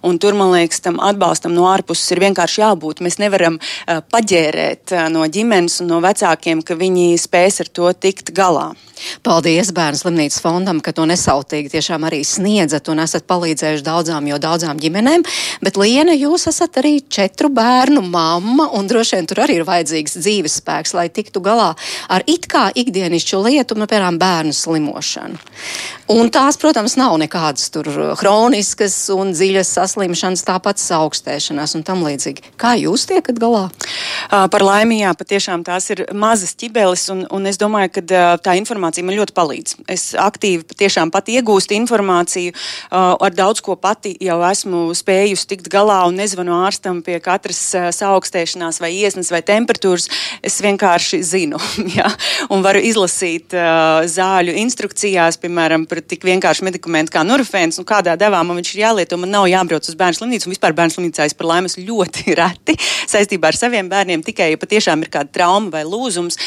Un tur, man liekas, tam atbalstam no ārpuses ir vienkārši jābūt. Mēs nevaram uh, paģērēt uh, no ģimenes un no vecākiem, ka viņi spēs ar to tikt galā. Paldies Bērnu slimnīcas fondam, ka to nesautīgi tiešām arī sniedzat un esat palīdzējuši daudzām, jo daudzām ģimenēm. Bet, Liena, jūs esat arī četru bērnu mamma un droši vien tur arī ir vajadzīgs dzīves spēks, lai tiktu galā ar it kā ikdienišķu lietu, nu, piemēram, bērnu slimošanu. Un tās, protams, nav nekādas tur hroniskas un dziļas saslimšanas, tāpat augstēšanās un tam līdzīgi. Kā jūs tiekat galā? Par laimi, jā, patiešām tās ir mazas ķibeles, un, un es domāju, ka tā informācija man ļoti palīdz. Es aktīvi patiešām pat iegūstu informāciju, ar daudz ko pati jau esmu spējusi tikt galā un nezvanu ārstam pie katras saaugstēšanās vai iesnas vai temperatūras. Es vienkārši zinu, jā, un varu izlasīt zāļu instrukcijās, piemēram, par tik vienkāršu medikamentu kā norfēns un kādā devā man viņš ir jālieto. Man nav jābrauc uz bērnu slimnīcu, un vispār bērnu slimnīcā es par laimi esmu ļoti reti saistībā ar saviem bērniem, tikai ja patiešām ir kāda trauma vai lūzums.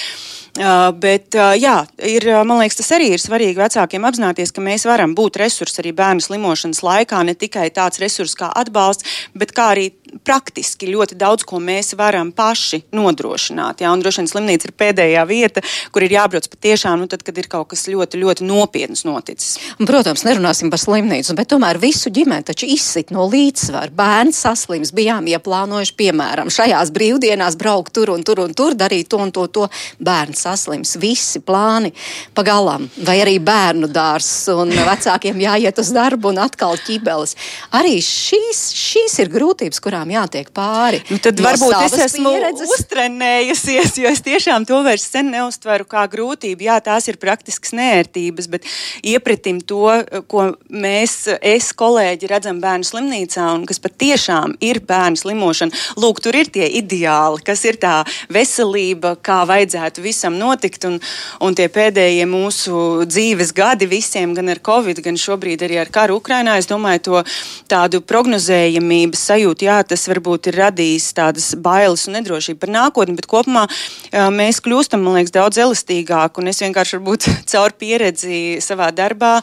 Uh, bet, uh, jā, ir, man liekas, tas arī ir svarīgi vecākiem apzināties, ka mēs varam būt resursi arī bērnu slimošanas laikā, ne tikai tāds resurs kā atbalsts, bet kā arī praktiski ļoti daudz ko mēs varam paši nodrošināt. Jā, un droši vien slimnīca ir pēdējā vieta, kur ir jābrauc patiešām, nu, tad, kad ir kaut kas ļoti, ļoti nopietns noticis. Un, protams, nerunāsim par slimnīcu, bet tomēr visu ģimeni taču izsit no līdzsvara. Bērns saslims, bijām ieplānojuši, piemēram, šajās brīvdienās braukt tur un tur un tur, darīt to un to. to. Bērns saslims, visi plāni pagalām, vai arī bērnu dārzs, un vecākiem jāiet uz darbu un atkal ķibeles. Arī šīs, šīs ir grūtības, kurām jātiek pāri. Nu, tad no varbūt es esmu pieredzes. uztrenējusies, jo es tiešām to vairs sen neustveru kā grūtību. Jā, tās ir praktiskas nērtības, bet iepratim to, ko mēs, es kolēģi, redzam bērnu slimnīcā un kas patiešām ir bērnu slimošana. Lūk, tur ir tie ideāli, kas ir tā veselība, kā vajadzētu visam notikt. Un, un tie pēdējie mūsu dzīves gadi visiem, gan ar covid, gan šobrīd arī ar karu Ukrainā, es domāju, to tādu prognozējamības sajūtu, jā, tas varbūt ir radījis tādas bailes un nedrošību par nākotni, bet kopumā mēs kļūstam, man liekas, daudz elastīgāk. Un es vienkārši varbūt caur pieredzi savā darbā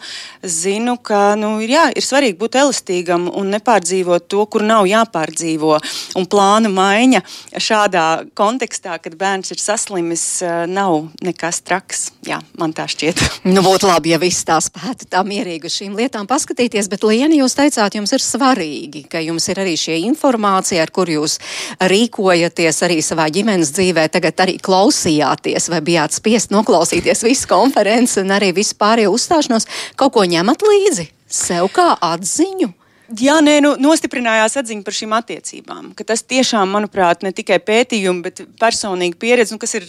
zinu, ka nu, jā, ir svarīgi būt elastīgam un nepārdzīvot to, kur nav jāpārdzīvo. Un plānu maiņa šādā kontekstā, kad bērns ir saslimis, nav nekas traks. Jā, man tā šķiet. nu, būtu labi, ja viss tā spētu tā mierīgi uz šīm lietām paskatīties, bet Lieni, jūs teicāt, jums ir svarīgi, ka jums ir arī šie informācija, ar kur jūs rīkojaties arī savā ģimenes dzīvē, tagad arī klausījāties vai bijāt spiest noklausīties visu konferenci un arī visu pārējo uzstāšanos, kaut ko ņemat līdzi sev kā atziņu? Jā, nē, nu, nostiprinājās atziņa par šīm attiecībām. Tas tiešām, manuprāt, ne tikai pētījumi, bet personīga pieredze, nu, kas ir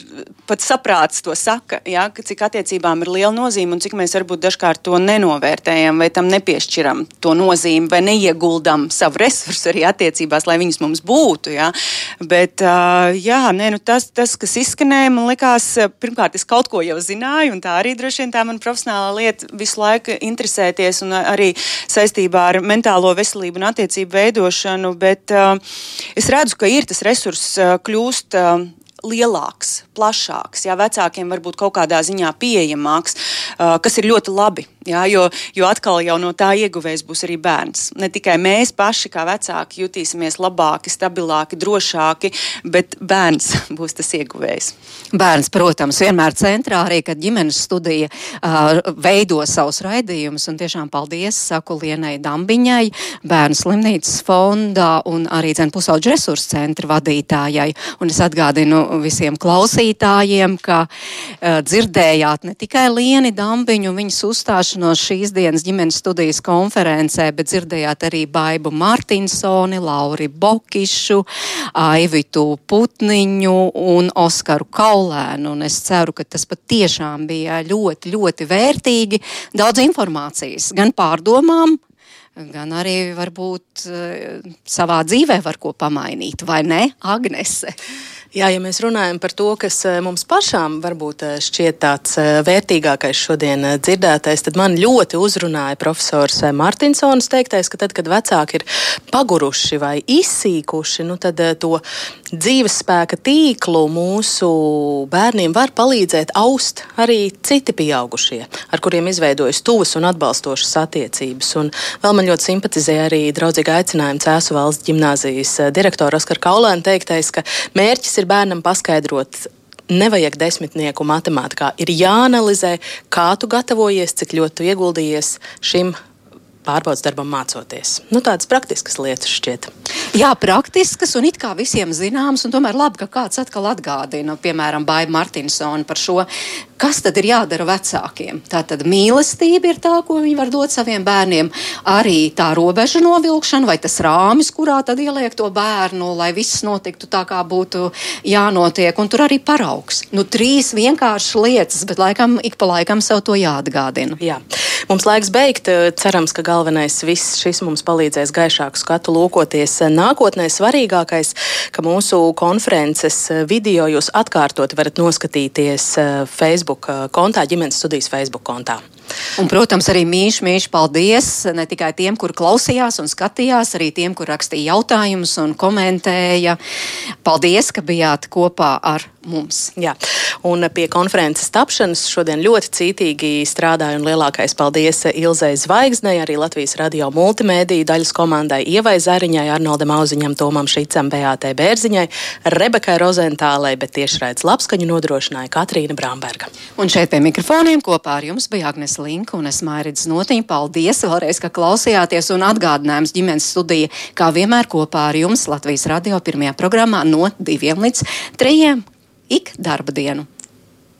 pat saprāts to saka, jā, ka cik attiecībām ir liela nozīme un cik mēs varbūt dažkārt to nenovērtējam vai tam nepiešķiram to nozīmi vai neieguldam savu resursu arī attiecībās, lai viņas mums būtu. Jā. Bet jā, nē, nu, tas, tas, kas izskanēja, man likās, pirmkārt, es kaut ko jau zināju, un tā arī droši vien tā man profesionālā lieta visu laiku interesēties un arī saistībā ar mentālo mentālo veselību un attiecību veidošanu, bet uh, es redzu, ka ir tas resurss uh, kļūst. Uh, lielāks, plašāks, jā, vecākiem varbūt kaut kādā ziņā pieejamāks, uh, kas ir ļoti labi. Jā, jo, jo atkal jau no tā ieguvējs būs arī bērns. Ne tikai mēs paši, kā vecāki, jutīsimies labāki, stabilāki, drošāki, bet bērns būs tas ieguvējs. Bērns, protams, vienmēr centrā arī, kad ģimenes studija uh, veido savus raidījumus. Un tiešām paldies, saku Lienai Dambiņai, Bērnu slimnīcas fondā un arī Dzēnu pusauģu resursu centra vadītājai. Un es atgādinu visiem klausītājiem, ka uh, dzirdējāt ne tikai Lieni Dambiņu, viņas uzstāšanos, uzstāšanos šīs dienas ģimenes studijas konferencē, bet dzirdējāt arī Baibu Martinsoni, Lauri Bokišu, Aivitu Putniņu un Oskaru Kaulēnu. Un es ceru, ka tas patiešām bija ļoti, ļoti vērtīgi. Daudz informācijas, gan pārdomām, gan arī varbūt savā dzīvē var ko pamainīt, vai ne, Agnese? Jā, ja mēs runājam par to, kas eh, mums pašām varbūt eh, šķiet tāds eh, vērtīgākais šodien dzirdētais, tad man ļoti uzrunāja profesors Martinsons teiktais, ka tad, kad vecāki ir paguruši vai izsīkuši, nu tad to dzīves spēka tīklu mūsu bērniem var palīdzēt aust arī citi pieaugušie, ar kuriem izveidojas tuvas un atbalstošas attiecības. Un vēl man ļoti simpatizē arī draudzīgi aicinājumi Cēsu valsts ģimnāzijas direktora Oskar Kaulēna teiktais, ka mērķis ir bērnam paskaidrot nevajag desmitnieku matemātikā. Ir jāanalizē, kā tu gatavojies, cik ļoti tu ieguldījies šim pārbaudas darbam mācoties. Nu, tādas praktiskas lietas šķiet. Jā, praktiskas un it kā visiem zināmas, un tomēr labi, ka kāds atkal atgādina, piemēram, Baiva Martinsona par šo, kas tad ir jādara vecākiem? Tā tad mīlestība ir tā, ko viņi var dot saviem bērniem, arī tā robeža novilkšana vai tas rāmis, kurā tad ieliek to bērnu, lai viss notiktu tā, kā būtu jānotiek, un tur arī paraugs. Nu, trīs vienkāršas lietas, bet laikam ik pa laikam sev to jāatgādina. Jā. Mums laiks beigt. Cerams, ka galvenais viss šis mums palīdzēs gaišāku skatu lūkoties nākotnē. Svarīgākais, ka mūsu konferences video jūs atkārtot varat noskatīties eh, Facebook eh, kontā, ģimenes studijas Facebook kontā. Un, protams, arī mīļš, mīļš paldies ne tikai tiem, kur klausījās un skatījās, arī tiem, kur rakstīja jautājumus un komentēja. Paldies, ka bijāt kopā ar mums. Jā. Un pie konferences tapšanas šodien ļoti cītīgi strādāja un lielākais paldies Ilzai Zvaigznei, arī Latvijas radio multimēdiju daļas komandai Ievai Zariņai, Arnoldam Auziņam, Tomam Šicam, Beātei Bērziņai, Rebekai Rozentālei, bet tiešraidz labskaņu nodrošināja Katrīna Bramberga. Un šeit pie mikrofoniem kopā ar jums bija Agnes Link un es Mairidz Notiņa. Paldies vēlreiz, ka klausījāties un atgādinājums ģimenes studija, kā vienmēr kopā ar jums Latvijas radio pirmajā programmā no diviem līdz trījiem ik darba dienu.